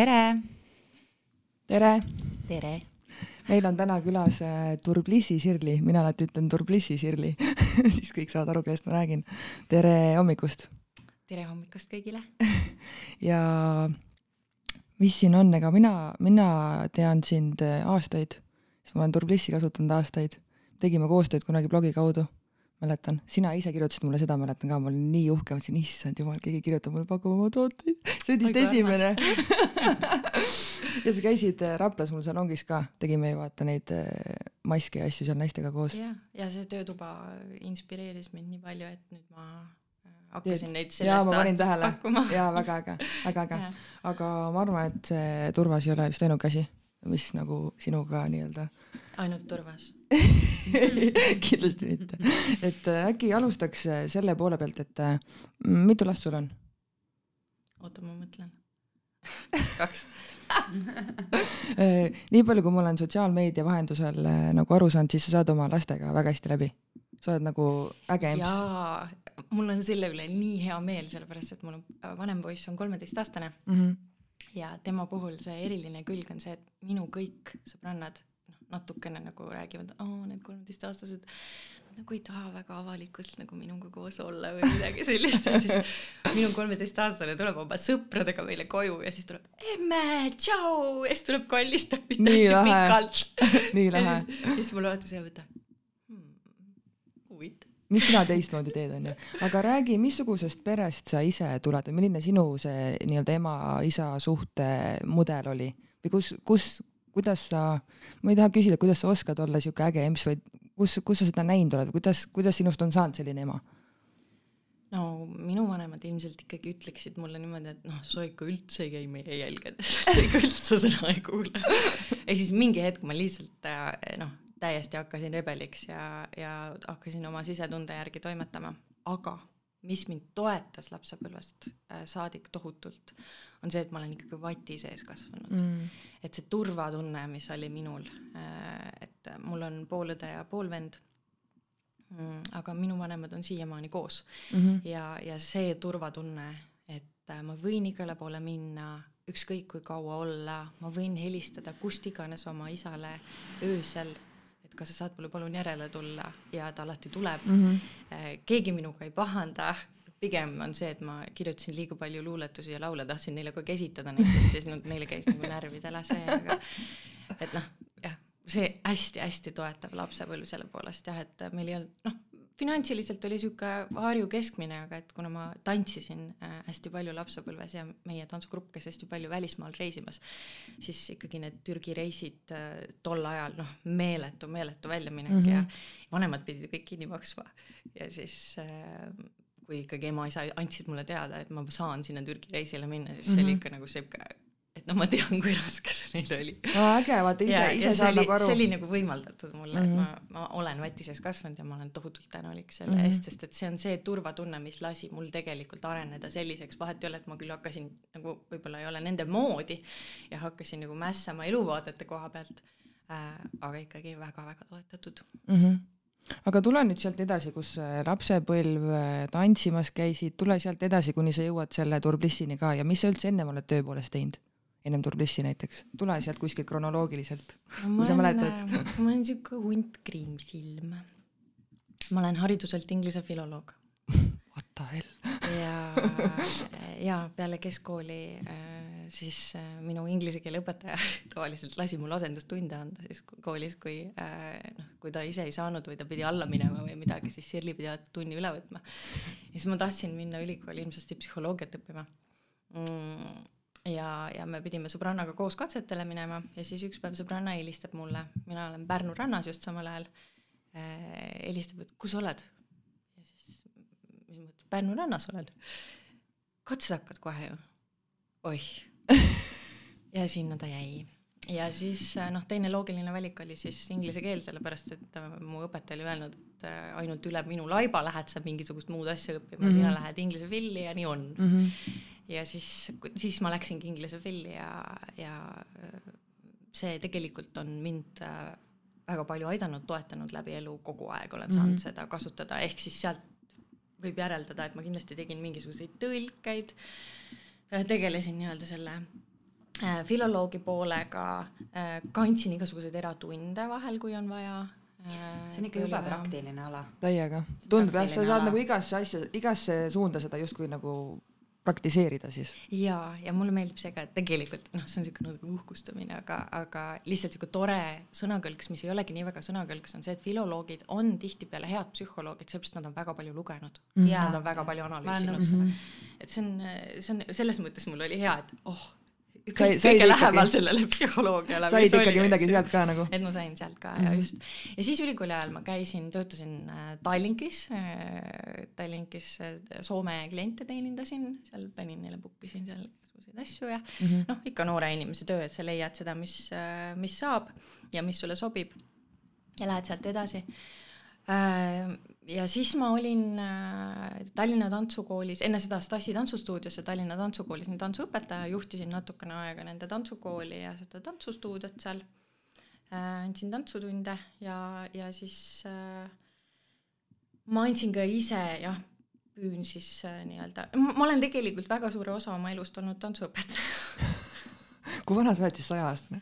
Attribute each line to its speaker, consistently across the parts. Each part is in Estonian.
Speaker 1: tere.
Speaker 2: tere.
Speaker 1: tere.
Speaker 2: meil on täna külas äh, Turblissi Sirli, mina alati ütlen Turblissi Sirli siis kõik saavad aru, kellest ma räägin. tere hommikust.
Speaker 1: tere hommikust kõigile
Speaker 2: ja mis siin on, ega mina, mina tean sind äh, aastaid, sest ma olen Turblissi kasutanud aastaid. tegime koostööd kunagi blogi kaudu mäletan, sina ise kirjutasid mulle seda, mäletan ka, ma olin nii uhke, mõtlesin, issand jumal, keegi kirjutab mulle, pakub oma tooteid. see oli vist esimene ja sa käisid äh, Raplas mul salongis ka, tegime ju vaata neid äh, maske ja asju seal naistega koos.
Speaker 1: ja, ja see töötuba inspireeris mind nii palju, et nüüd ma äh, hakkasin neid
Speaker 2: sellest aastast pakkuma. jaa, väga äge, väga äge. aga ma arvan, et see turvas ei ole vist ainuke asi, mis nagu sinuga nii-öelda
Speaker 1: ainult turvas
Speaker 2: kindlasti mitte. et äh, äkki alustaks äh, selle poole pealt, et äh, mitu last sul on?
Speaker 1: oota, ma mõtlen kaks
Speaker 2: nii palju, kui ma olen sotsiaalmeedia vahendusel nagu aru saanud, siis sa saad oma lastega väga hästi läbi. sa oled nagu äge emps.
Speaker 1: jaa, mul on selle üle nii hea meel, sellepärast et mul vanem poiss on kolmeteistaastane mm.
Speaker 2: -hmm.
Speaker 1: Ja tema puhul see eriline külg on see, et minu kõik sõbrannad natukene nagu räägivad, aa, need kolmeteistaastased nagu ei taha väga avalikult nagu minuga koos olla või midagi sellist ja siis minu kolmeteistaastane tuleb oma sõpradega meile koju ja siis tuleb emme, tšau ja siis tuleb kallistab mind hästi pikalt.
Speaker 2: nii lahe.
Speaker 1: ja siis mul alati see huvitav
Speaker 2: mis sina teistmoodi teed, onju. aga räägi, missugusest perest sa ise tuled või milline sinu see nii-öelda ema-isa suhte mudel oli või kus, kus, kuidas sa, ma ei taha küsida, kuidas sa oskad olla sihuke äge emps, vaid kus, kus sa seda näinud oled, kuidas, kuidas sinust on saanud selline ema?
Speaker 1: no minu vanemad ilmselt ikkagi ütleksid mulle niimoodi, et noh, sa ikka üldse ei käi meie jälgedes, sa ikka üldse sõna ei kuula. ehk siis mingi hetk ma lihtsalt äh, noh, täiesti hakkasin rebeliks ja, ja hakkasin oma sisetunde järgi toimetama, aga mis mind toetas lapsepõlvest äh, saadik tohutult, on see, et ma olen ikkagi vati sees kasvanud mm.. et see turvatunne, mis oli minul, äh, et mul on pool õde ja pool vend mm,, aga minu vanemad on siiamaani koos
Speaker 2: mm. -hmm.
Speaker 1: ja, ja see turvatunne, et äh, ma võin igale poole minna, ükskõik kui kaua olla, ma võin helistada kust iganes oma isale öösel et kas sa saad mulle palun järele tulla ja ta alati tuleb
Speaker 2: mm. -hmm.
Speaker 1: keegi minuga ei pahanda, pigem on see, et ma kirjutasin liiga palju luuletusi ja laule, tahtsin neile kogu aeg esitada neid, siis nad, neile käis nagu närvidele see, aga et noh, jah, see hästi-hästi toetav lapsepõlv selle poolest jah, et meil ei olnud, noh, finantsiliselt oli sihuke Harju keskmine, aga et kuna ma tantsisin äh, hästi palju lapsepõlves ja meie tantsugrupp käis hästi palju välismaal reisimas, siis ikkagi need Türgi reisid äh, tol ajal noh, meeletu, meeletu väljaminek mm -hmm. ja mhm. vanemad pidid kõik kinni maksma ja siis äh, kui ikkagi ema-isa andsid mulle teada, et ma saan sinna Türgi reisile minna, siis mm -hmm. see oli mhm. ikka nagu sihuke, et noh, ma tean, kui raske see neil oli.
Speaker 2: no äge, vaata ise, ise saad nagu aru.
Speaker 1: see oli nagu võimaldatud mulle mm, -hmm. et ma, ma olen vati sees kasvanud ja ma olen tohutult tänulik selle mm -hmm. eest, sest et see on see turvatunne, mis lasi mul tegelikult areneda selliseks, vahet ei ole, et ma küll hakkasin nagu võib-olla ei ole nende moodi ja hakkasin nagu mässama eluvaadete koha pealt äh,, aga ikkagi väga-väga toetatud
Speaker 2: mm. -hmm aga tule nüüd sealt edasi, kus äh, lapsepõlv, äh, tantsimas käisid, tule sealt edasi, kuni sa jõuad selle turblissini ka ja mis sa üldse ennem oled töö poolest teinud? Ennem turblissi näiteks, tule sealt kuskilt kronoloogiliselt
Speaker 1: no,. kui sa mäletad ma olen siuke hunt kriimsilm. ma olen hariduselt inglise filoloog
Speaker 2: What the hell
Speaker 1: ja, ja peale keskkooli äh, siis äh, minu inglise keele õpetaja tavaliselt lasi mul asendustunde anda siis koolis, kui äh, noh, kui ta ise ei saanud või ta pidi alla minema või midagi, siis Sirli pidi tunni üle võtma. ja siis ma tahtsin minna ülikooli ilmsesti psühholoogiat õppima mm ja, ja me pidime sõbrannaga koos katsetele minema ja siis üks päev sõbranna helistab mulle, mina olen Pärnu rannas just samal ajal äh,. helistab, et kus sa oled? ja siis, ma ütlen, Pärnu rannas olen. katse hakkad kohe ju? oih ja sinna ta jäi. ja siis noh, teine loogiline valik oli siis inglise keel, sellepärast et äh, mu õpetaja oli öelnud, et äh, ainult üle minu laiba lähed sa mingisugust muud asja õppima mm, -hmm. sina lähed inglise filli ja nii on
Speaker 2: mm. -hmm.
Speaker 1: Ja siis, siis ma läksingi inglise filli ja, ja äh, see tegelikult on mind väga palju aidanud, toetanud läbi elu, kogu aeg olen saanud mm -hmm. seda kasutada, ehk siis sealt võib järeldada, et ma kindlasti tegin mingisuguseid tõlkeid tegelesin nii-öelda selle äh, filoloogi poolega äh, kandsin igasuguseid eratunde vahel, kui on vaja
Speaker 3: see on ikka jube praktiline ala.
Speaker 2: täiega, tundub jah, sa saad ala. nagu igasse asja, igasse suunda seda justkui nagu praktiseerida siis.
Speaker 1: ja, ja mulle meeldib see ka, et tegelikult noh, see on niisugune nagu uhkustamine, aga, aga lihtsalt niisugune tore sõnakõlks, mis ei olegi nii väga sõnakõlks, on see, et filoloogid on tihtipeale head psühholoogid, sellepärast nad on väga palju lugenud mm. -hmm. Nad on väga palju analüüsinud seda. et see on, see on selles mõttes mul oli hea, et oh kõige, kõige lähemal ikkagi, sellele psühholoogiale.
Speaker 2: said ikkagi midagi sealt ka nagu?
Speaker 1: et ma sain sealt ka mm -hmm. ja just. ja siis ülikooli ajal ma käisin, töötasin äh, Tallinkis äh,, Tallinkis äh, Soome kliente teenindasin, seal panin neile, book isin seal igasuguseid asju ja mm -hmm. noh, ikka noore inimese töö, et sa leiad seda, mis mis saab ja mis sulle sobib ja lähed sealt edasi ja siis ma olin äh, Tallinna Tantsukoolis, enne seda Stassi tantsustuudios ja Tallinna Tantsukoolis nii tantsuõpetaja, juhtisin natukene aega nende tantsukooli ja seda tantsustuudiot seal. Äh, andsin tantsutunde ja, ja siis ma andsin ka ise jah, püün siis nii-öelda, ma olen tegelikult väga suure osa oma elust olnud tantsuõpetaja
Speaker 2: kui vana sa oled siis sajaaastane?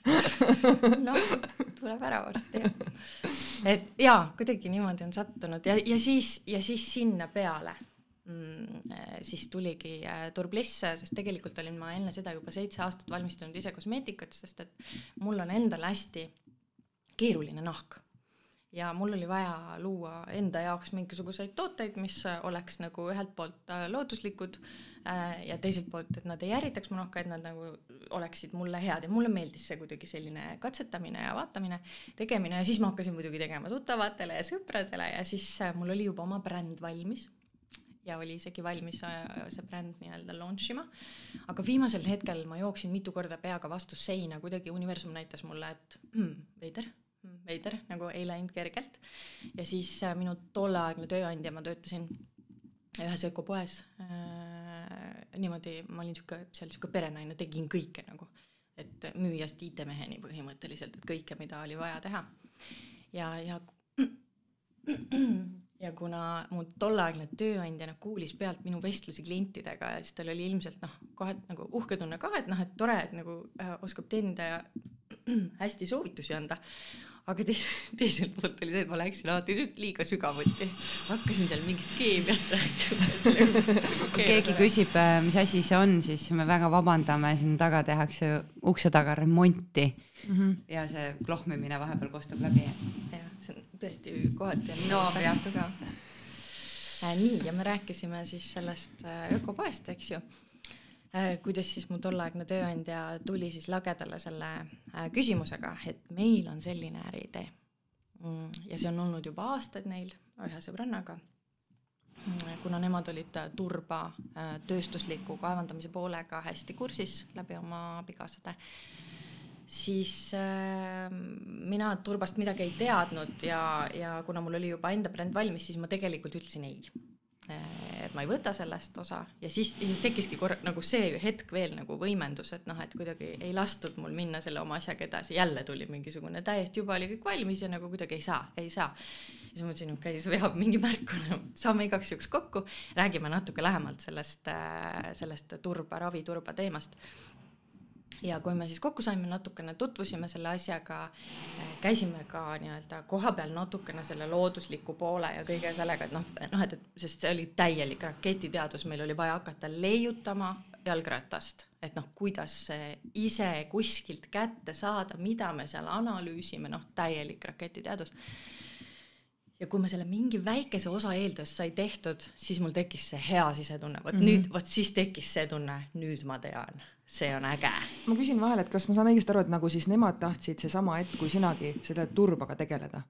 Speaker 1: noh, tuleb ära varsti jah. et jaa, kuidagi niimoodi on sattunud ja, ja siis, ja siis sinna peale mm, siis tuligi äh, Turbliss, sest tegelikult olin ma enne seda juba seitse aastat valmistunud ise kosmeetikat, sest et mul on endal hästi keeruline nahk ja mul oli vaja luua enda jaoks mingisuguseid tooteid, mis oleks nagu ühelt poolt äh, looduslikud äh, ja teiselt poolt, et nad ei ärritaks mu nahka, et nad nagu oleksid mulle head ja mulle meeldis see kuidagi selline katsetamine ja vaatamine, tegemine ja siis ma hakkasin muidugi tegema tuttavatele ja sõpradele ja siis äh, mul oli juba oma bränd valmis ja oli isegi valmis see bränd nii-öelda launch ima. aga viimasel hetkel ma jooksin mitu korda peaga vastu seina, kuidagi universum näitas mulle, et mm, veider veider, nagu ei läinud kergelt. ja siis äh, minu tolleaegne tööandja, ma töötasin ühes ökopoes äh,. Niimoodi, ma olin sihuke, seal sihuke perenaine, tegin kõike nagu, et müüjast IT-meheni põhimõtteliselt, et kõike, mida oli vaja teha. ja, ja ja kuna mu tolleaegne tööandja noh kuulis pealt minu vestlusi klientidega ja siis tal oli ilmselt noh, kohe nagu uhke tunne ka, et noh, et tore, et nagu äh, oskab teenida ja hästi soovitusi anda aga te teiselt poolt oli see, et ma läksin alati liiga sügavuti. hakkasin seal mingist keemiast rääkima.
Speaker 3: kui keegi küsib, äh, mis asi see on, siis me väga vabandame, siin taga tehakse ukse taga remonti mm. -hmm. ja see klohmimine vahepeal kostab läbi.
Speaker 1: jah, see on tõesti kohati on no, päris tugev äh,. nii, ja me rääkisime siis sellest äh, ökopoest, eks ju kuidas siis mu tolleaegne tööandja tuli siis lagedale selle äh, küsimusega, et meil on selline äriidee. Mm, ja see on olnud juba aastaid neil ühe sõbrannaga. Mm, kuna nemad olid äh, turba tööstusliku kaevandamise poolega hästi kursis läbi oma abikaasade, siis äh, mina turbast midagi ei teadnud ja, ja kuna mul oli juba enda bränd valmis, siis ma tegelikult ütlesin ei et ma ei võta sellest osa. Ja siis, ja siis tekkiski kor-, nagu see hetk veel nagu võimendus, et noh, et kuidagi ei lastud mul minna selle oma asjaga edasi, jälle tuli mingisugune täiesti juba oli kõik valmis ja nagu kuidagi ei saa, ei saa. siis ma mõtlesin, okei okay,, see veab mingi märku, no saame igaks juhuks kokku, räägime natuke lähemalt sellest, äh, sellest turba, raviturba teemast ja kui me siis kokku saime, natukene tutvusime selle asjaga, eh, käisime ka nii-öelda kohapeal natukene selle loodusliku poole ja kõige sellega, et noh, noh, et, et sest see oli täielik raketiteadus, meil oli vaja hakata leiutama jalgratast, et noh, kuidas see ise kuskilt kätte saada, mida me seal analüüsime, noh, täielik raketiteadus. Ja kui me selle mingi väikese osa eeldust sai tehtud, siis mul tekkis see hea sisetunne, vot mm -hmm. nüüd, vot siis tekkis see tunne, nüüd ma tean see on äge.
Speaker 2: ma küsin vahele, et kas ma saan õigesti aru, et nagu siis nemad tahtsid seesama hetk kui sinagi selle turbaga tegeleda?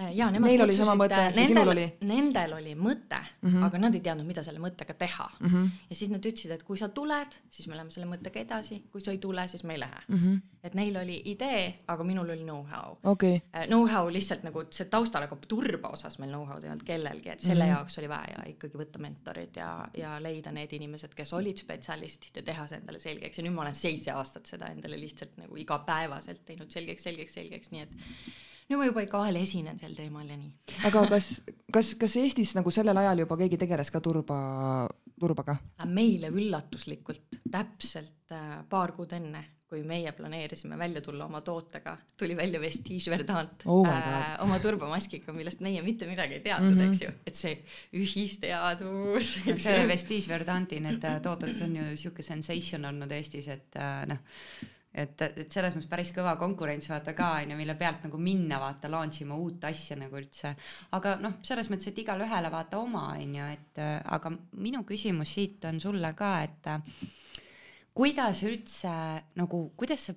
Speaker 1: Äh, ja nemad
Speaker 2: Neil oli sama mõte ja sinul oli?
Speaker 1: Nendel oli mõte mm, -hmm. aga nad ei teadnud, mida selle mõttega teha mm. -hmm. ja siis nad ütlesid, et kui sa tuled, siis me läheme selle mõttega edasi, kui sa ei tule, siis me ei lähe mm. -hmm. et neil oli idee, aga minul oli know-how
Speaker 2: okay..
Speaker 1: Äh, know-how lihtsalt nagu see taustal, aga turba osas meil know-how'd ei olnud kellelgi, et selle mm -hmm. jaoks oli vaja ikkagi võtta mentorid ja, ja leida need inimesed, kes olid spetsialistid ja teha see endale selgeks ja nüüd ma olen seitse aastat seda endale lihtsalt nagu igapäevaselt teinud selgeks, selgeks, selgeks, nii et nüüd ma juba ikka vahel esinen sel teemal ja nii.
Speaker 2: aga kas, kas, kas Eestis nagu sellel ajal juba keegi tegeles ka turba turbaga?
Speaker 1: meile üllatuslikult täpselt äh, paar kuud enne, kui meie planeerisime välja tulla oma tootega, tuli välja Vestige Verdant
Speaker 2: Oh
Speaker 1: äh, oma turbamaskiga, millest meie mitte midagi ei teadnud mm. -hmm. eks ju, et see ühisteadvus
Speaker 3: see Vestige Verdanti need äh, tooted on ju sihuke sensation olnud Eestis, et äh, noh, et, et selles mõttes päris kõva konkurents vaata ka on ju, mille pealt nagu minna vaata launch ima uut asja nagu üldse. aga noh, selles mõttes, et igalühele vaata oma on ju, et aga minu küsimus siit on sulle ka, et äh, kuidas üldse nagu, kuidas sa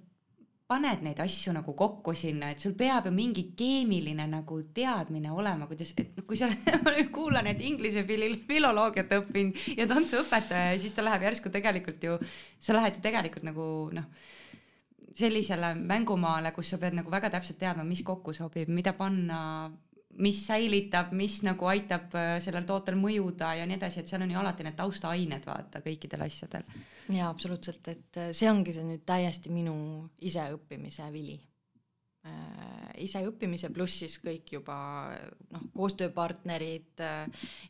Speaker 3: paned neid asju nagu kokku sinna, et sul peab ju mingi keemiline nagu teadmine olema, kuidas, et noh, kui sa ma nüüd kuulan, et inglise fil- filoloogiat õppinud ja tantsuõpetaja ja siis ta läheb järsku tegelikult ju, sa lähed ju tegelikult nagu noh, sellisele mängumaale, kus sa pead nagu väga täpselt teadma, mis kokku sobib, mida panna, mis säilitab, mis nagu aitab äh, sellel tootel mõjuda ja nii edasi, et seal on ju alati need taustained vaata kõikidel asjadel.
Speaker 1: jaa, absoluutselt, et äh, see ongi see nüüd täiesti minu iseõppimise vili. Iseõppimise pluss siis kõik juba noh, koostööpartnerid,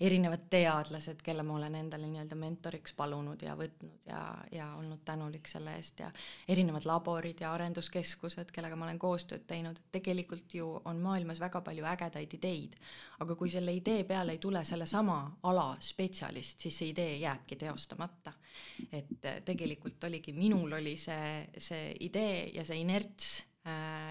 Speaker 1: erinevad teadlased, kelle ma olen endale nii-öelda mentoriks palunud ja võtnud ja, ja olnud tänulik selle eest ja erinevad laborid ja arenduskeskused, kellega ma olen koostööd teinud, et tegelikult ju on maailmas väga palju ägedaid ideid, aga kui selle idee peale ei tule sellesama ala spetsialist, siis see idee jääbki teostamata. et tegelikult oligi, minul oli see, see idee ja see inerts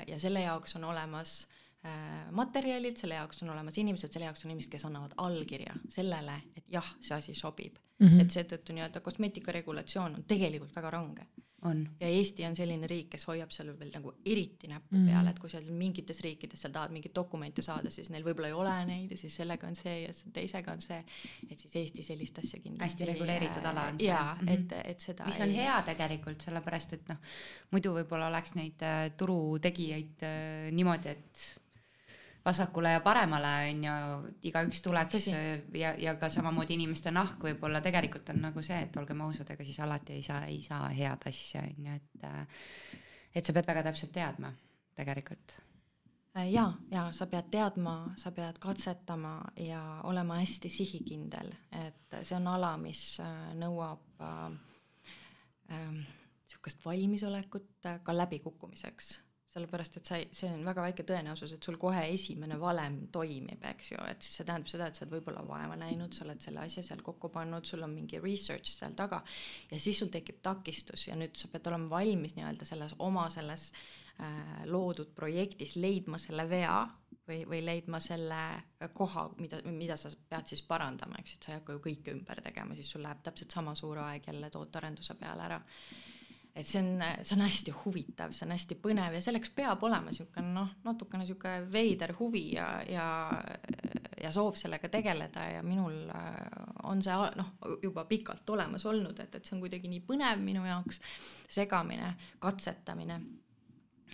Speaker 1: ja selle jaoks on olemas äh, materjalid, selle jaoks on olemas inimesed, selle jaoks on inimesed, kes annavad allkirja sellele, et jah, see asi sobib mm. -hmm. et seetõttu nii-öelda kosmeetika regulatsioon on tegelikult väga range
Speaker 3: on.
Speaker 1: ja Eesti on selline riik, kes hoiab seal veel nagu eriti näppu
Speaker 2: Mhm.
Speaker 1: peal, et kui seal mingites riikides seal tahad mingeid dokumente saada, siis neil võib-olla ei ole neid ja siis sellega on see ja teisega on see, et siis Eesti sellist asja kindlasti
Speaker 3: Hästi reguleeritud ala on see.
Speaker 1: jaa,
Speaker 3: Mhm.
Speaker 1: et, et seda
Speaker 3: mis on hea tegelikult, sellepärast et noh, muidu võib-olla oleks neid äh, turutegijaid äh, niimoodi, et vasakule ja paremale on ju, igaüks tuleks
Speaker 1: Tõsi.
Speaker 3: äh, ja, ja ka samamoodi inimeste nahk võib-olla tegelikult on nagu see, et olgem ausad, ega siis alati ei saa, ei saa head asja on ju, et äh, et sa pead väga täpselt teadma tegelikult.
Speaker 1: ja, ja sa pead teadma, sa pead katsetama ja olema hästi sihikindel, et see on ala, mis äh, nõuab äh, äh, sihukest valmisolekut äh, ka läbikukkumiseks sellepärast, et sa ei, see on väga väike tõenäosus, et sul kohe esimene valem toimib, eks ju, et siis see tähendab seda, et sa oled võib-olla vaeva näinud, sa oled selle asja seal kokku pannud, sul on mingi research seal taga ja siis sul tekib takistus ja nüüd sa pead olema valmis nii-öelda selles oma selles äh, loodud projektis leidma selle vea või, või leidma selle koha, mida, mida sa pead siis parandama, eks et sa ei hakka ju kõike ümber tegema, siis sul läheb täpselt sama suur aeg jälle tootearenduse peale ära et see on, see on hästi huvitav, see on hästi põnev ja selleks peab olema niisugune noh, natukene niisugune veider huvi ja, ja ja soov sellega tegeleda ja minul äh, on see noh, juba pikalt olemas olnud, et, et see on kuidagi nii põnev minu jaoks, segamine, katsetamine.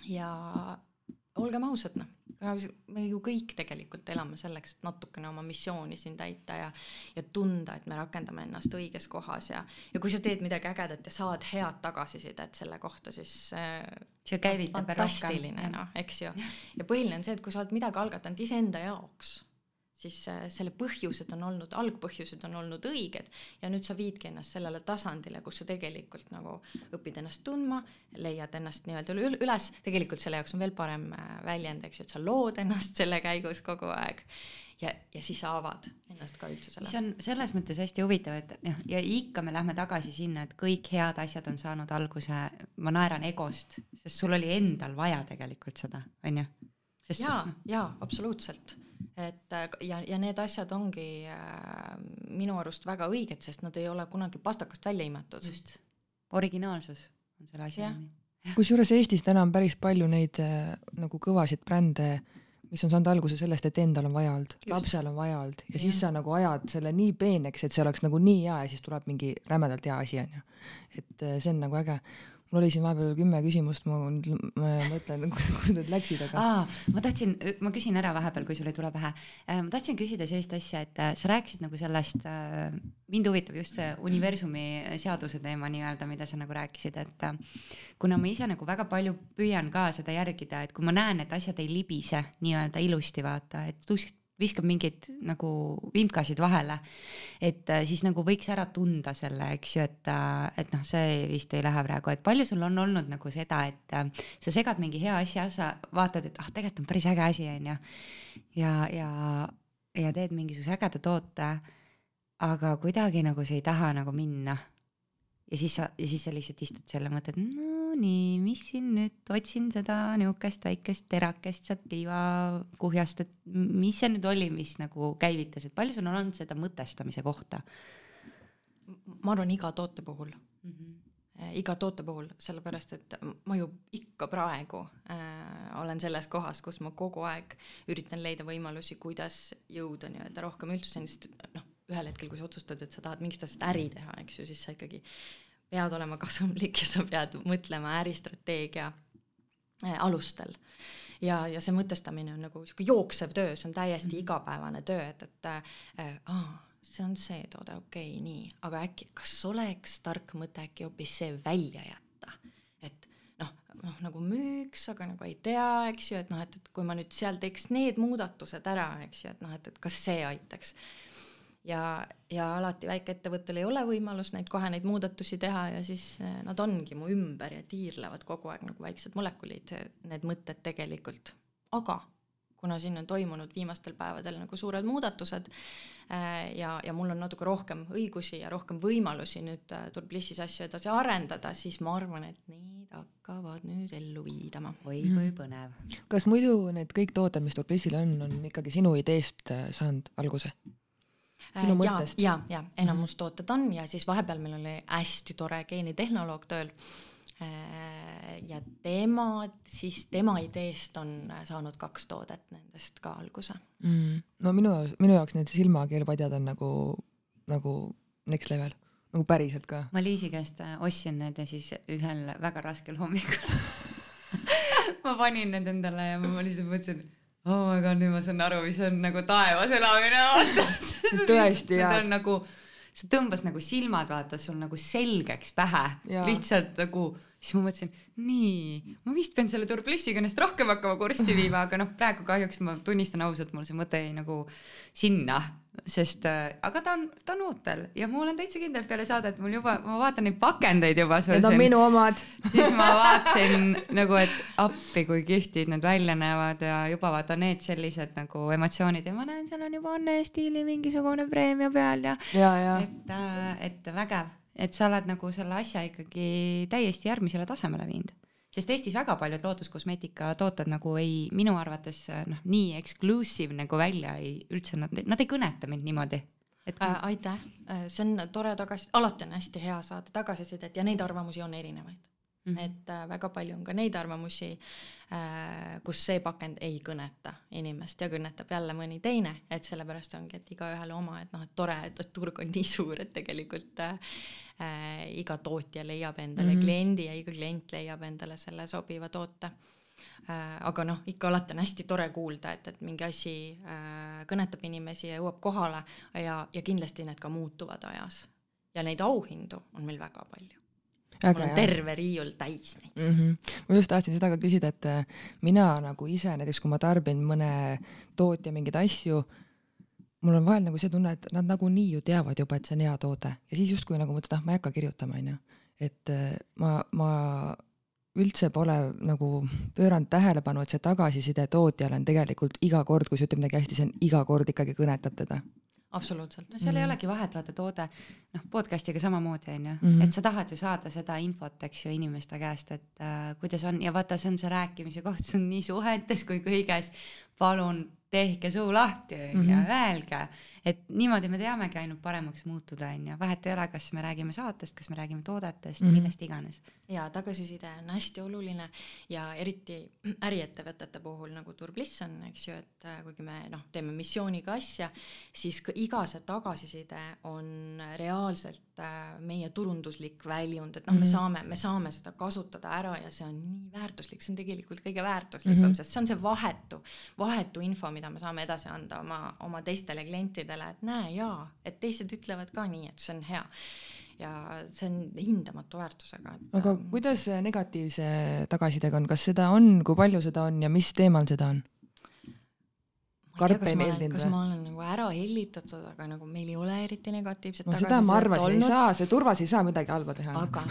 Speaker 1: ja olgem ausad, noh, me ju kõik tegelikult elame selleks, et natukene oma missiooni siin täita ja ja tunda, et me rakendame ennast õiges kohas ja ja kui sa teed midagi ägedat ja saad head tagasisidet selle kohta, siis äh,
Speaker 3: see käivitab rohkem.
Speaker 1: fantastiline noh, eks ju. ja põhiline on see, et kui sa oled midagi algatanud iseenda jaoks, siis äh, selle põhjused on olnud, algpõhjused on olnud õiged. Ja nüüd sa viidki ennast sellele tasandile, kus sa tegelikult nagu õpid ennast tundma, leiad ennast nii-öelda ül- üles, tegelikult selle jaoks on veel parem äh, väljend, eks ju, et sa lood ennast selle käigus kogu aeg. Ja, ja siis sa avad ennast ka üldsusele.
Speaker 3: mis on selles mõttes hästi huvitav, et jah, ja ikka me lähme tagasi sinna, et kõik head asjad on saanud alguse, ma naeran egost, sest sul oli endal vaja tegelikult seda, on ju.
Speaker 1: jaa, jaa, absoluutselt et äh, ja, ja need asjad ongi äh, minu arust väga õiged, sest nad ei ole kunagi pastakast välja imetud.
Speaker 3: just, originaalsus on selle asja nimi.
Speaker 2: kusjuures Eestis täna on päris palju neid äh, nagu kõvasid brände, mis on saanud alguse sellest, et endal on vaja olnud, lapsel on vaja olnud ja siis sa nagu ajad selle nii peeneks, et see oleks nagu nii hea ja siis tuleb mingi rämedalt hea asi, onju. et see on nagu äge mul oli siin vahepeal kümme küsimust, ma, mõtlen, kuhu need läksid, aga.
Speaker 3: aa, ma tahtsin, ma küsin ära vahepeal, kui sul ei tule pähe. ma tahtsin küsida sellist asja, et äh, sa rääkisid nagu sellest, mind huvitab just see universumi seaduse teema nii-öelda, mida sa nagu rääkisid, et äh, kuna ma ise nagu väga palju püüan ka seda järgida, et kui ma näen, et asjad ei libise nii-öelda ilusti, vaata, et kuskilt viskab mingeid nagu vimkasid vahele. et äh, siis nagu võiks ära tunda selle, eks ju, et, äh, et noh, see vist ei lähe praegu, et palju sul on olnud nagu seda, et äh, sa segad mingi hea asja, sa vaatad, et ah, tegelikult on päris äge asi, on ju. ja, ja, ja teed mingisuguse ägeda toote, aga kuidagi nagu sa ei taha nagu minna. ja siis sa, ja siis sa lihtsalt istud seal ja mõtled, no nii, mis siin nüüd, otsin seda niisugust väikest terakest sealt liivakuhjast, et mis see nüüd oli, mis nagu käivitas, et palju sul on olnud seda mõtestamise kohta?
Speaker 1: ma arvan, iga toote puhul mm. -hmm iga toote puhul, sellepärast et ma ju ikka praegu äh, olen selles kohas, kus ma kogu aeg üritan leida võimalusi, kuidas jõuda nii-öelda rohkem üldsuseni, sest noh, ühel hetkel, kui sa otsustad, et sa tahad mingist asjast äri teha, eks ju, siis sa ikkagi pead olema kasumlik ja sa pead mõtlema äristrateegia äh, alustel. ja, ja see mõtestamine on nagu sihuke jooksev töö, see on täiesti mm. igapäevane töö, et, et äh, aa, see on see toode, okei okay,, nii, aga äkki, kas oleks tark mõte äkki hoopis see välja jätta, et noh, noh nagu müüks, aga nagu ei tea, eks ju, et noh, et, et kui ma nüüd seal teeks need muudatused ära, eks ju, et noh, et, et kas see aitaks ja, ja alati väikeettevõttel ei ole võimalus neid kohe neid muudatusi teha ja siis eh, nad ongi mu ümber ja tiirlevad kogu aeg nagu väiksed molekulid, need mõtted tegelikult. aga kuna siin on toimunud viimastel päevadel nagu suured muudatused eh, ja, ja mul on natuke rohkem õigusi ja rohkem võimalusi nüüd eh, Turblissis asju edasi arendada, siis ma arvan, et need hakkavad nüüd ellu viidama.
Speaker 3: oi kui põnev.
Speaker 2: kas muidu need kõik tooted, mis Turblissil on, on ikkagi sinu ideest saanud alguse? Sinu
Speaker 1: äh,
Speaker 2: mõttest?
Speaker 1: ja, ja, ja enamus tooted on ja siis vahepeal meil oli hästi tore geenitehnoloog tööl. Äh, ja tema, siis tema ideest on saanud kaks toodet nendest ka alguse
Speaker 2: mm.. no minu, minu jaoks need silmakeelpadjad on nagu, nagu next level, nagu päriselt ka.
Speaker 3: ma Liisi käest äh, ostsin need ja siis ühel väga raskel hommikul ma panin need endale ja ma lihtsalt mõtlesin oh my god, nüüd ma saan aru, mis on nagu taevas elamine, vaata.
Speaker 2: tõesti, jaa.
Speaker 3: nagu, see tõmbas nagu silmad, vaata, sul nagu selgeks pähe, lihtsalt nagu, siis ma mõtlesin, nii, ma vist pean selle Turblissiga ennast rohkem hakkama kurssi viima, aga noh, praegu kahjuks ma tunnistan ausalt, mul see mõte jäi nagu sinna sest äh, aga ta on, ta on ootel ja ma olen täitsa kindel peale saadet mul juba, ma vaatan neid pakendeid juba.
Speaker 2: Need on minu omad
Speaker 3: siis ma vaatasin nagu, et appi, kui kihvtid need välja näevad ja juba vaata need sellised nagu emotsioonid ja ma näen, seal on juba Anne stiili mingisugune preemia peal ja,
Speaker 2: ja, ja.
Speaker 3: et, äh, et vägev, et sa oled nagu selle asja ikkagi täiesti järgmisele tasemele viinud sest Eestis väga paljud looduskosmeetika tooted nagu ei, minu arvates noh, nii exclusive nagu välja ei, üldse nad, nad ei kõneta mind niimoodi.
Speaker 1: et äh, aitäh, äh, see on tore tagasi, alati on hästi hea saada tagasisidet ja neid arvamusi on erinevaid mm. -hmm. et äh, väga palju on ka neid arvamusi äh,, kus see pakend ei kõneta inimest ja kõnetab jälle mõni teine, et sellepärast ongi, et igaühel oma, et noh, et tore, et turg on nii suur, et tegelikult äh, äh, iga tootja leiab endale mm -hmm. kliendi ja iga klient leiab endale selle sobiva toote äh,. aga noh, ikka alati on hästi tore kuulda, et, et mingi asi äh, kõnetab inimesi ja jõuab kohale ja, ja kindlasti need ka muutuvad ajas. ja neid auhindu on meil väga palju mul on terve riiul täis neid
Speaker 2: mm. -hmm. ma just tahtsin seda ka küsida, et äh, mina nagu ise näiteks, kui ma tarbin mõne tootja mingeid asju, mul on vahel nagu see tunne, et nad nagunii ju teavad juba, et see on hea toode ja siis justkui nagu mõtled, ah ma ei hakka kirjutama, onju. et äh, ma, ma üldse pole nagu pööranud tähelepanu, et see tagasiside tootjale on tegelikult iga kord, kui sa ütled midagi hästi, see on iga kord ikkagi kõnetab teda
Speaker 1: absoluutselt.
Speaker 3: no seal mm. ei olegi vahet, vaata toode, noh, podcast'iga samamoodi onju mm, -hmm. et sa tahad ju saada seda infot, eks ju, inimeste käest, et äh, kuidas on ja vaata, see on see rääkimise koht, see on nii suhetes kui kõiges. palun tehke suu lahti onju mm -hmm., öelge, et niimoodi me teamegi ainult paremaks muutuda onju, vahet ei ole, kas me räägime saatest, kas me räägime toodetest mm, -hmm. millest iganes.
Speaker 1: ja tagasiside on hästi oluline ja eriti äriettevõtete puhul nagu Turbliss on, eks ju, et äh, kuigi me noh, teeme missiooniga asja, siis ka iga see tagasiside on reaalselt äh, meie turunduslik väljund, et noh me mhm. saame, me saame seda kasutada ära ja see on nii väärtuslik, see on tegelikult kõige väärtuslikum mm, -hmm. sest see on see vahetu, vahetu info, mida me saame edasi anda oma, oma teistele klientidele, et näe jaa, et teised ütlevad ka nii, et see on hea. ja see on hindamatu väärtusega et....
Speaker 2: aga kuidas negatiivse tagasisidega on, kas seda on, kui palju seda on ja mis teemal seda on? karp ei meeldinud
Speaker 1: kas
Speaker 2: või?
Speaker 1: ma olen nagu ära hellitatud, aga nagu meil ei ole eriti negatiivset
Speaker 2: no seda ma arvasin, ei saa, see turvas ei saa midagi halba teha.
Speaker 1: aga,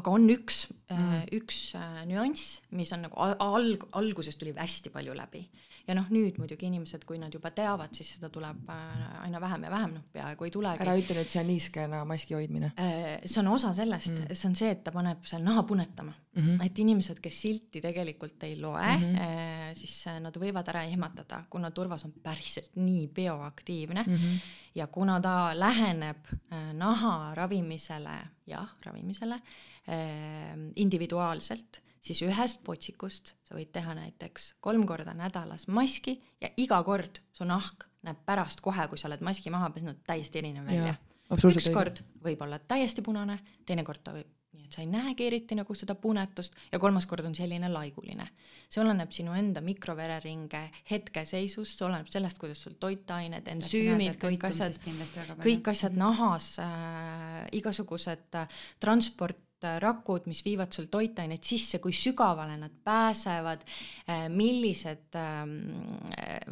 Speaker 1: aga on üks mm., üks äh, nüanss, mis on nagu alg-, alguses tuli hästi palju läbi ja noh, nüüd muidugi inimesed, kui nad juba teavad, siis seda tuleb äh, aina vähem ja vähem, noh peaaegu ei tulegi.
Speaker 2: ära ütle nüüd, see on niiskena maski hoidmine.
Speaker 1: Äh, see on osa sellest mm., see on see, et ta paneb seal naha punetama mm. -hmm. et inimesed, kes silti tegelikult ei loe mm, -hmm. siis nad võivad ära ehmatada, kuna turvas on päriselt nii bioaktiivne mm -hmm. ja kuna ta läheneb naha ravimisele, jah, ravimisele individuaalselt siis ühest potsikust sa võid teha näiteks kolm korda nädalas maski ja iga kord su nahk näeb pärast kohe, kui sa oled maski maha pesnud, täiesti erinev välja. üks kord võib olla täiesti punane, teinekord ta võib nii, et sa ei näegi eriti nagu seda punetust ja kolmas kord on selline laiguline. see oleneb sinu enda mikrovereringe hetkeseisust, see oleneb sellest, kuidas sul toitained, ensüümid, kõik asjad, kõik asjad nahas äh,, igasugused äh, transport rakud, mis viivad sul toitaineid sisse, kui sügavale nad pääsevad, äh, millised ähm,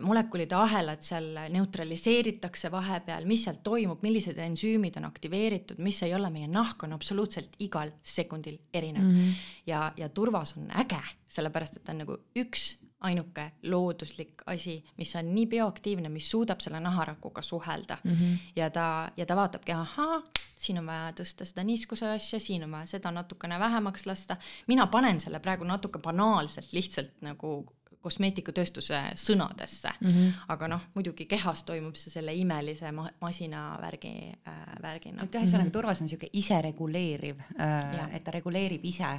Speaker 1: molekulide ahelad seal neutraliseeritakse vahepeal, mis seal toimub, millised ensüümid on aktiveeritud, mis ei ole, meie nahk on absoluutselt igal sekundil erinev mm. -hmm. ja, ja turvas on äge, sellepärast et ta on nagu üks ainuke looduslik asi, mis on nii bioaktiivne, mis suudab selle naharakuga suhelda mm. -hmm. ja ta, ja ta vaatabki, ahaa, siin on vaja tõsta seda niiskuse asja, siin on vaja seda natukene vähemaks lasta. mina panen selle praegu natuke banaalselt lihtsalt nagu kosmeetikatööstuse sõnadesse mm. -hmm. aga noh, muidugi kehas toimub see selle imelise ma masinavärgi äh, värgina.
Speaker 3: et ühesõnaga mm -hmm. turvas on niisugune isereguleeriv äh,, et ta reguleerib ise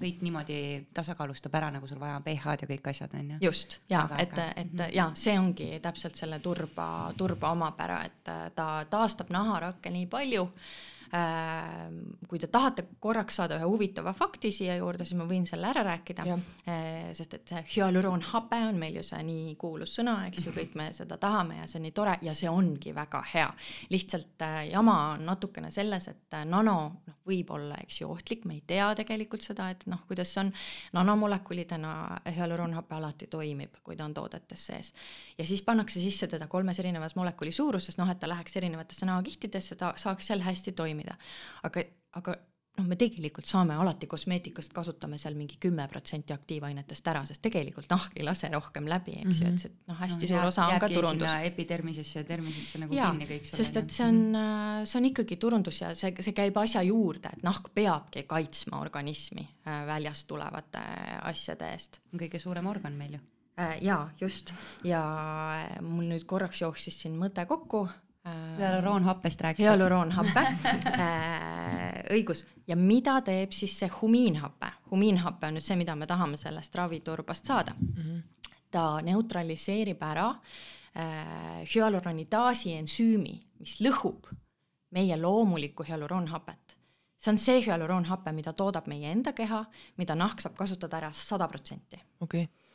Speaker 3: kõik niimoodi tasakaalustab ära, nagu sul vaja on pH-d ja kõik asjad on ju.
Speaker 1: just ja et, et mm -hmm. ja see ongi täpselt selle turba, turba omapära, et ta taastab naharakke nii palju kui te tahate korraks saada ühe huvitava fakti siia juurde, siis ma võin selle ära rääkida. Äh, sest et see hüaluroonhape on meil ju see nii kuulus sõna, eks ju, kõik me seda tahame ja see on nii tore ja see ongi väga hea. lihtsalt äh, jama on natukene selles, et nano noh, võib olla, eks ju, ohtlik, me ei tea tegelikult seda, et noh, kuidas on. nanomolekulidena hüaluroonhape alati toimib, kui ta on toodetes sees. ja siis pannakse sisse teda kolmes erinevas molekuli suuruses, noh, et ta läheks erinevatesse nahakihtidesse, ta saaks seal hästi toimida toimida. aga, aga noh, me tegelikult saame alati kosmeetikast, kasutame seal mingi kümme protsenti aktiivainetest ära, sest tegelikult nahk ei lase rohkem läbi, eks ju et see noh, hästi no, suur osa on ka turundus.
Speaker 3: epidermisesse ja termisesse nagu ja, kinni kõik.
Speaker 1: sest et see on, äh, see on ikkagi turundus ja see, see käib asja juurde, et nahk peabki kaitsma organismi äh, väljast tulevate asjade eest.
Speaker 3: kõige suurem organ meil ju
Speaker 1: äh, jaa, just ja mul nüüd korraks jooksis siin mõte kokku
Speaker 3: hüaluroonhappest rääkisid.
Speaker 1: hüaluroonhape äh, õigus. ja mida teeb siis see humiinhape? humiinhape on nüüd see, mida me tahame sellest raviturbast saada mm. -hmm. ta neutraliseerib ära äh, hüaluronidaasi ensüümi, mis lõhub meie loomulikku hüaluroonhapet see on see hüaluroonhape, mida toodab meie enda keha, mida nahk saab kasutada ära sada protsenti.
Speaker 2: okei okay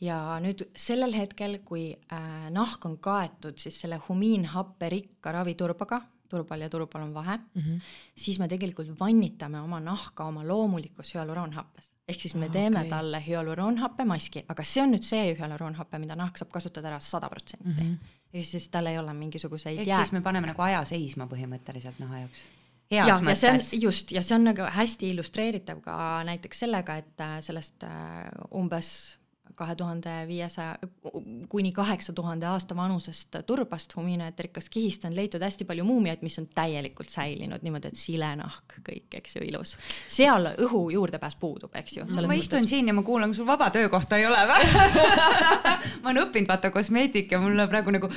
Speaker 1: ja nüüd sellel hetkel, kui äh, nahk on kaetud siis selle humiinhapperikka raviturbaga, turbal ja turbal on vahe mm, -hmm. siis me tegelikult vannitame oma nahka oma loomulikus hüaluroonhappes. ehk siis me ah, teeme okay. talle hüaluroonhappe maski, aga see on nüüd see hüaluroonhappe, mida nahk saab kasutada ära sada protsenti. Mhm. ehk siis tal ei ole mingisuguseid
Speaker 3: ehk jää... siis me paneme nagu aja seisma põhimõtteliselt naha jaoks
Speaker 1: heas ja, mõttes. ja see on just, ja see on nagu hästi illustreeritav ka näiteks sellega, et äh, sellest äh, umbes kahe tuhande viiesaja kuni kaheksa tuhande aasta vanusest turbast, humiineetrikast kihist on leitud hästi palju muumiaid, mis on täielikult säilinud niimoodi, et silenahk, kõik, eks ju, ilus. seal õhu juurdepääs puudub, eks ju.
Speaker 3: ma istun mõttes... siin ja ma kuulan, sul vaba töökohta ei ole või ma olen õppinud vaata kosmeetik ja mulle praegu nagu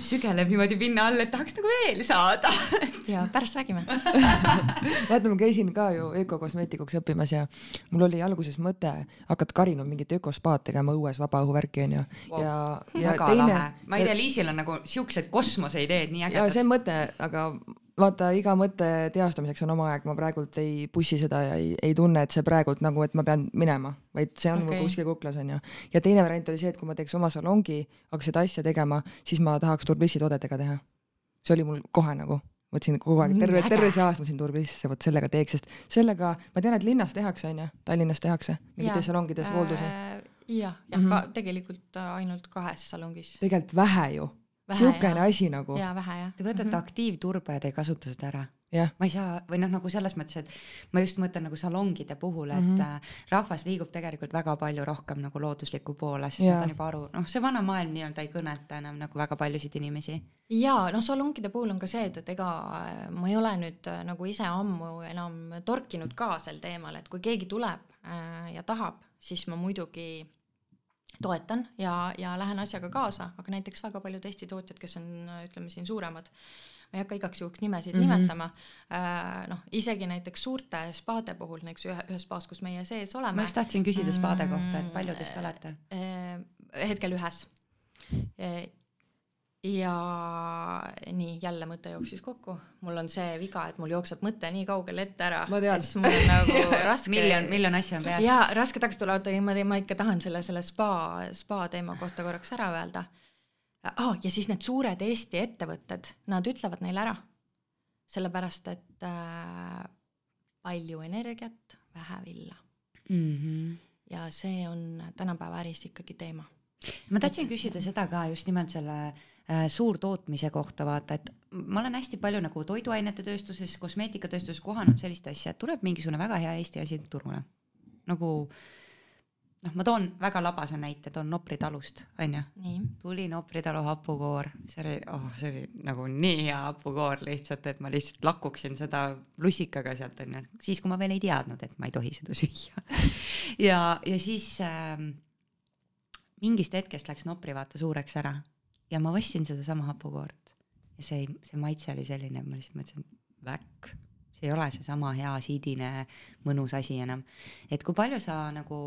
Speaker 3: sügeleb niimoodi pinna all, et tahaks nagu veel saada
Speaker 1: ja pärast räägime
Speaker 2: vaata, ma käisin ka ju ökokosmeetikuks õppimas ja mul oli alguses mõte hakata Karinul mingit ökospaad tegema tegema õues vabaõhuvärki onju
Speaker 3: wow.. ja, ja väga teine. ma ei tea, Liisil on nagu siuksed kosmoseideed nii ägedad.
Speaker 2: ja see mõte, aga vaata, iga mõtte teostamiseks on oma aeg, ma praegult ei pussi seda ja ei, ei tunne, et see praegult nagu, et ma pean minema, vaid see on okay. mul kuskil kuklas onju. ja teine variant oli see, et kui ma teeks oma salongi, hakkaks seda asja tegema, siis ma tahaks Turblissi toodetega teha. see oli mul kohe nagu mõtlesin kogu aeg, terve, terve see aasta mõtlesin Turbisse, vot sellega teeks, sest sellega, ma tean, et linnas tehakse, onju, Tallinnas tehakse mingites salongides hooldusi äh,
Speaker 1: jah, jah mm, -hmm. tegelikult ainult kahes salongis.
Speaker 2: tegelikult vähe ju. niisugune asi nagu.
Speaker 1: jaa, vähe jah.
Speaker 3: Te võtate mm -hmm. aktiivturbe ja te ei kasuta seda ära
Speaker 2: yeah..
Speaker 3: ma ei saa või noh, nagu selles mõttes, et ma just mõtlen nagu salongide puhul, et mm -hmm. rahvas liigub tegelikult väga palju rohkem nagu loodusliku poole, sest yeah. nad on juba aru, noh, see vana maailm nii-öelda ei kõneta enam nagu väga paljusid inimesi.
Speaker 1: ja noh, salongide puhul on ka see, et, et ega äh, ma ei ole nüüd äh, nagu ise ammu enam torkinud ka sel teemal, et kui keegi tuleb äh, ja tahab, siis ma muidugi toetan ja, ja lähen asjaga kaasa, aga näiteks väga paljud Eesti tootjad, kes on, ütleme siin suuremad ma ei hakka igaks juhuks nimesid mm -hmm. nimetama äh,, noh, isegi näiteks suurte spaade puhul, näiteks ühe, ühes spaas, kus meie sees oleme.
Speaker 3: ma just tahtsin küsida spaade kohta, et palju te vist olete
Speaker 1: äh,? hetkel ühes ja nii, jälle mõte jooksis kokku, mul on see viga, et mul jookseb mõte nii kaugele ette ära.
Speaker 2: siis
Speaker 1: mul on nagu raske
Speaker 3: miljon, miljon asja on peas.
Speaker 1: jaa, raske tagasi tulla, oota, ma, ma ikka tahan selle, selle spa, spa teema kohta korraks ära öelda ah,. ja siis need suured Eesti ettevõtted, nad ütlevad neile ära. sellepärast, et äh, palju energiat, vähe villa
Speaker 3: mm. -hmm.
Speaker 1: ja see on tänapäeva äris ikkagi teema.
Speaker 3: ma tahtsin küsida seda ka just nimelt selle äh, suurtootmise kohta vaata, et ma olen hästi palju nagu toiduainete tööstuses, kosmeetikatööstuses kohanud sellist asja, et tuleb mingisugune väga hea Eesti asi turule. nagu äh, noh, ma toon väga labase näite, toon Nopri talust, onju. tuli Nopri talu hapukoor, see oli, oh, see oli nagu nii hea hapukoor lihtsalt, et ma lihtsalt lakuksin seda lussikaga sealt onju, siis kui ma veel ei teadnud, et ma ei tohi seda süüa. Ja, ja siis äh, mingist hetkest läks Nopri vaata suureks ära ja ma ostsin sedasama hapukoort ja see, see maitse oli selline, et ma lihtsalt mõtlesin, väkk see ei ole seesama hea siidine mõnus asi enam. et kui palju sa nagu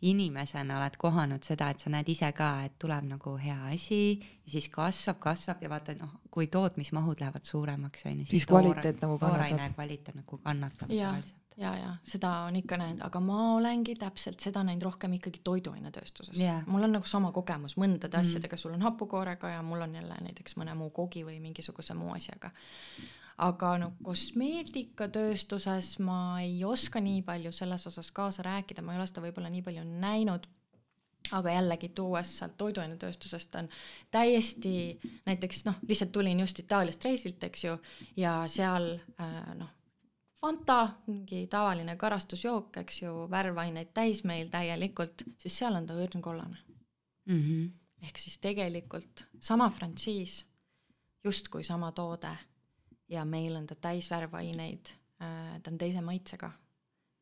Speaker 3: inimesena oled kohanud seda, et sa näed ise ka, et tuleb nagu hea asi ja siis kasvab, kasvab ja vaata noh, kui tootmismahud lähevad suuremaks on ju,
Speaker 2: siis kvaliteet nagu
Speaker 3: kannatab. kvaliteet nagu kannatab
Speaker 1: tavaliselt ja, ja seda on ikka näinud, aga ma olengi täpselt seda näinud rohkem ikkagi toiduainetööstuses.
Speaker 3: Yeah..
Speaker 1: mul on nagu sama kogemus mõndade mm. asjadega, sul on hapukoorega ja mul on jälle näiteks mõne muu kogi või mingisuguse muu asjaga. Aga noh, kosmeetikatööstuses ma ei oska nii palju selles osas kaasa rääkida, ma ei ole seda võib-olla nii palju näinud. Aga jällegi tuues sealt toiduainetööstusest on täiesti näiteks noh, lihtsalt tulin just Itaaliast reisilt, eks ju, ja seal äh, noh, Fanta, mingi tavaline karastusjook, eks ju, värvaineid täis meil täielikult, siis seal on ta õrnkollane
Speaker 3: mm. -hmm.
Speaker 1: ehk siis tegelikult sama frantsiis, justkui sama toode ja meil on ta täis värvaineid, äh, ta on teise maitsega.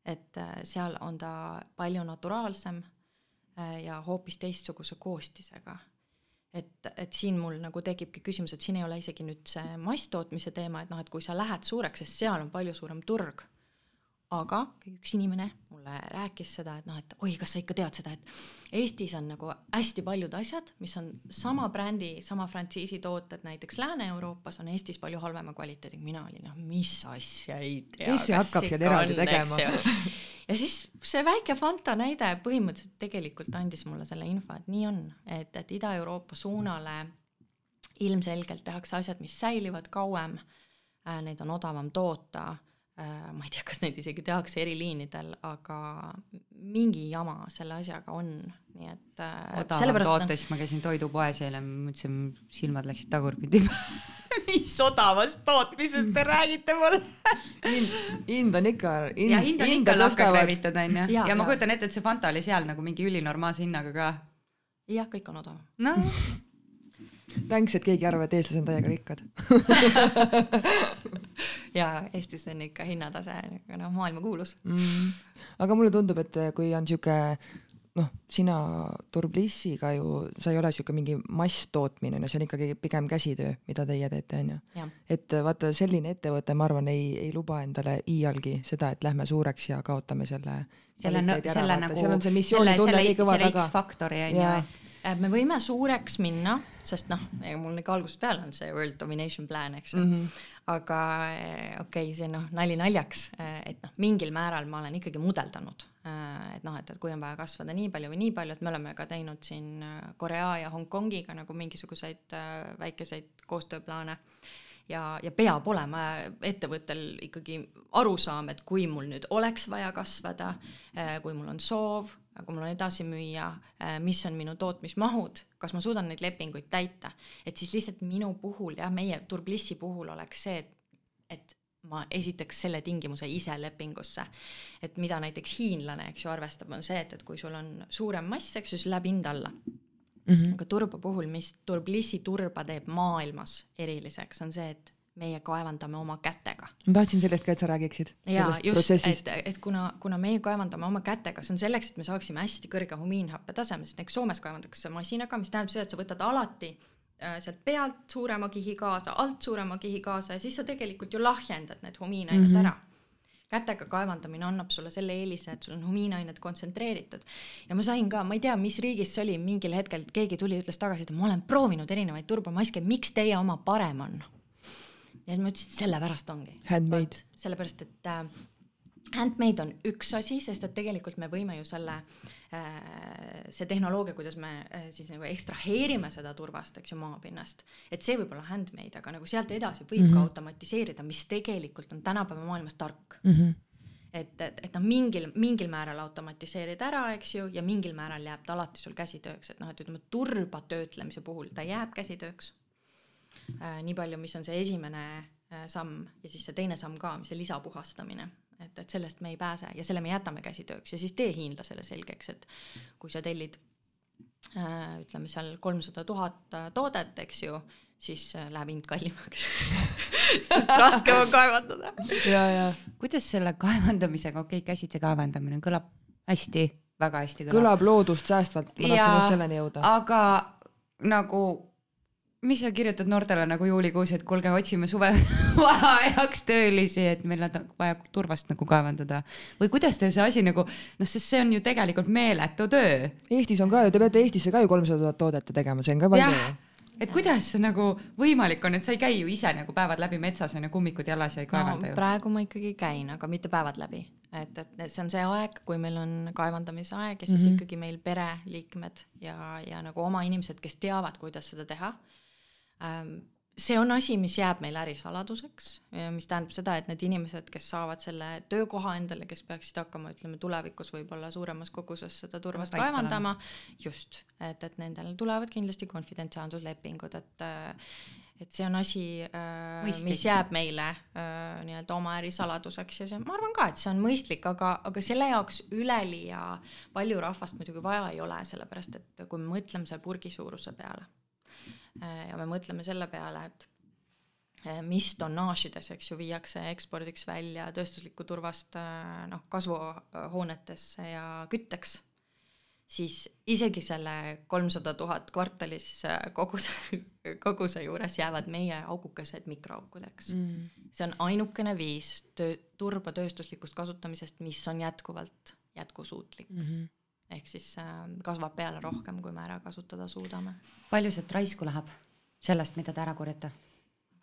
Speaker 1: et äh, seal on ta palju naturaalsem äh, ja hoopis teistsuguse koostisega. Et, et siin mul nagu tekibki küsimus, et siin ei ole isegi nüüd see masstootmise teema, et noh, et kui sa lähed suureks, sest seal on palju suurem turg aga üks inimene mulle rääkis seda, et noh, et oi, kas sa ikka tead seda, et Eestis on nagu hästi paljud asjad, mis on sama brändi, sama frantsiisi tooted, näiteks Lääne-Euroopas on Eestis palju halvema kvaliteediga, mina olin noh, mis asja ei tea.
Speaker 2: kes see hakkab seal eraldi tegema?
Speaker 1: ja siis see väike Fanta näide põhimõtteliselt tegelikult andis mulle selle info, et nii on, et, et Ida-Euroopa suunale ilmselgelt tehakse asjad, mis säilivad kauem äh,, neid on odavam toota ma ei tea, kas neid isegi tehakse eriliinidel, aga mingi jama selle asjaga on, nii et
Speaker 3: äh, odavam toote, siis ma käisin toidupoes eile, mõtlesin, silmad läksid tagurpidi. Mis odavast tootmisest te räägite mulle?
Speaker 2: Hind on ikka
Speaker 3: in, ja hind on ikka lakka kreevitud onju ja, ja, ja ma kujutan ette, et see Fanta oli seal nagu mingi ülinormaalse hinnaga ka.
Speaker 1: jah, kõik on odavam.
Speaker 3: noh
Speaker 2: Thanks, et keegi ei arva, et eestlased on täiega rikkad.
Speaker 1: Ja Eestis on ikka hinnatase noh, maailmakuulus
Speaker 2: mm.. aga mulle tundub, et kui on sihuke noh, sina Turblissiga ju, sa ei ole sihuke mingi masstootmine, no see on ikkagi pigem käsitöö, mida teie teete, on ju. et vaata, selline ettevõte, ma arvan, ei, ei luba endale iialgi seda, et lähme suureks ja kaotame selle
Speaker 3: selle, selle nagu,
Speaker 2: seal on see missioonitunne nii kõva taga.
Speaker 3: X-faktori on ju, et
Speaker 1: me võime suureks minna, sest noh, mul ikka algusest peale on see world domination plan, eks ju
Speaker 2: mm. -hmm.
Speaker 1: aga äh, okei okay,, see noh, nali naljaks, äh, et noh, mingil määral ma olen ikkagi mudeldanud. et noh, et, et kui on vaja kasvada nii palju või nii palju, et me oleme ka teinud siin Korea ja Hongkongiga nagu mingisuguseid väikeseid koostööplaane ja, ja peab olema ettevõttel ikkagi arusaam, et kui mul nüüd oleks vaja kasvada, kui mul on soov kui mul on edasi müüa, mis on minu tootmismahud, kas ma suudan neid lepinguid täita, et siis lihtsalt minu puhul jah, meie Turblissi puhul oleks see, et, et ma esitaks selle tingimuse ise lepingusse. et mida näiteks hiinlane, eks ju, arvestab, on see, et, et kui sul on suurem mass, eks ju, siis läheb hind alla mm. -hmm. aga turba puhul, mis Turblissi turba teeb maailmas eriliseks, on see, et meie kaevandame oma kätega.
Speaker 2: ma tahtsin sellest ka, et sa räägiksid.
Speaker 1: jaa, just, et, et kuna, kuna meie kaevandame oma kätega, see on selleks, et me saaksime hästi kõrge humiinhappe taseme, sest näiteks Soomes kaevandatakse masinaga, mis tähendab seda, et sa võtad alati äh, sealt pealt suurema kihi kaasa, alt suurema kihi kaasa ja siis sa tegelikult ju lahjendad need humiinained mm -hmm. ära kätega kaevandamine annab sulle selle eelise, et sul on humiinained kontsentreeritud. ja ma sain ka, ma ei tea, mis riigis see oli, mingil hetkel keegi tuli, ütles tagasi, et ma olen proovinud erinevaid turbomaske, miks teie oma parem on? Ja ma ütlesin, sellepärast ongi. Sellepärast, et äh, handmade on üks asi, sest et tegelikult me võime ju selle äh,, see tehnoloogia, kuidas me äh, siis nagu ekstraheerime seda turvast, eks ju, maapinnast, et see võib olla handmade, aga nagu sealt edasi võib mm -hmm. ka mhm. automatiseerida, mis tegelikult on tänapäeva maailmas tark mm. -hmm et, et, et noh, mingil, mingil määral automatiseerid ära, eks ju, ja mingil määral jääb ta alati sul käsitööks, et noh, et ütleme, turba töötlemise puhul ta jääb käsitööks nii palju, mis on see esimene äh, samm ja siis see teine samm ka, mis see lisapuhastamine, et, et sellest me ei pääse ja selle me jätame käsitööks ja siis tee hiinlasele selgeks, et kui sa tellid äh, ütleme seal kolmsada tuhat äh, toodet, eks ju, siis äh, läheb hind kallimaks sest raskem on kaevandada.
Speaker 2: ja, ja
Speaker 3: kuidas selle kaevandamisega, okei okay,, käsitsi kaevandamine kõlab hästi, väga hästi
Speaker 2: kõlab. kõlab loodust säästvalt, ma tahtsin just selleni jõuda.
Speaker 3: aga nagu mis sa kirjutad noortele nagu juulikuus, et kuulge, otsime suvevaheajaks töölisi, et meil on vaja turvast nagu kaevandada või kuidas teil see asi nagu noh, sest see on ju tegelikult meeletu töö.
Speaker 2: Eestis on ka ju, te peate Eestisse ka ju kolmsada tuhat toodet tegema, see on ka palju ju
Speaker 3: et kuidas see nagu võimalik on, et sa ei käi ju ise nagu päevad läbi metsas on ju kummikud jalas ja ei kaevanda
Speaker 1: no,
Speaker 3: ju?
Speaker 1: praegu ma ikkagi käin, aga mitte päevad läbi, et, et see on see aeg, kui meil on kaevandamise aeg ja siis mm -hmm. ikkagi meil pereliikmed ja, ja nagu oma inimesed, kes teavad, kuidas seda teha Ähm, see on asi, mis jääb meil ärisaladuseks, mis tähendab seda, et need inimesed, kes saavad selle töökoha endale, kes peaksid hakkama, ütleme tulevikus võib-olla suuremas koguses seda turvast kaevandama, just, et, et nendel tulevad kindlasti konfidentsiaalsuslepingud, et et see on asi, äh, mis jääb meile äh, nii-öelda oma ärisaladuseks ja see, ma arvan ka, et see on mõistlik, aga, aga selle jaoks üleliia palju rahvast muidugi vaja ei ole, sellepärast et kui me mõtleme selle purgi suuruse peale Äh, ja me mõtleme selle peale, et äh, mis tonnaažides, eks ju, viiakse ekspordiks välja tööstuslikku turvast äh, noh, kasvuhoonetesse ja kütteks, siis isegi selle kolmsada tuhat kvartalis koguse, koguse juures jäävad meie augukesed mikroaukudeks. Mm.. see on ainukene viis töö, turba tööstuslikust kasutamisest, mis on jätkuvalt jätkusuutlik. Mm. -hmm ehk siis äh, kasvab peale rohkem, kui me ära kasutada suudame.
Speaker 3: palju sealt raisku läheb sellest, mida te ära korjate?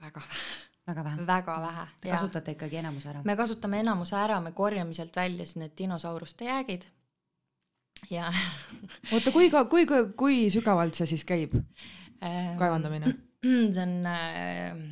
Speaker 1: väga vähe.
Speaker 3: väga vähe?
Speaker 1: väga vähe.
Speaker 3: Te kasutate ikkagi enamuse ära?
Speaker 1: me kasutame enamuse ära, me korjame sealt välja siis need dinosauruste jäägid ja
Speaker 2: oota, kui ka, kui, kui, kui sügavalt see siis käib, ähm, kaevandamine?
Speaker 1: see on äh,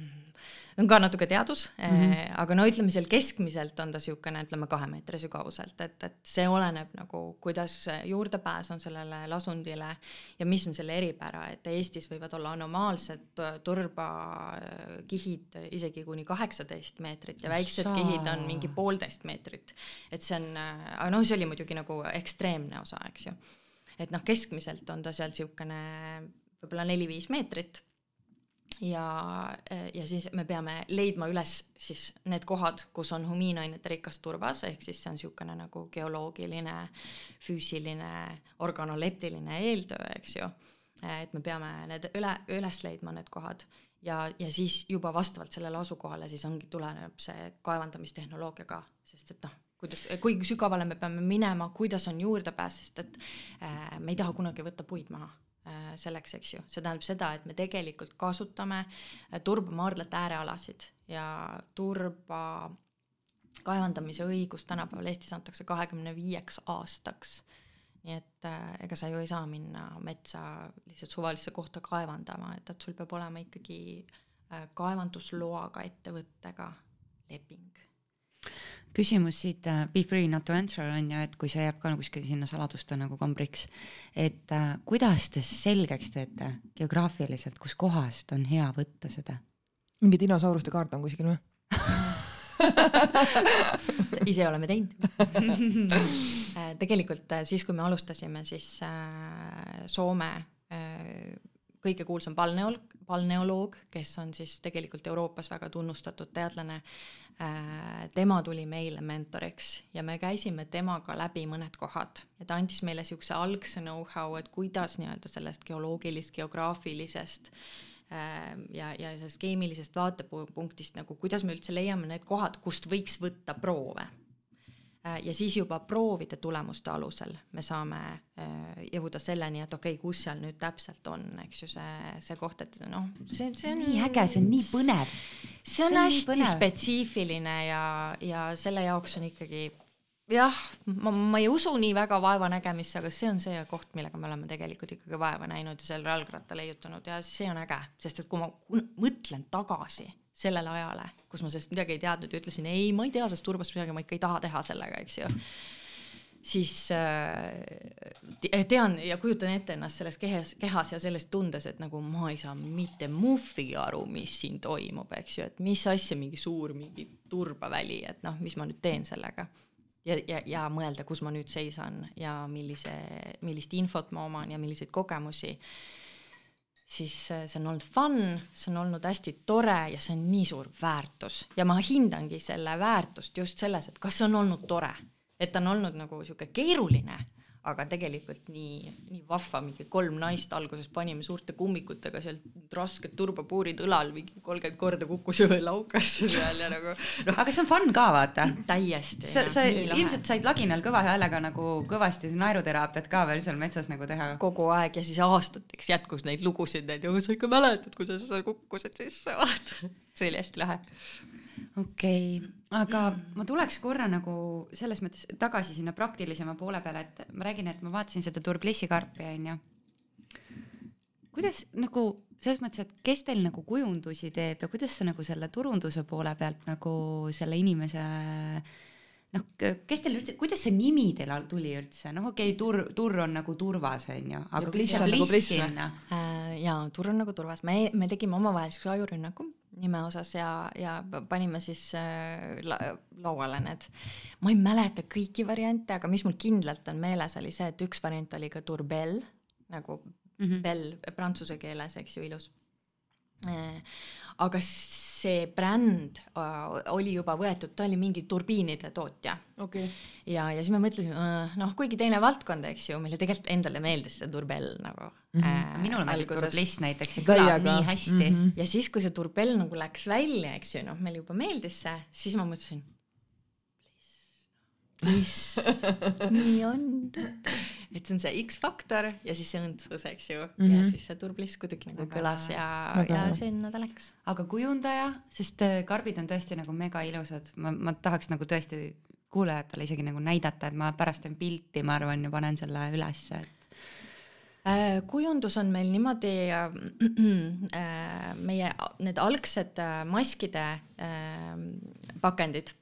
Speaker 1: on ka natuke teadus mm, -hmm. aga no ütleme seal keskmiselt on ta niisugune, ütleme kahe meetri sügavuselt, et, et see oleneb nagu, kuidas juurdepääs on sellele lasundile ja mis on selle eripära, et Eestis võivad olla anomaalsed turbakihid isegi kuni kaheksateist meetrit ja väiksed Saa. kihid on mingi poolteist meetrit. et see on, aga noh, see oli muidugi nagu ekstreemne osa, eks ju. et noh, keskmiselt on ta seal niisugune võib-olla neli-viis meetrit ja, ja siis me peame leidma üles siis need kohad, kus on humiinainete rikas turvas, ehk siis see on niisugune nagu geoloogiline, füüsiline, organoleptiline eeltöö, eks ju. et me peame need üle, üles leidma, need kohad. Ja, ja siis juba vastavalt sellele asukohale siis ongi, tuleneb see kaevandamistehnoloogia ka, sest et noh, kuidas, kui sügavale me peame minema, kuidas on juurdepääs, sest et äh, me ei taha kunagi võtta puid maha selleks, eks ju, see tähendab seda, et me tegelikult kasutame äh, turbamaardlate äärealasid ja turba kaevandamise õigus tänapäeval Eestis antakse kahekümne viieks aastaks. nii et äh, ega sa ju ei saa minna metsa lihtsalt suvalisse kohta kaevandama, et, et sul peab olema ikkagi äh, kaevandusloaga ettevõttega leping
Speaker 3: küsimus siit uh, Be free not to answer on ju, et kui see jääb ka kuskil sinna saladuste nagu kombriks, et uh, kuidas te selgeks teete geograafiliselt, kuskohast on hea võtta seda?
Speaker 2: mingi dinosauruste kaart on kuskil või
Speaker 1: ise oleme teinud tegelikult siis, kui me alustasime, siis Soome kõige kuulsam balneoloog, balneoloog, kes on siis tegelikult Euroopas väga tunnustatud teadlane, äh, tema tuli meile mentoriks ja me käisime temaga läbi mõned kohad. Ja ta andis meile niisuguse algse know-how, et kuidas nii-öelda sellest geoloogilist, geograafilisest äh, ja, ja sellest keemilisest vaatepunktist nagu, kuidas me üldse leiame need kohad, kust võiks võtta proove ja siis juba proovide tulemuste alusel me saame äh, jõuda selleni, et okei okay,, kus seal nüüd täpselt on, eks ju, see, see koht, et noh, see, see on
Speaker 3: nii äge, see on nii põnev.
Speaker 1: see on, see on hästi spetsiifiline ja, ja selle jaoks on ikkagi jah, ma, ma ei usu nii väga vaevanägemisse, aga see on see koht, millega me oleme tegelikult ikkagi vaeva näinud ja selle jalgratta leiutanud ja see on äge, sest et kui ma mõtlen tagasi sellele ajale, kus ma sellest midagi ei teadnud ja ütlesin ei, ma ei tea sellest turbast midagi, ma ikka ei taha teha sellega, eks ju. siis äh, tean ja kujutan ette ennast selles kehas, kehas ja selles tundes, et nagu ma ei saa mitte muhvigi aru, mis siin toimub, eks ju, et mis asja, mingi suur mingi turbaväli, et noh, mis ma nüüd teen sellega ja, ja, ja mõelda, kus ma nüüd seisan ja millise, millist infot ma oman ja milliseid kogemusi siis äh, see on olnud fun, see on olnud hästi tore ja see on nii suur väärtus. Ja ma hindangi selle väärtust just selles, et kas see on olnud tore, et ta on olnud nagu sihuke keeruline aga tegelikult nii, nii vahva, mingi kolm naist alguses panime suurte kummikutega sealt rasked turbapuurid õlal, mingi kolmkümmend korda kukkus üle laukasse seal ja nagu
Speaker 3: noh. aga see on fun ka vaata.
Speaker 1: täiesti.
Speaker 3: sa, sa ilmselt said laginal kõva häälega nagu kõvasti naeruteraapiat ka veel seal metsas nagu teha.
Speaker 1: kogu aeg ja siis aastateks jätkus neid lugusid, et sa ikka mäletad, kuidas sa kukkusid sisse, vaata. see oli hästi lahe
Speaker 3: okei okay., aga ma tuleks korra nagu selles mõttes tagasi sinna praktilisema poole peale, et ma räägin, et ma vaatasin seda Turblessi karpi onju. kuidas nagu selles mõttes, et kes teil nagu kujundusi teeb ja kuidas sa nagu selle turunduse poole pealt nagu selle inimese noh, kes teil üldse, kuidas see nimi teil tuli üldse, noh, okei okay,, tur, turr on nagu turvas, onju, aga kuidas see bliss nagu sinna?
Speaker 1: Äh, jaa, turr on nagu turvas, me, me tegime omavahel siukse ajurünnaku nime osas ja, ja panime siis äh, la, lauale need. ma ei mäleta kõiki variante, aga mis mul kindlalt on meeles, oli see, et üks variant oli ka Tourbel nagu mm -hmm. bell prantsuse keeles, eks ju, ilus äh, aga see bränd äh, oli juba võetud, ta oli mingi turbiinide tootja
Speaker 2: okay..
Speaker 1: ja, ja siis me mõtlesime, äh, noh, kuigi teine valdkond, eks ju, meile tegelikult endale meeldis see turbell nagu mm.
Speaker 3: -hmm. Äh, minule meeldib turbliss näiteks, see kõlab nii hästi mm.
Speaker 1: -hmm. ja siis, kui see turbell nagu läks välja, eks ju, noh, meile juba meeldis see, siis ma mõtlesin nii on? Et see on see X-faktor ja siis see õndsus, eks ju. Mm, -hmm. ja siis see turbliss kuidagi nagu Väga kõlas ja, ja sinna ta läks.
Speaker 3: aga kujundaja, sest äh, karbid on tõesti nagu mega ilusad, ma, ma tahaks nagu tõesti kuulajatele isegi nagu näidata, et ma pärast teen pilti, ma arvan, ja panen selle ülesse, et
Speaker 1: äh, kujundus on meil niimoodi äh,, meie need algsed äh, maskide äh, pakendid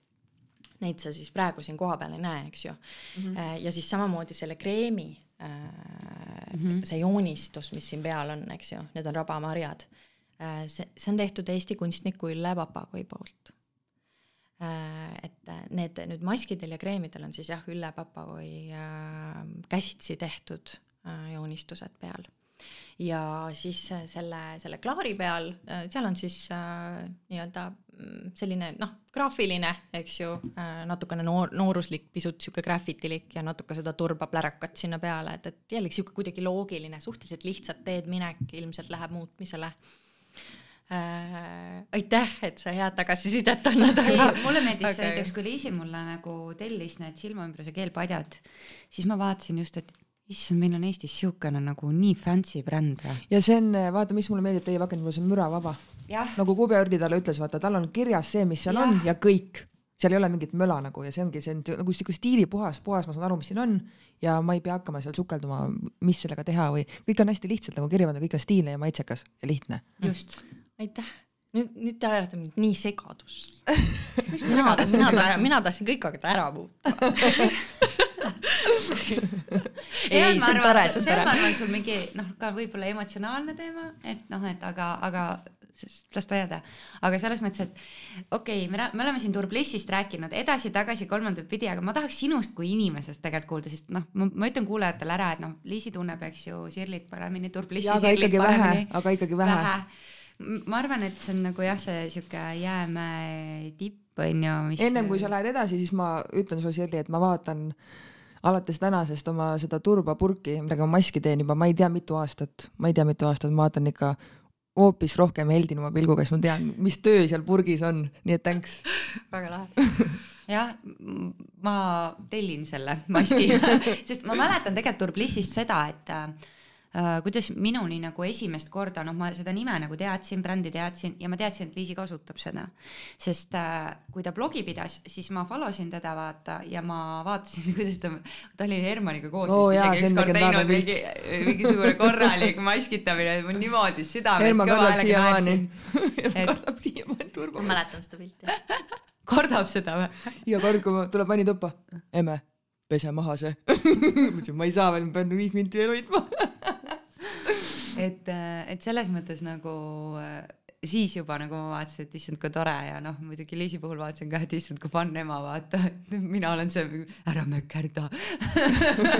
Speaker 1: neid sa siis praegu siin kohapeal ei näe, eks ju mm. -hmm. ja siis samamoodi selle kreemi mm, -hmm. see joonistus, mis siin peal on, eks ju, need on rabamarjad. Äh, see, see on tehtud Eesti kunstniku Ülle Papagoi poolt. et need nüüd maskidel ja kreemidel on siis jah, Ülle Papagoi käsitsi tehtud joonistused peal ja siis selle, selle klaari peal, seal on siis äh, nii-öelda selline noh, graafiline, eks ju äh,, natukene noor, nooruslik, pisut sihuke graffitilik ja natuke seda turbaplärakat sinna peale, et, et jällegi sihuke kuidagi loogiline, suhteliselt lihtsalt teedminek ilmselt läheb muutmisele äh,. aitäh, et sa head tagasisidet annad.
Speaker 3: mulle meeldis aga... näiteks, kui Liisi mulle nagu tellis need silmaümbruse keelpadjad, siis ma vaatasin just, et issand, meil on Eestis siukene nagu nii fancy bränd või?
Speaker 2: ja see on, vaata, mis mulle meeldib teie pakendil, see on müravaba. Nagu Kube Ördi talle ütles, vaata, tal on kirjas see, mis seal ja. on ja kõik. seal ei ole mingit möla nagu ja see ongi, see on nagu siuke stiilipuhas, puhas, ma saan aru, mis siin on ja ma ei pea hakkama seal sukelduma, mis sellega teha või kõik on hästi lihtsalt nagu kirja pandud, kõik on stiilne ja maitsekas ja lihtne.
Speaker 3: just.
Speaker 1: aitäh nüüd, nüüd te ajate mind nii segadusse. mina, mina tahan, mina tahtsin kõik hakata ära muutma. ei, see on see on
Speaker 3: see on, ma arvan, sul mingi noh, ka võib-olla emotsionaalne teema, et noh, et aga, aga sest las ta jääda, aga selles mõttes, et okei okay,, me, me oleme siin Turblissist rääkinud edasi-tagasi kolmandat pidi, aga ma tahaks sinust kui inimesest tegelikult kuulda, sest noh, ma, ütlen kuulajatele ära, et noh, Liisi tunneb, eks ju, Sirlit paremini, Turblissi Sirlit
Speaker 2: ikkagi vähe
Speaker 3: paremini,
Speaker 2: aga ikkagi vähe, vähe..
Speaker 3: Ma arvan, et see on nagu jah, see sihuke jäämäe tipp on ju, mis
Speaker 2: ennem kui sa lähed edasi, siis ma ütlen sulle, Sirli, et ma vaatan alates tänasest oma seda turbapurki, millega ma maski teen juba, ma ei tea, mitu aastat, ma ei tea, mitu aastat, ma vaatan ikka hoopis rohkem heldinuma pilguga, siis ma tean, mis töö seal purgis on, nii et thanks.
Speaker 1: väga lahe.
Speaker 3: jah, ma tellin selle maski, sest ma mäletan tegelikult Turblissist seda, et äh, kuidas minuni nagu esimest korda, noh, ma seda nime nagu teadsin, brändi teadsin ja ma teadsin, et Liisi kasutab seda. sest äh, kui ta blogi pidas, siis ma follow sin teda vaata ja ma vaatasin, kuidas ta, ta oli Hermaniga koos
Speaker 2: Oo
Speaker 3: vist
Speaker 2: jaa,
Speaker 3: isegi ükskord teinud mingi, mingisugune korralik maskitamine, ma niimoodi südamest
Speaker 2: Herman
Speaker 3: kõva häälega naersin..
Speaker 2: Kardab siiamaani
Speaker 1: ma
Speaker 2: turba.
Speaker 1: mäletan seda pilti.
Speaker 3: kardab seda või?
Speaker 2: iga kord, kui ma- tuleb Anni tuppa, emme, pese maha see. mõtlesin, ma ei saa veel, ma pean viis minti veel hoidma.
Speaker 3: et, et selles mõttes nagu äh, siis juba nagu ma vaatasin, et issand, kui tore ja noh, muidugi Liisi puhul vaatasin ka, et issand, kui fun ema, vaata, mina olen see, ära mökkerda.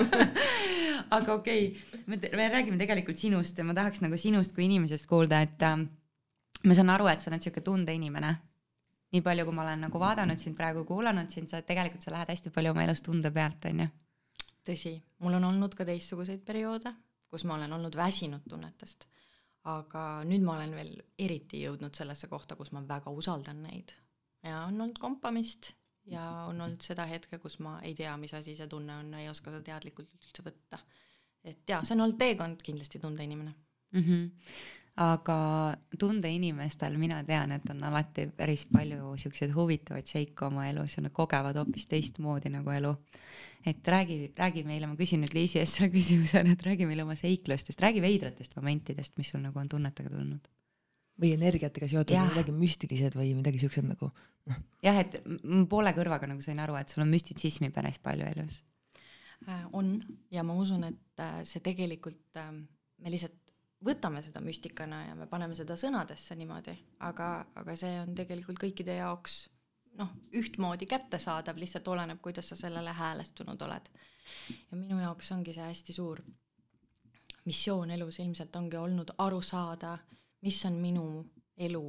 Speaker 3: aga okei okay,, me, me räägime tegelikult sinust ja ma tahaks nagu sinust kui inimesest kuulda, et äh, ma saan aru, et sa oled siuke tundeinimene. nii palju, kui ma olen nagu vaadanud sind praegu, kuulanud sind, sa tegelikult, sa lähed hästi palju oma elus tunde pealt, onju.
Speaker 1: tõsi, mul on olnud ka teistsuguseid perioode, kus ma olen olnud väsinud tunnetest. aga nüüd ma olen veel eriti jõudnud sellesse kohta, kus ma väga usaldan neid ja on olnud kompamist ja on olnud seda hetke, kus ma ei tea, mis asi see tunne on, ei oska seda teadlikult üldse võtta. et jaa, see on olnud teekond kindlasti tundeinimene.
Speaker 3: mm. -hmm. Aga tundeinimestel mina tean, et on alati päris palju siukseid huvitavaid seiku oma elus ja nad kogevad hoopis teistmoodi nagu elu. et räägi, räägi meile, ma küsin nüüd Liisi eest selle küsimuse, et räägi meile oma seiklustest, räägi veidratest momentidest, mis sul nagu on tunnetega tulnud.
Speaker 2: või energiatega seotud
Speaker 3: Jah.
Speaker 2: midagi müstilised või midagi siuksed nagu.
Speaker 3: jah, et poole kõrvaga nagu sain aru, et sul on müstitsismi päris palju elus.
Speaker 1: Äh, on ja ma usun, et äh, see tegelikult, me lihtsalt võtame seda müstikana ja me paneme seda sõnadesse niimoodi, aga, aga see on tegelikult kõikide jaoks noh, ühtmoodi kättesaadav, lihtsalt oleneb, kuidas sa sellele häälestunud oled. ja minu jaoks ongi see hästi suur missioon elus ilmselt ongi olnud aru saada, mis on minu elu,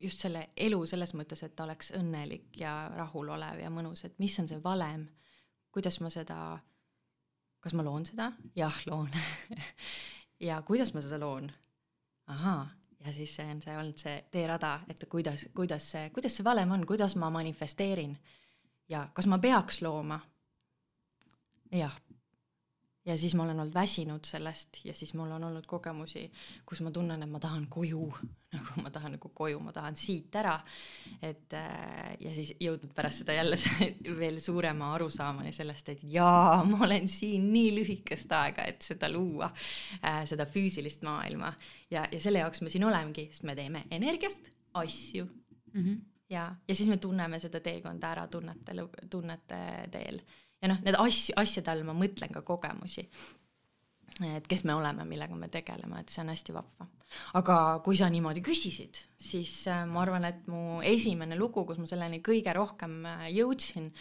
Speaker 1: just selle elu selles mõttes, et ta oleks õnnelik ja rahulolev ja mõnus, et mis on see valem kuidas ma seda, kas ma loon seda? jah, loon. ja kuidas ma seda loon? ahaa, ja siis see on see olnud see teerada, et kuidas, kuidas see, kuidas see valem on, kuidas ma manifesteerin ja kas ma peaks looma? jah. Ja siis ma olen olnud väsinud sellest ja siis mul on olnud kogemusi, kus ma tunnen, et ma tahan koju, nagu ma tahan nagu koju, ma tahan siit ära. et äh, ja siis jõudnud pärast seda jälle veel suurema arusaamani sellest, et jaa, ma olen siin nii lühikest aega, et seda luua äh,, seda füüsilist maailma ja, ja selle jaoks me siin olemegi, sest me teeme energiast asju
Speaker 3: mm. -hmm.
Speaker 1: ja, ja siis me tunneme seda teekonda ära tunnete, tunnete teel ja noh, need asju, asjade all ma mõtlen ka kogemusi. et kes me oleme, millega me tegeleme, et see on hästi vahva. aga kui sa niimoodi küsisid, siis äh, ma arvan, et mu esimene lugu, kus ma selleni kõige rohkem äh, jõudsin,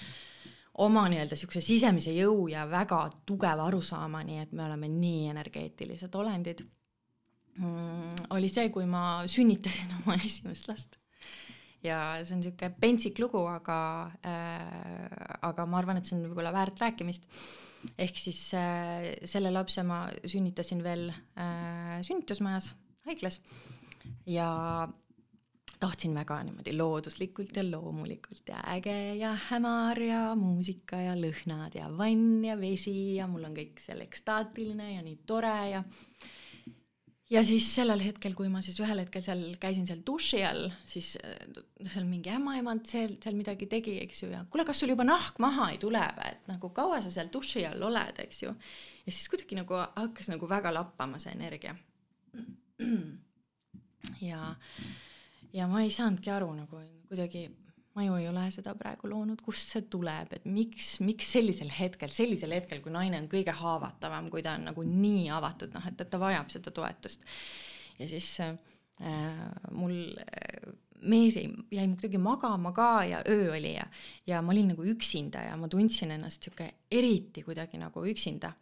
Speaker 1: oma nii-öelda niisuguse sisemise jõu ja väga tugeva arusaamani, et me oleme nii energeetilised olendid mm,, oli see, kui ma sünnitasin oma esimest last ja see on niisugune pentsik lugu, aga äh,, aga ma arvan, et see on võib-olla väärt rääkimist. ehk siis äh, selle lapse ma sünnitasin veel äh, sünnitusmajas, haiglas ja tahtsin väga niimoodi looduslikult ja loomulikult ja äge ja hämar ja muusika ja lõhnad ja vann ja vesi ja mul on kõik seal ekstaatiline ja nii tore ja ja siis sellel hetkel, kui ma siis ühel hetkel seal käisin seal duši all, siis äh, seal mingi ämmaemand seal, seal midagi tegi, eks ju, ja kuule, kas sul juba nahk maha ei tule või, et nagu kaua sa seal duši all oled, eks ju. ja siis kuidagi nagu hakkas nagu väga lappama see energia. ja, ja ma ei saanudki aru nagu kuidagi, ma ju ei ole seda praegu loonud, kust see tuleb, et miks, miks sellisel hetkel, sellisel hetkel, kui naine on kõige haavatavam, kui ta on nagu nii avatud, noh, et, et ta vajab seda toetust. ja siis äh, mul äh, mees jäi, jäi kuidagi magama ka ja öö oli ja, ja ma olin nagu üksinda ja ma tundsin ennast sihuke eriti kuidagi nagu üksinda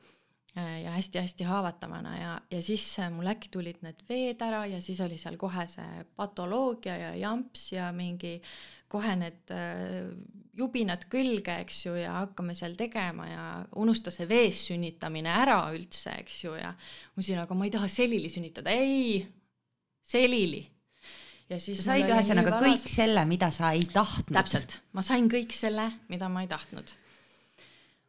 Speaker 1: Äh, ja hästi-hästi haavatavana ja, ja siis äh, mul äkki tulid need veed ära ja siis oli seal kohe see patoloogia ja jamps ja mingi kohe need äh, jubinad külge, eks ju, ja hakkame seal tegema ja unusta see vees sünnitamine ära üldse, eks ju, ja ma ütlesin, aga ma ei taha selili sünnitada, ei, selili.
Speaker 3: ja siis sa said ühesõnaga kõik selle, mida sa ei tahtnud.
Speaker 1: täpselt, ma sain kõik selle, mida ma ei tahtnud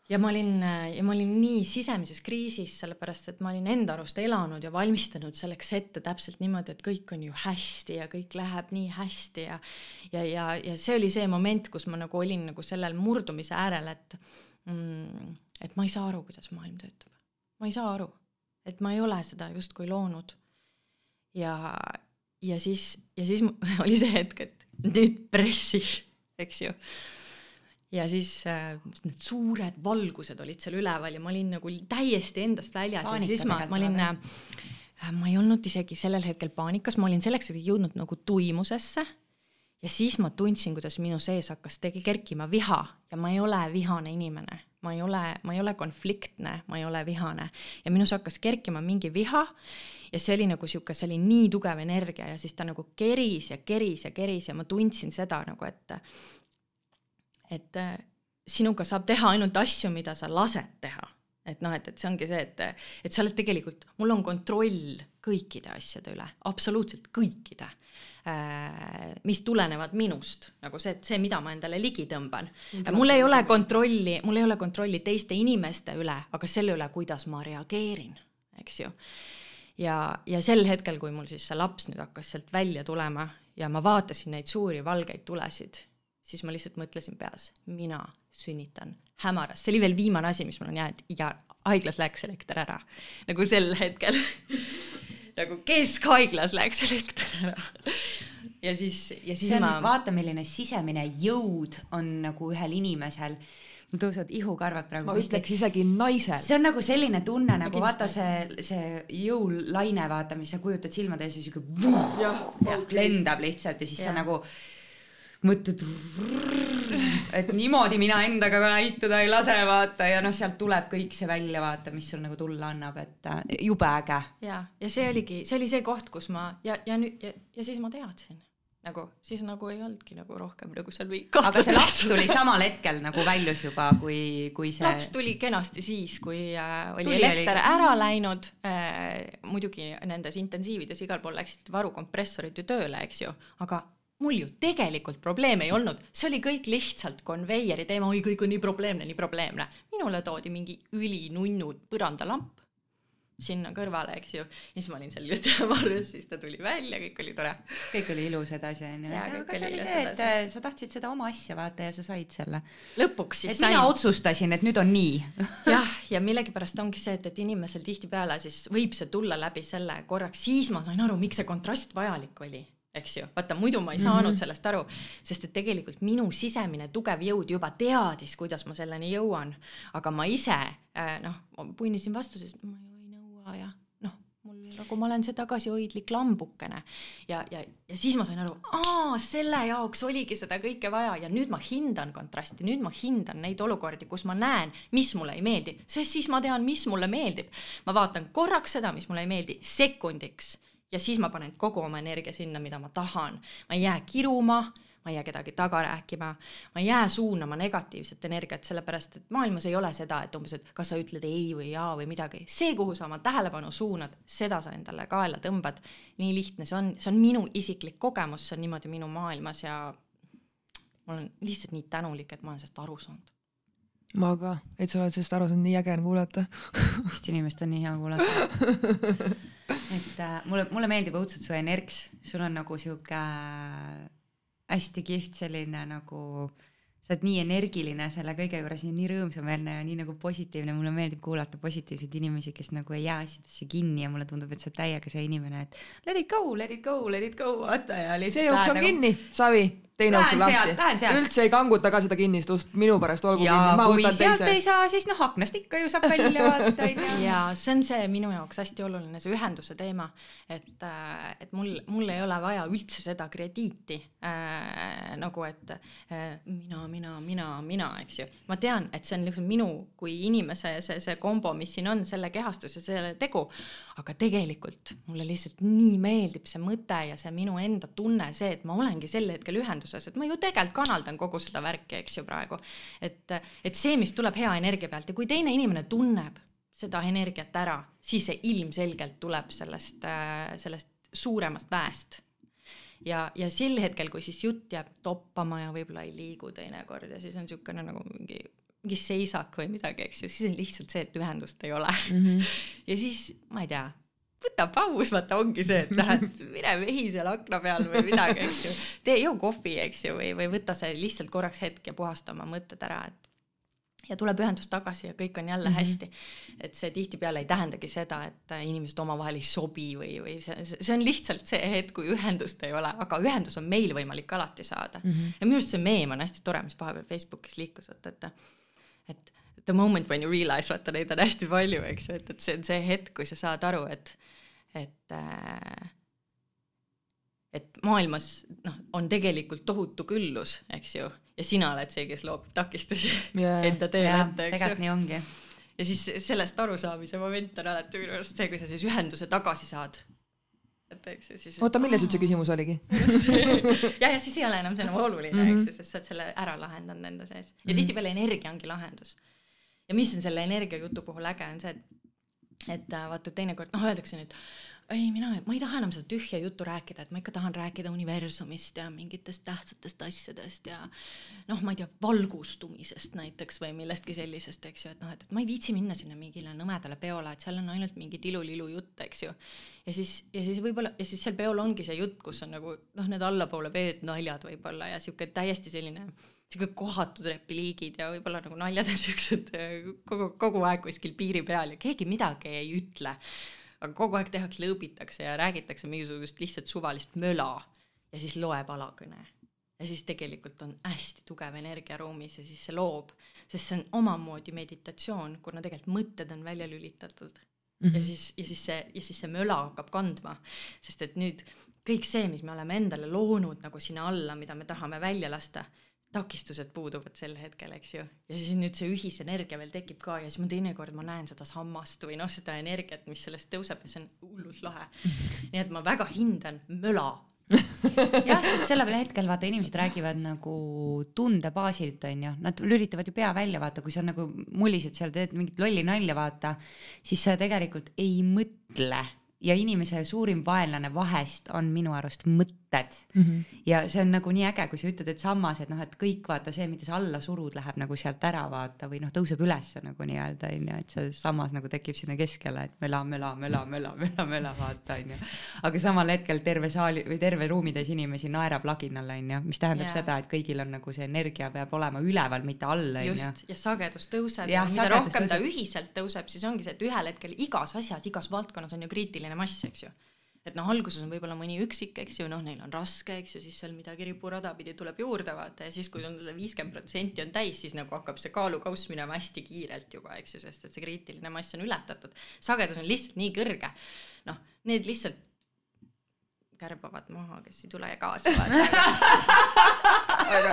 Speaker 1: ja ma olin, ja ma olin nii sisemises kriisis, sellepärast et ma olin enda arust elanud ja valmistanud selleks ette täpselt niimoodi, et kõik on ju hästi ja kõik läheb nii hästi ja ja, ja, ja see oli see moment, kus ma nagu olin nagu sellel murdumise äärel, et mm, et ma ei saa aru, kuidas maailm töötab. ma ei saa aru, et ma ei ole seda justkui loonud. ja, ja siis, ja siis oli see hetk, et nüüd pressi, eks ju ja siis äh, need suured valgused olid seal üleval ja ma olin nagu täiesti endast väljas Paanika ja siis ma, ma olin äh,, ma ei olnud isegi sellel hetkel paanikas, ma olin selleks jõudnud nagu tuimusesse. Ja siis ma tundsin, kuidas minu sees hakkas tegi kerkima viha ja ma ei ole vihane inimene, ma ei ole, ma ei ole konfliktne, ma ei ole vihane. Ja minus hakkas kerkima mingi viha ja see oli nagu sihuke, see oli nii tugev energia ja siis ta nagu keris ja keris ja keris ja ma tundsin seda nagu, et et äh, sinuga saab teha ainult asju, mida sa lased teha. et noh, et, et see ongi see, et, et sa oled tegelikult, mul on kontroll kõikide asjade üle, absoluutselt kõikide, äh, mis tulenevad minust, nagu see, et see, mida ma endale ligi tõmban. mul ei ole kontrolli, mul ei ole kontrolli teiste inimeste üle, aga selle üle, kuidas ma reageerin, eks ju. ja, ja sel hetkel, kui mul siis see laps nüüd hakkas sealt välja tulema ja ma vaatasin neid suuri valgeid tulesid siis ma lihtsalt mõtlesin peas, mina sünnitan hämaras, see oli veel viimane asi, mis mul on jäänud ja haiglas läks elekter ära. nagu sel hetkel nagu keskhaiglas läks elekter ära. ja siis, ja siis
Speaker 3: see on,
Speaker 1: ma.
Speaker 3: vaata, milline sisemine jõud on nagu ühel inimesel mul tõusevad ihukarvad praegu.
Speaker 2: ma ütleks isegi naisel.
Speaker 3: see on nagu selline tunne nagu vaata see, see jõulaine, vaata, mis sa kujutad silmade ees ja siuke lendab lihtsalt ja siis ja. sa nagu mõtled, et niimoodi mina endaga ka näituda ei lase, vaata, ja noh, sealt tuleb kõik see välja, vaata, mis sul nagu tulla annab, et äh, jube äge.
Speaker 1: ja, ja see oligi, see oli see koht, kus ma ja, ja nüüd ja, ja siis ma teadsin nagu siis nagu ei olnudki nagu rohkem nagu seal või
Speaker 3: aga see laps tuli samal hetkel nagu väljus juba, kui, kui see
Speaker 1: laps tuli kenasti siis, kui äh, oli tuli elekter oli... ära läinud äh,, muidugi nendes intensiivides igal pool läksid varukompressorid ju tööle, eks ju, aga mul ju tegelikult probleeme ei olnud, see oli kõik lihtsalt konveieri teema, oi, kõik on nii probleemne, nii probleemne. minule toodi mingi ülinunnu põrandalamp sinna kõrvale, eks ju, ja siis ma olin seal just varjus, siis ta tuli välja, kõik oli tore.
Speaker 3: kõik oli ilus edasi onju, aga see oli see, et edasi. sa tahtsid seda oma asja vaata ja sa said selle.
Speaker 1: lõpuks siis
Speaker 3: et sain. mina otsustasin, et nüüd on nii
Speaker 1: jah, ja millegipärast ongi see, et, et inimesel tihtipeale siis võib see tulla läbi selle korraks, siis ma sain aru, miks see kontrast vajalik oli eks ju, vaata muidu ma ei saanud mm -hmm. sellest aru, sest et tegelikult minu sisemine tugev jõud juba teadis, kuidas ma selleni jõuan, aga ma ise äh, noh, puinisin vastu, sest ma ju ei nõua ja noh, mul nagu ma olen see tagasihoidlik lambukene. Ja, ja, ja siis ma sain aru, aa, selle jaoks oligi seda kõike vaja. Ja nüüd ma hindan kontrasti, nüüd ma hindan neid olukordi, kus ma näen, mis mulle ei meeldi, sest siis ma tean, mis mulle meeldib. ma vaatan korraks seda, mis mulle ei meeldi, sekundiks ja siis ma panen kogu oma energia sinna, mida ma tahan. ma ei jää kiruma, ma ei jää kedagi taga rääkima, ma ei jää suunama negatiivset energiat, sellepärast et maailmas ei ole seda, et umbes, et kas sa ütled ei või jaa või midagi. see, kuhu sa oma tähelepanu suunad, seda sa endale kaela tõmbad. nii lihtne see on, see on minu isiklik kogemus, see on niimoodi minu maailmas ja ma olen lihtsalt nii tänulik, et ma olen sellest aru saanud
Speaker 2: ma ka, et sa oled sellest aru saanud, nii äge on kuulata
Speaker 3: vist inimest on nii hea kuulata et äh, mulle, mulle meeldib õudselt su energis, sul on nagu sihuke hästi kihvt selline nagu sa oled nii energiline selle kõige juures ja nii rõõmsameelne ja nii nagu positiivne, mulle meeldib kuulata positiivseid inimesi, kes nagu ei jää asjadesse kinni ja mulle tundub, et sa oled täiega see inimene, et let it go, let it go, let it go, vaata ja lihtsalt
Speaker 2: see on
Speaker 3: nagu...
Speaker 2: kinni, savi teine uks on lahti. üldse ei kanguta ka seda kinnist ust minu pärast, olgu
Speaker 3: ja kinni, ma võtan teise. sealt ei saa, siis noh, aknast ikka ju saab välja vaadata onju.
Speaker 1: ja see on see minu jaoks hästi oluline, see ühenduse teema, et, äh, et mul, mul ei ole vaja üldse seda krediiti äh, nagu, et äh, mina, mina, mina, mina, eks ju. ma tean, et see on lihtsalt minu kui inimese see, see kombo, mis siin on, selle kehastus ja selle tegu, aga tegelikult mulle lihtsalt nii meeldib see mõte ja see minu enda tunne, see, et ma olengi sel hetkel ühenduses ühenduses, et ma ju tegelikult kanaldan kogu seda värki, eks ju praegu. et, et see, mis tuleb hea energia pealt ja kui teine inimene tunneb seda energiat ära, siis see ilmselgelt tuleb sellest, sellest suuremast väest. ja, ja sel hetkel, kui siis jutt jääb toppama ja võib-olla ei liigu teinekord ja siis on niisugune nagu mingi mingi seisak või midagi, eks ju, siis on lihtsalt see, et ühendust ei ole mm. -hmm. ja siis ma ei tea, võta paus, vaata ongi see, et lähed, mine vehi seal akna peal või midagi, eks ju. tee joo kohvi, eks ju, või, või võta see lihtsalt korraks hetk ja puhasta oma mõtted ära, et ja tuleb ühendus tagasi ja kõik on jälle mm -hmm. hästi. et see tihtipeale ei tähendagi seda, et inimesed omavahel ei sobi või, või see, see on lihtsalt see hetk, kui ühendust ei ole, aga ühendus on meil võimalik alati saada mm. -hmm. ja minu arust see meem on hästi tore, mis vahepeal Facebookis liikus, et, et, et the moment when you realize, vaata neid on hästi palju, eks ju, et, et see on see hetk, kui sa saad aru, et et äh, et maailmas noh, on tegelikult tohutu küllus, eks ju, ja sina oled see, kes loob takistusi yeah. enda teel
Speaker 3: yeah, ette, eks ju. tegelikult nii ongi.
Speaker 1: ja siis sellest arusaamise moment on alati minu arust see, kui sa siis ühenduse tagasi saad. et eks ju siis.
Speaker 2: oota, milles üldse küsimus oligi
Speaker 1: jah, ja siis ei ole enam see enam oluline mm, -hmm. eks ju, sest sa oled selle ära lahendanud enda sees ja mm -hmm. tihtipeale energia ongi lahendus. ja mis on selle energiajutu puhul äge, on see, et et äh, vaata teinekord noh, öeldakse nüüd ei, mina, ma ei taha enam seda tühja juttu rääkida, et ma ikka tahan rääkida universumist ja mingitest tähtsatest asjadest ja noh, ma ei tea, valgustumisest näiteks või millestki sellisest, eks ju, et noh, et, et ma ei viitsi minna sinna mingile nõmedale peole, et seal on ainult mingi tilulilu jutt, eks ju. ja siis, ja siis võib-olla, ja siis seal peol ongi see jutt, kus on nagu noh, need allapoole veed naljad võib-olla ja sihuke täiesti selline sihuke kohatud repliigid ja võib-olla nagu naljad ja siuksed äh, kogu, kogu aeg kuskil piiri peal ja keegi midagi ei ütle. aga kogu aeg tehakse, lõõbitakse ja räägitakse mingisugust lihtsalt suvalist möla ja siis loeb alakõne. ja siis tegelikult on hästi tugev energia ruumis ja siis see loob, sest see on omamoodi meditatsioon, kuna tegelikult mõtted on välja lülitatud mm. -hmm. ja siis, ja siis see, ja siis see möla hakkab kandma, sest et nüüd kõik see, mis me oleme endale loonud nagu sinna alla, mida me tahame välja lasta takistused puuduvad sel hetkel, eks ju, ja siis nüüd see ühisenergia veel tekib ka ja siis ma teinekord ma näen seda sammast või noh, seda energiat, mis sellest tõuseb ja see on hullult lahe. nii et ma väga hindan möla.
Speaker 3: Jah, sest sellel hetkel vaata inimesed räägivad nagu tunde baasilt onju, nad lülitavad ju pea välja, vaata, kui sa nagu mullised seal teed mingit lolli nalja, vaata, siis sa tegelikult ei mõtle. Ja inimese suurim vaenlane vahest on minu arust mõte mõtted mm. -hmm. ja see on nagu nii äge, kui sa ütled, et sammas, et noh, et kõik vaata see, mida sa alla surud, läheb nagu sealt ära vaata või noh, tõuseb ülesse nagu nii-öelda onju, et see sammas nagu tekib sinna keskele, et möla, möla, möla, möla, möla, möla vaata onju. aga samal hetkel terve saali või terve ruumitäis inimesi naerab laginal onju, mis tähendab yeah. seda, et kõigil on nagu see energia peab olema üleval, mitte all onju.
Speaker 1: just, ja sagedus tõuseb ja, ja mida rohkem tõuseb. ta ühiselt tõuseb, siis ongi see, et ühel hetkel igas asjas, igas valdkonnas on ju kriitiline mass, eks ju et noh, alguses on võib-olla mõni üksik, eks ju, noh, neil on raske, eks ju, siis seal midagi ripurada pidi tuleb juurde vaata ja siis, kui on viiskümmend protsenti on täis, siis nagu hakkab see kaalukauss minema hästi kiirelt juba, eks ju, sest et see kriitiline mass on ületatud. sagedus on lihtsalt nii kõrge. noh, need lihtsalt kärbavad maha, kes ei tule kaasa aga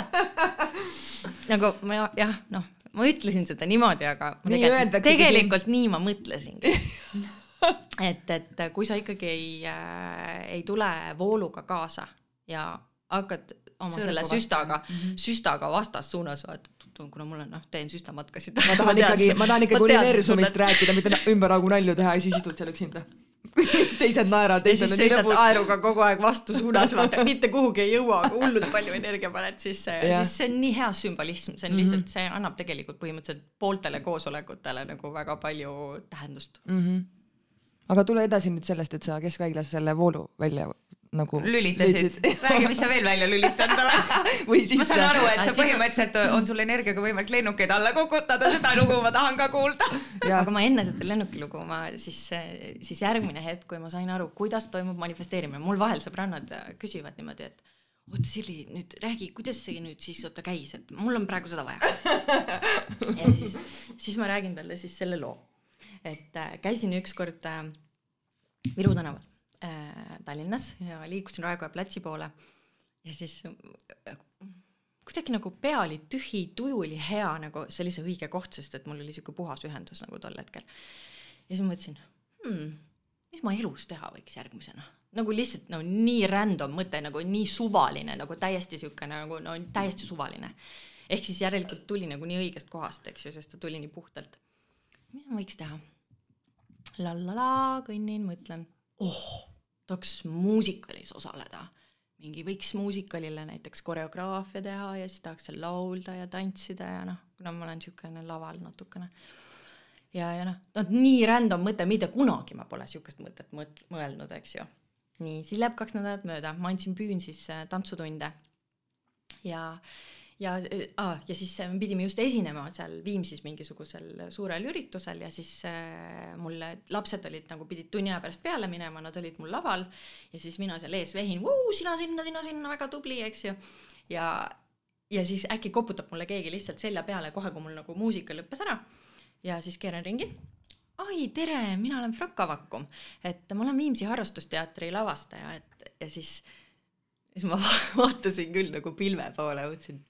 Speaker 1: nagu ma jah, noh, ma ütlesin seda niimoodi, aga nii tegelikult, tegelikult nii ma mõtlesingi et, et kui sa ikkagi ei äh,, ei tule vooluga kaasa ja hakkad oma Sõrgu selle süstaga mm, -hmm. süstaga vastassuunas vaata, kuna mul on noh, teen süstamatkasid.
Speaker 2: ma tahan ikkagi, ma tahan ikkagi universumist rääkida, mitte ümberaugu nalju teha ja siis istud seal üksinda teised naeravad.
Speaker 1: ja siis sõidad aeruga kogu aeg vastusuunas, vaata mitte kuhugi ei jõua, aga hullult palju energia paned sisse ja siis see on nii hea sümbolism, see on mm -hmm. lihtsalt, see annab tegelikult põhimõtteliselt pooltele koosolekutele nagu väga palju tähendust mm. -hmm
Speaker 2: aga tule edasi nüüd sellest, et sa keskhaiglas selle voolu välja nagu
Speaker 3: lülitasid, räägi, mis sa veel välja lülitanud oled. ma saan aru, et
Speaker 1: Aga
Speaker 3: sa põhimõtteliselt on sul energiaga võimalik lennukeid alla kukutada, seda lugu ma tahan ka kuulda.
Speaker 2: ja
Speaker 1: aga ma enne seda lennukilugu, ma siis, siis järgmine hetk, kui ma sain aru, kuidas toimub manifesteerimine, mul vahel sõbrannad küsivad niimoodi, et oota, Sirli, nüüd räägi, kuidas see nüüd siis oota käis, et mul on praegu seda vaja. ja siis, siis ma räägin talle siis selle loo, et äh, käisin ükskord äh, Viru tänaval äh, Tallinnas ja liikusin Raekoja platsi poole ja siis äh, kuidagi nagu pea oli tühi, tuju oli hea nagu, see oli see õige koht, sest et mul oli sihuke puhas ühendus nagu tol hetkel. ja siis mõtlesin hmm,, mis ma elus teha võiks järgmisena, nagu lihtsalt no nii random mõte nagu nii suvaline nagu täiesti sihuke nagu no täiesti suvaline. ehk siis järelikult tuli nagu nii õigest kohast, eks ju, sest ta tuli nii puhtalt. mis ma võiks teha? la-la-la, kõnnin, mõtlen, oh, tahaks muusikalis osaleda mingi võiks muusikalile näiteks koreograafia teha ja siis tahaks seal laulda ja tantsida ja noh, kuna ma olen niisugune laval natukene. ja, ja noh, no nii random mõte, mitte kunagi ma pole niisugust mõtet mõt-, mõelnud, eks ju. nii, siis läheb kaks nädalat mööda, ma andsin Püün siis äh, tantsutunde ja ja ah,, ja siis äh, me pidime just esinema seal Viimsis mingisugusel suurel üritusel ja siis äh, mulle lapsed olid nagu pidid tunni aja pärast peale minema, nad olid mul laval. Ja siis mina seal ees vehin, sina sinna, sina sinna, väga tubli, eks ju. ja, ja siis äkki koputab mulle keegi lihtsalt selja peale kohe, kui mul nagu muusika lõppes ära. Ja siis keeran ringi. Ai, tere, mina olen Franka Vakum, et ma olen Viimsi Harrastusteatri lavastaja, et ja siis, siis ma vaatasin küll nagu pilve poole, mõtlesin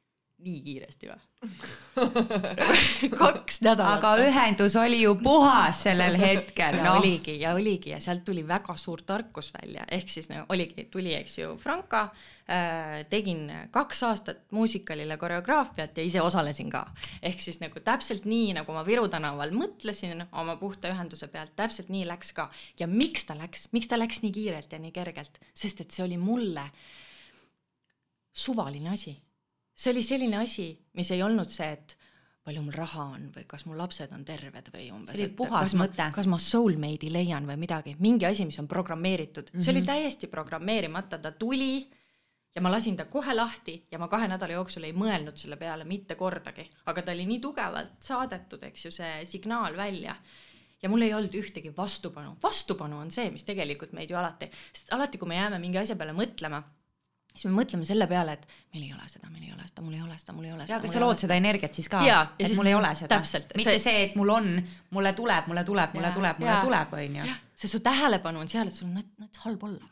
Speaker 1: nii kiiresti või? kaks nädalat.
Speaker 3: aga ühendus oli ju puhas sellel hetkel,
Speaker 1: ja
Speaker 3: noh.
Speaker 1: oligi ja oligi ja sealt tuli väga suur tarkus välja, ehk siis no, oligi, tuli, eks ju, Franka äh,, tegin kaks aastat muusikalile koreograafiat ja ise osalesin ka. ehk siis nagu täpselt nii, nagu ma Viru tänaval mõtlesin oma puhta ühenduse pealt, täpselt nii läks ka. ja miks ta läks, miks ta läks nii kiirelt ja nii kergelt, sest et see oli mulle suvaline asi. See oli selline asi, mis ei olnud see, et palju mul raha on või kas mu lapsed on terved või umbes.
Speaker 3: See oli puhas mõte.
Speaker 1: kas ma soulmate'i leian või midagi, mingi asi, mis on programmeeritud mm, -hmm. see oli täiesti programmeerimata, ta tuli ja ma lasin ta kohe lahti ja ma kahe nädala jooksul ei mõelnud selle peale mitte kordagi, aga ta oli nii tugevalt saadetud, eks ju, see signaal välja ja mul ei olnud ühtegi vastupanu, vastupanu on see, mis tegelikult meid ju alati, sest alati, kui me jääme mingi asja peale mõtlema, siis me mõtleme selle peale, et meil ei ole seda, meil ei ole seda, mul ei ole seda, mul ei ole seda.
Speaker 3: aga sa lood seda energiat siis ka,
Speaker 1: Jaa, ja
Speaker 3: et
Speaker 1: siis-
Speaker 3: mul ei ole seda. mitte
Speaker 1: see-
Speaker 3: see, et mul on, mulle tuleb, mulle tuleb, mulle
Speaker 1: Jaa,
Speaker 3: tuleb, mulle
Speaker 1: jaa.
Speaker 3: tuleb, onju.
Speaker 1: sest su tähelepanu on seal, et sul on nats, nats halb olla.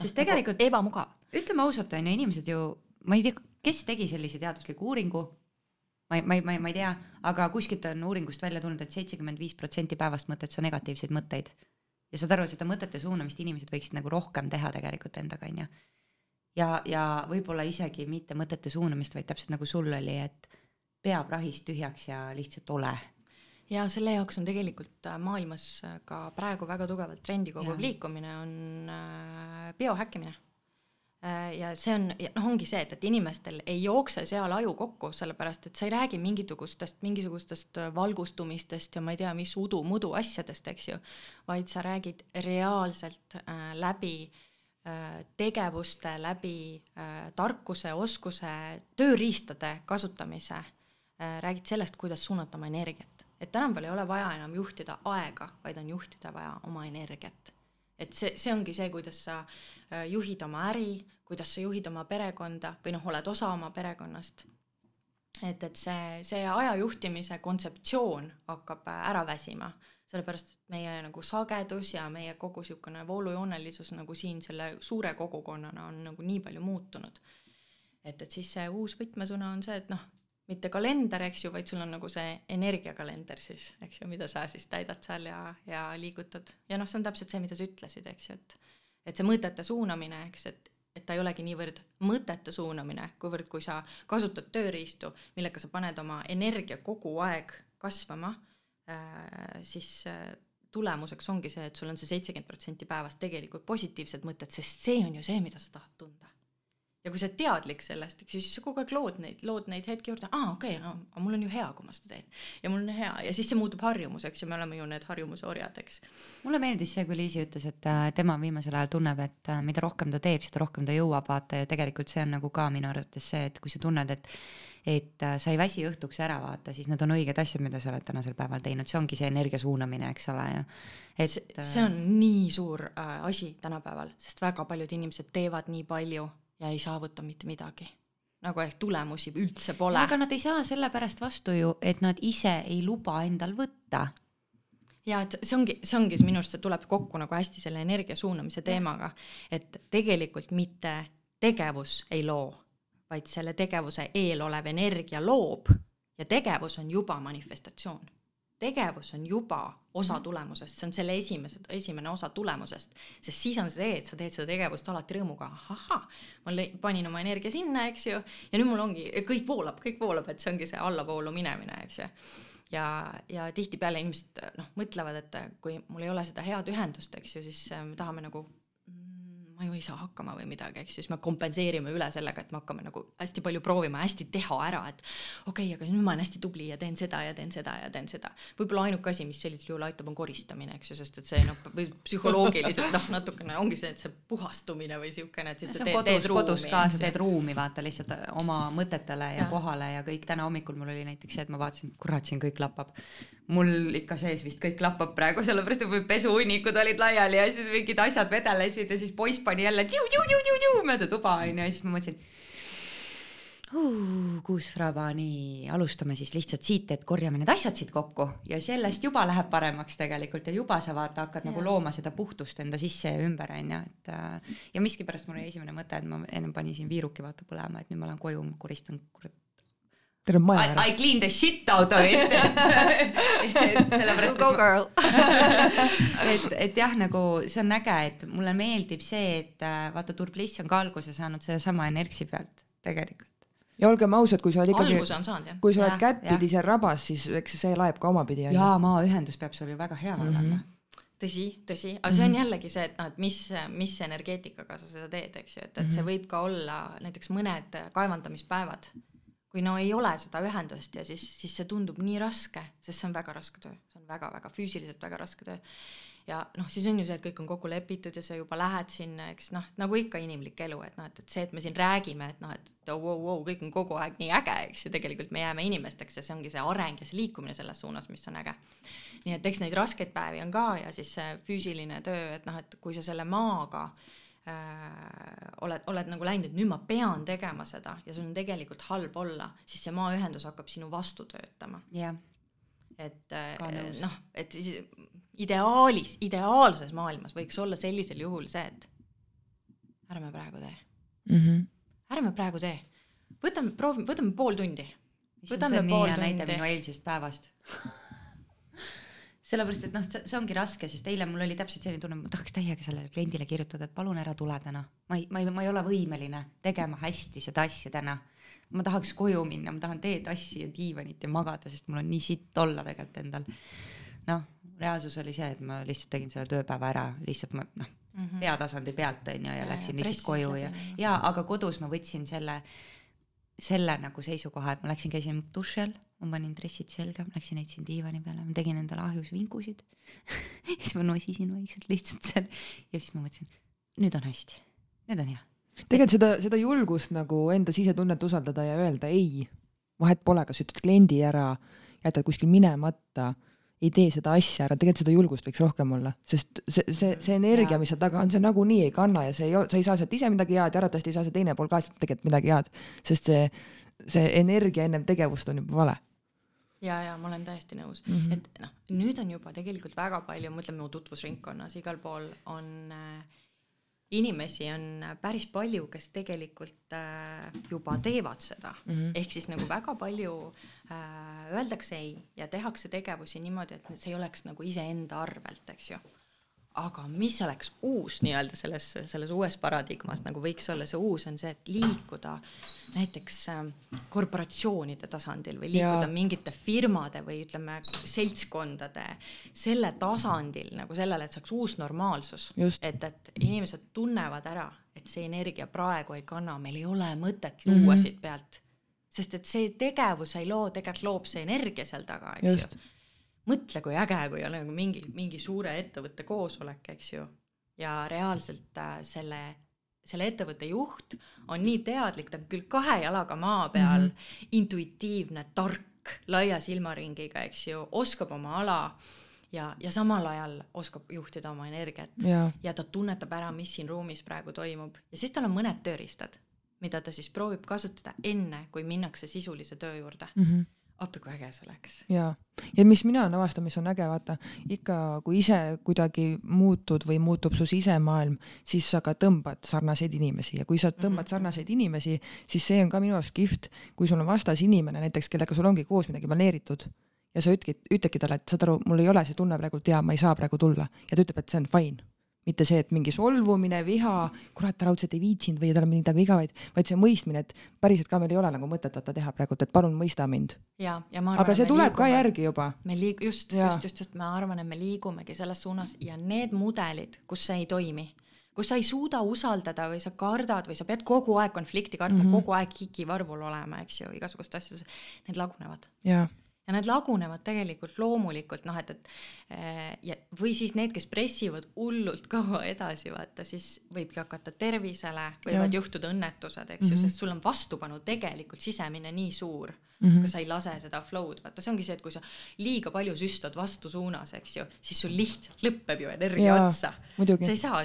Speaker 3: Sest tegelikult-
Speaker 1: ebamugav.
Speaker 3: ütleme ausalt, onju, inimesed ju, ma ei tea, kes tegi sellise teadusliku uuringu, ma ei, ma ei, ma ei, ma ei tea, aga kuskilt on uuringust välja tulnud et, et seitsekümmend viis protsenti päevast mõtled sa negatiivseid mõtteid. ja saad aru, seda mõtete suunamist inimesed võiksid nagu rohkem teha tegelikult endaga, onju. ja, ja võib-olla isegi mitte mõtete suunamist, vaid täpselt nagu sul oli, et pea prahist tühjaks ja lihtsalt ole.
Speaker 1: ja selle jaoks on tegelikult äh, maailmas äh, ka praegu väga tugevalt trendi koguv liikumine on äh, biohäkkimine. ja see on, noh, ongi see, et, et inimestel ei jookse seal aju kokku, sellepärast et sa ei räägi mingisugustest, mingisugustest valgustumistest ja ma ei tea, mis udu-mudu asjadest, eks ju, vaid sa räägid reaalselt äh, läbi äh, tegevuste, läbi äh, tarkuse, oskuse, tööriistade kasutamise äh, räägid sellest, kuidas suunata oma energiat. et tänapäeval ei ole vaja enam juhtida aega, vaid on juhtida vaja oma energiat. et see, see ongi see, kuidas sa äh, juhid oma äri, kuidas sa juhid oma perekonda või noh, oled osa oma perekonnast. et, et see, see aja juhtimise kontseptsioon hakkab äh, ära väsima, sellepärast et meie nagu sagedus ja meie kogu niisugune voolujoonelisus nagu siin selle suure kogukonnana on nagu nii palju muutunud. et, et siis see uus võtmesõna on see, et noh, mitte kalender, eks ju, vaid sul on nagu see energiakalender siis, eks ju, mida sa siis täidad seal ja, ja liigutad ja noh, see on täpselt see, mida sa ütlesid, eks ju, et et see mõtete suunamine, eks, et et ta ei olegi niivõrd mõtete suunamine, kuivõrd kui sa kasutad tööriistu, millega sa paned oma energia kogu aeg kasvama siis äh, tulemuseks ongi see, et sul on see seitsekümmend protsenti päevast tegelikult positiivsed mõtted, sest see on ju see, mida sa tahad tunda. ja kui sa oled teadlik sellest, eks ju, siis sa kogu aeg lood neid, lood neid hetki juurde, aa okei okay,, aga mul on ju hea, kui ma seda teen. ja mul on hea ja siis see muutub harjumuseks ja me oleme ju need harjumuse orjad, eks.
Speaker 3: mulle meeldis see, kui Liisi ütles, et äh, tema viimasel ajal tunneb, et äh, mida rohkem ta teeb, seda rohkem ta jõuab, vaata ja tegelikult see on nagu ka minu arvates see, et kui sa tunned, et et äh, sa ei väsi õhtuks ära, vaata, siis need on õiged asjad, mida sa oled tänasel päeval teinud, see ongi see energia suunamine, eks ole, ja
Speaker 1: et see, see on nii suur äh, asi tänapäeval, sest väga paljud inimesed teevad nii palju ja ei saavuta mitte midagi nagu ehk tulemusi üldse pole.
Speaker 3: aga nad ei saa sellepärast vastu ju, et nad ise ei luba endal võtta.
Speaker 1: ja et see ongi, see ongi minu arust, see tuleb kokku nagu hästi selle energia suunamise teemaga, et tegelikult mitte tegevus ei loo, vaid selle tegevuse eelolev energia loob ja tegevus on juba manifestatsioon tegevus on juba osa mhm. tulemusest, see on selle esimese, esimene osa tulemusest, sest siis on see, et sa teed seda tegevust alati rõõmuga, ahah, ma panin oma energia sinna, eks ju, ja nüüd mul ongi, kõik voolab, kõik voolab, et see ongi see allavoolu minemine, eks ju. ja, ja tihtipeale inimesed noh, mõtlevad, et kui mul ei ole seda head ühendust, eks ju, siis me tahame nagu ma ju ei saa hakkama või midagi, eks ju, siis me kompenseerime üle sellega, et me hakkame nagu hästi palju proovima hästi teha ära, et okei okay,, aga nüüd ma olen hästi tubli ja teen seda ja teen seda ja teen seda. võib-olla ainuke asi, mis sellisel juhul aitab, on koristamine, eks ju, sest et see noh, või psühholoogiliselt noh, natukene ongi see, et see puhastumine või siukene, et siis
Speaker 3: sa teed, kodus, teed ruumi. kodus ka, sa teed ruumi, vaata lihtsalt oma mõtetele ja, ja kohale ja kõik, täna hommikul mul oli näiteks see, et ma vaatasin, kurat, siin kõik lappab mul ikka sees vist kõik klappab praegu, sellepärast et mul pesuhunnikud olid laiali ja siis mingid asjad vedelesid ja siis poiss pani jälle tiu-tiu-tiu-tiu mööda tuba onju ja siis ma mõtlesin uh,. kuus fraba, nii, alustame siis lihtsalt siit, et korjame need asjad siit kokku ja sellest juba läheb paremaks tegelikult ja juba sa vaata hakkad ja. nagu looma seda puhtust enda sisse ja ümber onju, et äh, ja miskipärast mul oli esimene mõte, et ma ennem panin siin viiruki vaata põlema, et nüüd ma lähen koju, ma koristan kurat
Speaker 2: terve maja ära.
Speaker 3: I clean the shit out of it
Speaker 1: sellepärast. Go girl
Speaker 3: et, et jah, nagu see on äge, et mulle meeldib see, et äh, vaata, Turbliss on ka alguse saanud sedasama Energsi pealt tegelikult
Speaker 2: ja olgem ausad, kui sa oled ikkagi, kui sa oled kättpidi seal rabas, siis eks see laeb ka omapidi.
Speaker 3: jaa, maaühendus peab sul ju väga hea mm -hmm. olema
Speaker 1: tõsi, tõsi, aga see on mhm. jällegi see, et noh, et mis, mis energeetikaga sa seda teed, eks ju, et, et see mhm. võib ka olla näiteks mõned kaevandamispäevad kui no ei ole seda ühendust ja siis, siis see tundub nii raske, sest see on väga raske töö, see on väga-väga füüsiliselt väga raske töö. ja noh, siis on ju see, et kõik on kokku lepitud ja sa juba lähed sinna, eks noh, nagu ikka inimlik elu, et noh, et, et see, et me siin räägime, et noh, et oh, oh, oh, kõik on kogu aeg nii äge, eks ju, tegelikult me jääme inimesteks ja see ongi see areng ja see liikumine selles suunas, mis on äge. nii et eks neid raskeid päevi on ka ja siis see füüsiline töö, et noh, et kui sa selle maaga äh, äh, oled, oled nagu läinud, et nüüd ma pean tegema seda ja sul on tegelikult halb olla, siis see maaühendus hakkab sinu vastu töötama.
Speaker 3: jah.
Speaker 1: et äh, noh, et siis ideaalis, ideaalses maailmas võiks olla sellisel juhul see, et ärme praegu tee
Speaker 2: mm. -hmm.
Speaker 1: ärme praegu tee, võtame, proovime, võtame pool tundi.
Speaker 3: võtame pool tundi. minu eilsest päevast sellepärast, et noh, see ongi raske, sest eile mul oli täpselt selline tunne, ma tahaks täiega sellele kliendile kirjutada, et palun ära tule täna. ma ei, ma ei, ma ei ole võimeline tegema hästi seda asja täna. ma tahaks koju minna, ma tahan teetassi ja diivanit ja magada, sest mul on nii sitt olla tegelikult endal. noh, reaalsus oli see, et ma lihtsalt tegin selle tööpäeva ära, lihtsalt ma noh mm -hmm., peatasandi pealt on ju ja, ja läksin lihtsalt koju ja, ja aga kodus ma võtsin selle, selle nagu seisukoha, et ma läksin, käisin duši all ma panin dressid selga, läksin heitsin diivani peale, ma tegin endale ahjus vinkusid siis ma nosisin vaikselt lihtsalt seal ja siis ma mõtlesin, nüüd on hästi, nüüd on hea.
Speaker 2: tegelikult seda, seda julgust nagu enda sisetunnet usaldada ja öelda ei, vahet pole, kas ütled kliendi ära, jätad kuskil minemata, ei tee seda asja ära, tegelikult seda julgust võiks rohkem olla, sest see, see, see energia, mis seal taga on, see nagunii ei kanna ja see ei, sa ei saa sealt ise midagi head ja arvatavasti ei saa see teine pool ka sealt tegelikult midagi head, sest see, see energia ennem tegevust on juba vale
Speaker 1: ja, ja ma olen täiesti nõus mm, -hmm. et noh, nüüd on juba tegelikult väga palju, ma ütlen mu tutvusringkonnas, igal pool on äh, inimesi on päris palju, kes tegelikult äh, juba teevad seda mm, -hmm. ehk siis nagu väga palju äh, öeldakse ei ja tehakse tegevusi niimoodi, et see ei oleks nagu iseenda arvelt, eks ju. Aga mis oleks uus nii-öelda selles, selles uues paradigmas nagu võiks olla, see uus on see, et liikuda näiteks äh, korporatsioonide tasandil või liikuda ja. mingite firmade või ütleme, seltskondade selle tasandil nagu sellele, et saaks uus normaalsus. et, et inimesed tunnevad ära, et see energia praegu ei kanna, meil ei ole mõtet luua mm -hmm. siit pealt. sest et see tegevus ei loo, tegelikult loob see energia seal taga, eks Just. ju mõtle, kui äge, kui on nagu mingi, mingi suure ettevõtte koosolek, eks ju, ja reaalselt äh, selle, selle ettevõtte juht on nii teadlik, ta on küll kahe jalaga maa peal mm, -hmm. intuitiivne, tark, laia silmaringiga, eks ju, oskab oma ala ja, ja samal ajal oskab juhtida oma energiat ja. ja ta tunnetab ära, mis siin ruumis praegu toimub ja siis tal on mõned tööriistad, mida ta siis proovib kasutada enne, kui minnakse sisulise töö juurde mm. -hmm appi, kui äge see oleks.
Speaker 2: jaa, ja mis mina olen avastanud, mis on äge, vaata ikka, kui ise kuidagi muutud või muutub su sisemaailm, siis sa ka tõmbad sarnaseid inimesi ja kui sa tõmbad mm -hmm. sarnaseid inimesi, siis see on ka minu arust kihvt, kui sul on vastas inimene näiteks, kellega sul ongi koos midagi planeeritud ja sa ütledki, ütledki talle, et saad aru, mul ei ole see tunne praegult hea, ma ei saa praegu tulla ja ta ütleb, et see on fine mitte see, et mingi solvumine, viha, kurat, ta raudselt ei viitsinud või tal on midagi viga, vaid, vaid see mõistmine, et päriselt ka meil ei ole nagu mõtet vaata teha praegult, et palun mõista mind.
Speaker 1: ja, ja ma arvan,
Speaker 2: aga see tuleb liigume, ka järgi juba.
Speaker 1: me liig-, just, just, just, just ma arvan, et me liigumegi selles suunas ja need mudelid, kus see ei toimi, kus sa ei suuda usaldada või sa kardad või sa pead kogu aeg konflikti kartma mm, -hmm. kogu aeg kikivarvul olema, eks ju, igasuguste asjade, need lagunevad.
Speaker 2: jaa
Speaker 1: ja need lagunevad tegelikult loomulikult noh, et, et eh, ja või siis need, kes pressivad hullult kaua edasi, vaata siis võibki hakata tervisele, võivad ja. juhtuda õnnetused, eks mm -hmm. ju, mhm. sest sul on vastupanu tegelikult sisemine nii suur mm, -hmm. aga sa ei lase seda flow'd, vaata see ongi see, et kui sa liiga palju süstad vastusuunas, eks ju, siis sul lihtsalt lõpeb ju energia Jaa, otsa. sa ei saa,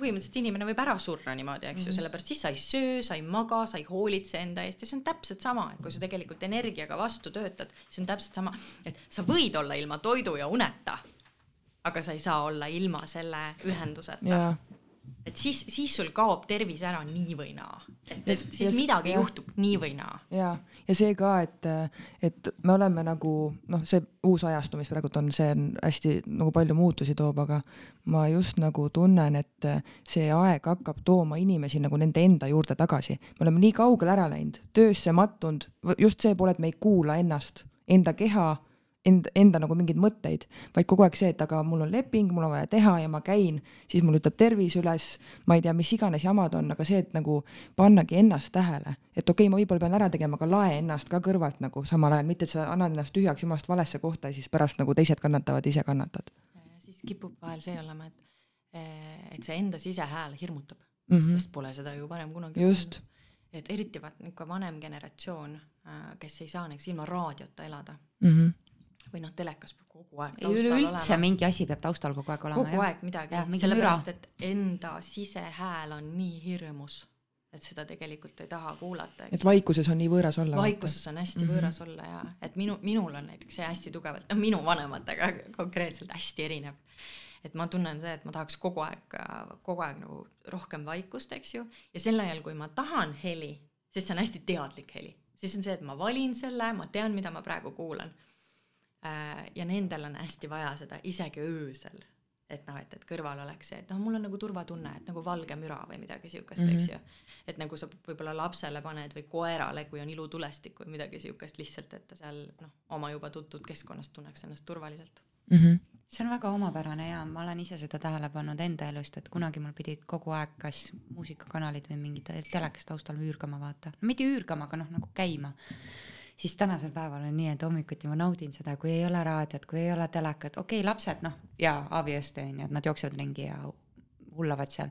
Speaker 1: põhimõtteliselt inimene võib ära surra niimoodi, eks mm -hmm. ju, sellepärast siis sa ei söö, sa ei maga, sa ei hoolitse enda eest ja see on täpselt sama, et kui sa tegelikult energiaga vastu töötad, see on täpselt sama, et sa võid olla ilma toidu ja uneta, aga sa ei saa olla ilma selle ühenduseta et siis, siis sul kaob tervis ära nii või naa, et, siis ja, midagi ja, juhtub nii või naa.
Speaker 2: ja, ja see ka, et, et me oleme nagu noh, see uus ajastu, mis praegult on, see on hästi nagu palju muutusi toob, aga ma just nagu tunnen, et see aeg hakkab tooma inimesi nagu nende enda juurde tagasi. me oleme nii kaugele ära läinud, töösse mattunud, just see pool, et me ei kuula ennast, enda keha enda, enda nagu mingeid mõtteid, vaid kogu aeg see, et aga mul on leping, mul on vaja teha ja ma käin, siis mul ütleb tervis üles, ma ei tea, mis iganes jamad on, aga see, et nagu pannagi ennast tähele, et okei okay,, ma võib-olla pean ära tegema, aga lae ennast ka kõrvalt nagu samal ajal, mitte et sa annad ennast tühjaks jumalast valesse kohta ja siis pärast nagu teised kannatavad, ise kannatad.
Speaker 1: siis kipub vahel see olema, et, et see enda sisehääl hirmutab mm, -hmm. sest pole seda ju varem kunagi
Speaker 2: just
Speaker 1: et eriti vaat niisugune vanem generatsioon, äh, kes ei saa näiteks ilma raadiota elada
Speaker 2: mm. -hmm
Speaker 1: või noh, telekas peab kogu aeg
Speaker 3: taustal üleüldse olema. mingi asi peab taustal kogu aeg olema.
Speaker 1: kogu jah. aeg midagi, sellepärast et enda sisehääl on nii hirmus, et seda tegelikult ei taha kuulata.
Speaker 2: et vaikuses on nii võõras olla.
Speaker 1: vaikuses on hästi mm -hmm. võõras olla ja et minu, minul on näiteks see hästi tugevalt, noh minu vanematega konkreetselt hästi erinev. et ma tunnen see, et ma tahaks kogu aeg, kogu aeg nagu rohkem vaikust, eks ju, ja sel ajal, kui ma tahan heli, siis see on hästi teadlik heli, siis on see, et ma valin selle, ma tean, mida ma praegu kuulan ja nendel on hästi vaja seda isegi öösel, et noh, et, et kõrval oleks see, et noh, mul on nagu turvatunne, et nagu valge müra või midagi siukest mm, -hmm. eks mhm. ju. et nagu sa võib-olla lapsele paned või koerale, kui on ilutulestik või midagi siukest lihtsalt, et ta seal noh, oma juba tuntud keskkonnas tunneks ennast turvaliselt
Speaker 2: mm. -hmm
Speaker 3: see on väga omapärane ja ma olen ise seda tähele pannud enda elust, et kunagi mul pidid kogu aeg kas muusikakanalid või mingid telekas taustal üürgama vaata, mitte üürgama, aga noh, nagu käima siis tänasel päeval on nii, et hommikuti ma naudin seda, kui ei ole raadiot, kui ei ole telekat, okei okay,, lapsed noh, ja ABS on ju, et nad jooksevad ringi ja hullavad seal.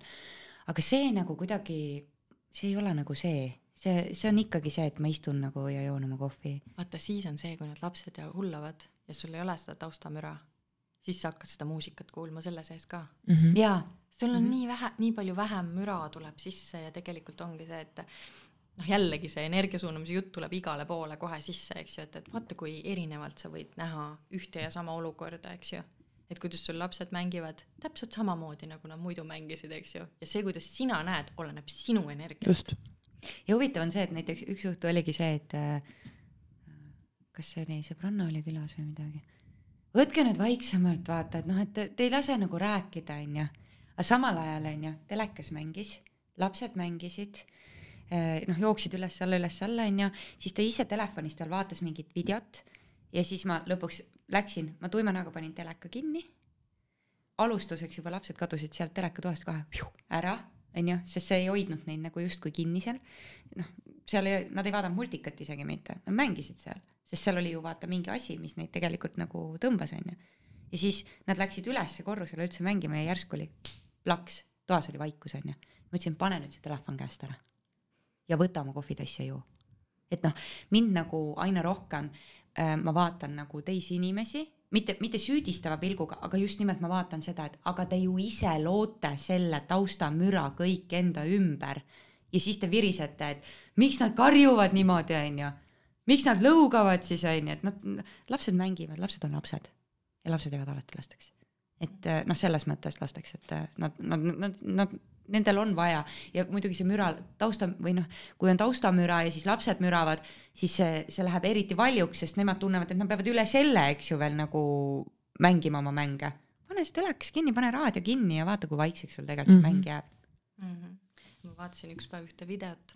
Speaker 3: aga see nagu kuidagi, see ei ole nagu see, see, see on ikkagi see, et ma istun nagu ja joon oma kohvi.
Speaker 1: vaata, siis on see, kui need lapsed ja hullavad ja sul ei ole seda taustamüra, siis sa hakkad seda muusikat kuulma selle sees ka
Speaker 3: mm. -hmm. jaa.
Speaker 1: sul on mm -hmm. nii vähe, nii palju vähem müra tuleb sisse ja tegelikult ongi see, et noh, jällegi see energia suunamise jutt tuleb igale poole kohe sisse, eks ju, et, et vaata, kui erinevalt sa võid näha ühte ja sama olukorda, eks ju. et kuidas sul lapsed mängivad täpselt samamoodi, nagu nad muidu mängisid, eks ju, ja see, kuidas sina näed, oleneb sinu energiast.
Speaker 3: ja huvitav on see, et näiteks üks juhtu oligi see, et äh, kas see oli sõbranna oli külas või midagi võtke nüüd vaiksemalt vaata, et noh, et te, te ei lase nagu rääkida, onju. aga samal ajal onju, telekas mängis, lapsed mängisid noh, jooksid üles-alla, üles-alla onju, siis ta ise telefonist veel vaatas mingit videot ja siis ma lõpuks läksin, ma tuima näoga panin teleka kinni. alustuseks juba lapsed kadusid sealt telekatoast kohe ära, onju, sest see ei hoidnud neid nagu justkui kinni seal. noh, seal ei, nad ei vaadanud multikat isegi mitte, nad mängisid seal, sest seal oli ju vaata mingi asi, mis neid tegelikult nagu tõmbas, onju. ja siis nad läksid ülesse korrusele üldse mängima ja järsku oli plaks, toas oli vaikus, onju. ma ütlesin, pane nüüd see telefon käest ära ja võta oma kohvitäis ja joo. et noh, mind nagu aina rohkem äh, ma vaatan nagu teisi inimesi, mitte, mitte süüdistava pilguga, aga just nimelt ma vaatan seda, et aga te ju ise loote selle taustamüra kõik enda ümber ja siis te virisete, et miks nad karjuvad niimoodi, onju. miks nad lõugavad siis onju, et nad, lapsed mängivad, lapsed on lapsed ja lapsed jäävad alati lasteks. Et noh, selles mõttes lasteks, et nad, nad, nad, nad nendel on vaja ja muidugi see müra tausta või noh, kui on taustamüra ja siis lapsed müravad, siis see, see läheb eriti valjuks, sest nemad tunnevad, et nad peavad üle selle, eks ju, veel nagu mängima oma mänge. pane see telekas kinni, pane raadio kinni ja vaata, kui vaikseks sul tegelikult see mm -hmm. mäng jääb
Speaker 1: mm. -hmm. ma vaatasin üks päev ühte videot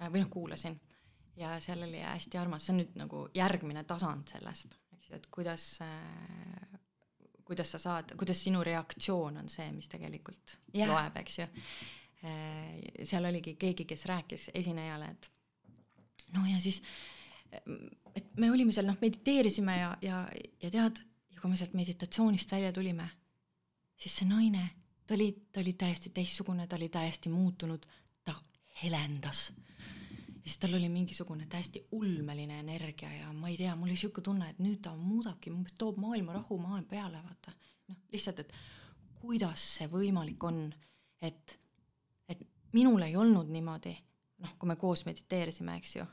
Speaker 1: äh, või noh, kuulasin ja seal oli hästi armas, see on nüüd nagu järgmine tasand sellest, eks ju, et kuidas äh, kuidas sa saad, kuidas sinu reaktsioon on see, mis tegelikult yeah. loeb, eks ju. Äh, seal oligi keegi, kes rääkis esinejale, et no ja siis, et me olime seal, noh, mediteerisime ja, ja, ja tead, ja kui me sealt meditatsioonist välja tulime, siis see naine, ta oli, ta oli täiesti teistsugune, ta oli täiesti muutunud, ta helendas ja siis tal oli mingisugune täiesti ulmeline energia ja ma ei tea, mul oli sihuke tunne, et nüüd ta muudabki, toob maailma rahu maailma peale, vaata. noh, lihtsalt, et kuidas see võimalik on, et, et minul ei olnud niimoodi, noh, kui me koos mediteerisime, eks ju,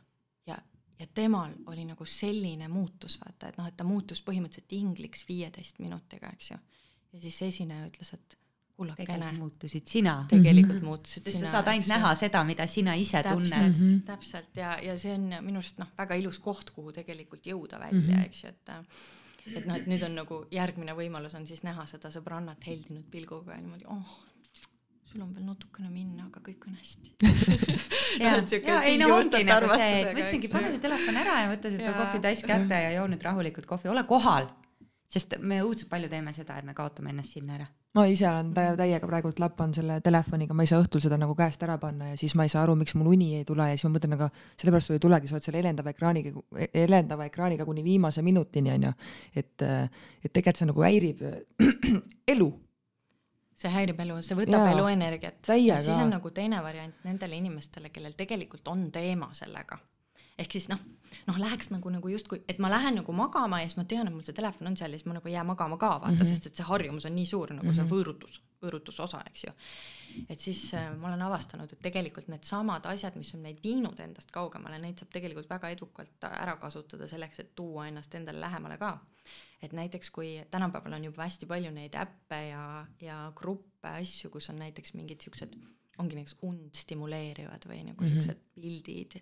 Speaker 1: ja, ja temal oli nagu selline muutus, vaata, et noh, et ta muutus põhimõtteliselt ingliks viieteist minutiga, eks ju. ja siis esineja ütles, et kullakene.
Speaker 3: muutusid sina.
Speaker 1: tegelikult mm -hmm. muutusid
Speaker 3: sina. sa saad ainult näha seda, mida sina ise
Speaker 1: täpselt,
Speaker 3: tunned mm.
Speaker 1: -hmm. täpselt ja, ja see on minu arust noh, väga ilus koht, kuhu tegelikult jõuda välja mm, -hmm. eks ju, et et noh, et nüüd on nagu järgmine võimalus on siis näha seda sõbrannat heldinud pilguga ja niimoodi, oh, sul on veel natukene minna, aga kõik on hästi
Speaker 3: ja, ja ei no ongi nagu see, ma ütlesingi, pane see telefon ära ja võta seda kohvitass kätte ja joo nüüd rahulikult kohvi, ole kohal sest me õudselt palju teeme seda, et me kaotame ennast sinna ära.
Speaker 2: ma ise olen täiega praegult lappan selle telefoniga, ma ei saa õhtul seda nagu käest ära panna ja siis ma ei saa aru, miks mul uni ei tule ja siis ma mõtlen, aga sellepärast sul ei tulegi, sa oled selle helendava ekraaniga, helendava ekraaniga kuni viimase minutini onju. et, et tegelikult see nagu häirib elu
Speaker 1: see häirib elu, see võtab Jaa, eluenergiat.
Speaker 2: ja
Speaker 1: siis on nagu teine variant nendele inimestele, kellel tegelikult on teema sellega ehk siis noh, noh, läheks nagu, nagu justkui, et ma lähen nagu magama ja siis ma tean, et mul see telefon on seal ja siis ma nagu ei jää magama ka vaata mm, -hmm. sest et see harjumus on nii suur nagu mm -hmm. see mhm. võõrutus, võõrutuse osa, eks ju. et siis äh, ma olen avastanud, et tegelikult needsamad asjad, mis on meid viinud endast kaugemale, neid saab tegelikult väga edukalt ära kasutada selleks, et tuua ennast endale lähemale ka. et näiteks kui tänapäeval on juba hästi palju neid äppe ja, ja gruppe, asju, kus on näiteks mingid siuksed ongi näiteks und stimuleerivad või nagu mm -hmm. siuksed pildid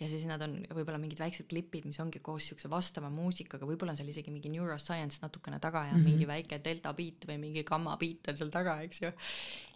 Speaker 1: ja siis nad on võib-olla mingid väiksed klipid, mis ongi koos siukse vastava muusikaga, võib-olla on seal isegi mingi neuroscience natukene taga ja mm -hmm. mingi väike delta beat või mingi gamma beat on seal taga, eks ju.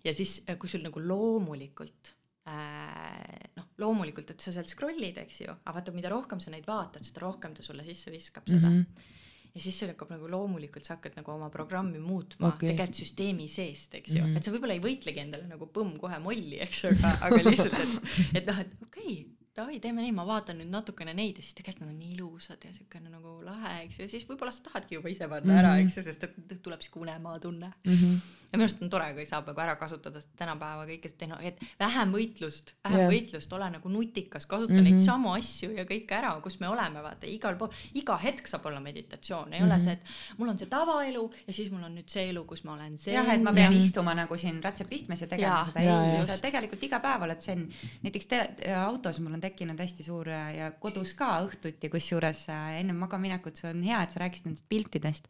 Speaker 1: ja siis, kui sul nagu loomulikult äh, noh, loomulikult, et sa seal scroll'id, eks ju, aga vaata, mida rohkem sa neid vaatad, seda rohkem ta sulle sisse viskab seda mm. -hmm ja siis see hakkab nagu loomulikult, sa hakkad nagu oma programmi muutma okay. tegelikult süsteemi seest, eks ju mm, -hmm. et sa võib-olla ei võitlegi endale nagu põmm kohe molli, eks ju, aga, aga lihtsalt, et, et noh, et okei okay, davai, teeme nii, ma vaatan nüüd natukene neid ja siis tegelikult nad on nii ilusad ja siukene nagu lahe, eks ju, ja siis võib-olla sa tahadki juba ise panna mm -hmm. ära, eks ju, sest et tuleb siuke unemaa tunne mm. -hmm. Ja minu arust on tore, kui saab nagu ära kasutada tänapäeva kõike seda tehno-, et vähem võitlust, vähem yeah. võitlust, ole nagu nutikas, kasuta mm -hmm. neid samu asju ja kõike ära, kus me oleme, vaata igal pool, iga hetk saab olla meditatsioon, ei mm -hmm. ole mhm. see, et mul on see tavaelu ja siis mul on nüüd see elu, kus ma olen zen.
Speaker 3: jah, et ma pean ja. istuma nagu siin ratsepistmes ja tegema ja. seda, ei, sa tegelikult iga päev oled zen. näiteks te, autos mul on tekkinud hästi suur ja kodus ka õhtuti, kusjuures äh, ennem magamaminekut, see on hea, et sa rääkisid nendest piltidest.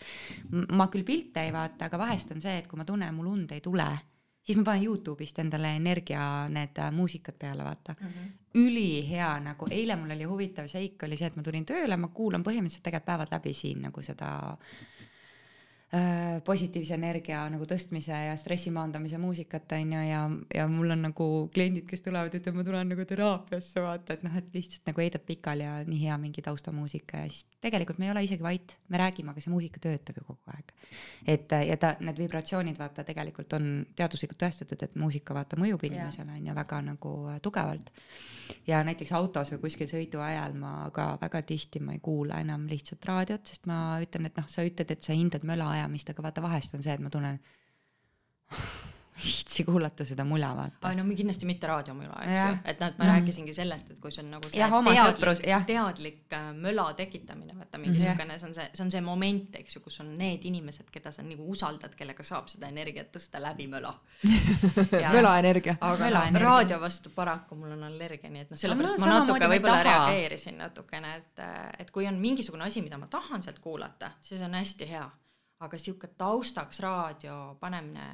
Speaker 3: ma küll pilte ei vaata, aga vahest on see, et kui ma tunnen, mul und ei tule, siis ma panen Youtube'ist endale energia need äh, muusikad peale, vaata mm. -hmm. ülihea nagu, eile mul oli huvitav seik oli see, et ma tulin tööle, ma kuulan põhimõtteliselt tegelikult päevad läbi siin nagu seda äh, positiivse energia nagu tõstmise ja stressi maandamise muusikat on ju ja, ja mul on nagu kliendid, kes tulevad, ütlevad, ma tulen nagu teraapiasse vaata, et noh, et lihtsalt nagu heidad pikali ja nii hea mingi taustamuusika ja siis tegelikult me ei ole isegi vait, me räägime, aga see muusika töötab ju kogu aeg. et ja ta, need vibratsioonid vaata tegelikult on teaduslikult tõestatud, et muusika vaata mõjub inimesele on ju väga nagu äh, tugevalt. ja näiteks autos või kuskil sõidu ajal ma ka väga tihti ma ei kuula enam lihtsalt raadiot, sest ma ütlen, et noh, sa ütled, et sa hindad möla ajamist, aga vaata vahest on see, et ma tunnen viitsi kuulata seda mula, vaata.
Speaker 1: aa, no kindlasti mitte raadiomüla, eks ju, et noh, et ma
Speaker 3: Mhm.
Speaker 1: rääkisingi sellest, et kui see on nagu see
Speaker 3: Jah, oma sõprus,
Speaker 1: teadlik, teadlik äh, möla tekitamine, vaata mingisugune, see on see, see on see moment, eks ju, kus on need inimesed, keda sa nagu usaldad, kellega saab seda energiat tõsta läbi möla.
Speaker 2: mölaenergia.
Speaker 1: aga noh, raadio vastu paraku mul on allergia, nii et noh, sellepärast
Speaker 3: no
Speaker 1: ma natuke võib-olla reageerisin natukene, et, et kui on mingisugune asi, mida ma tahan sealt kuulata, siis on hästi hea. Aga sihuke taustaks raadio panemine,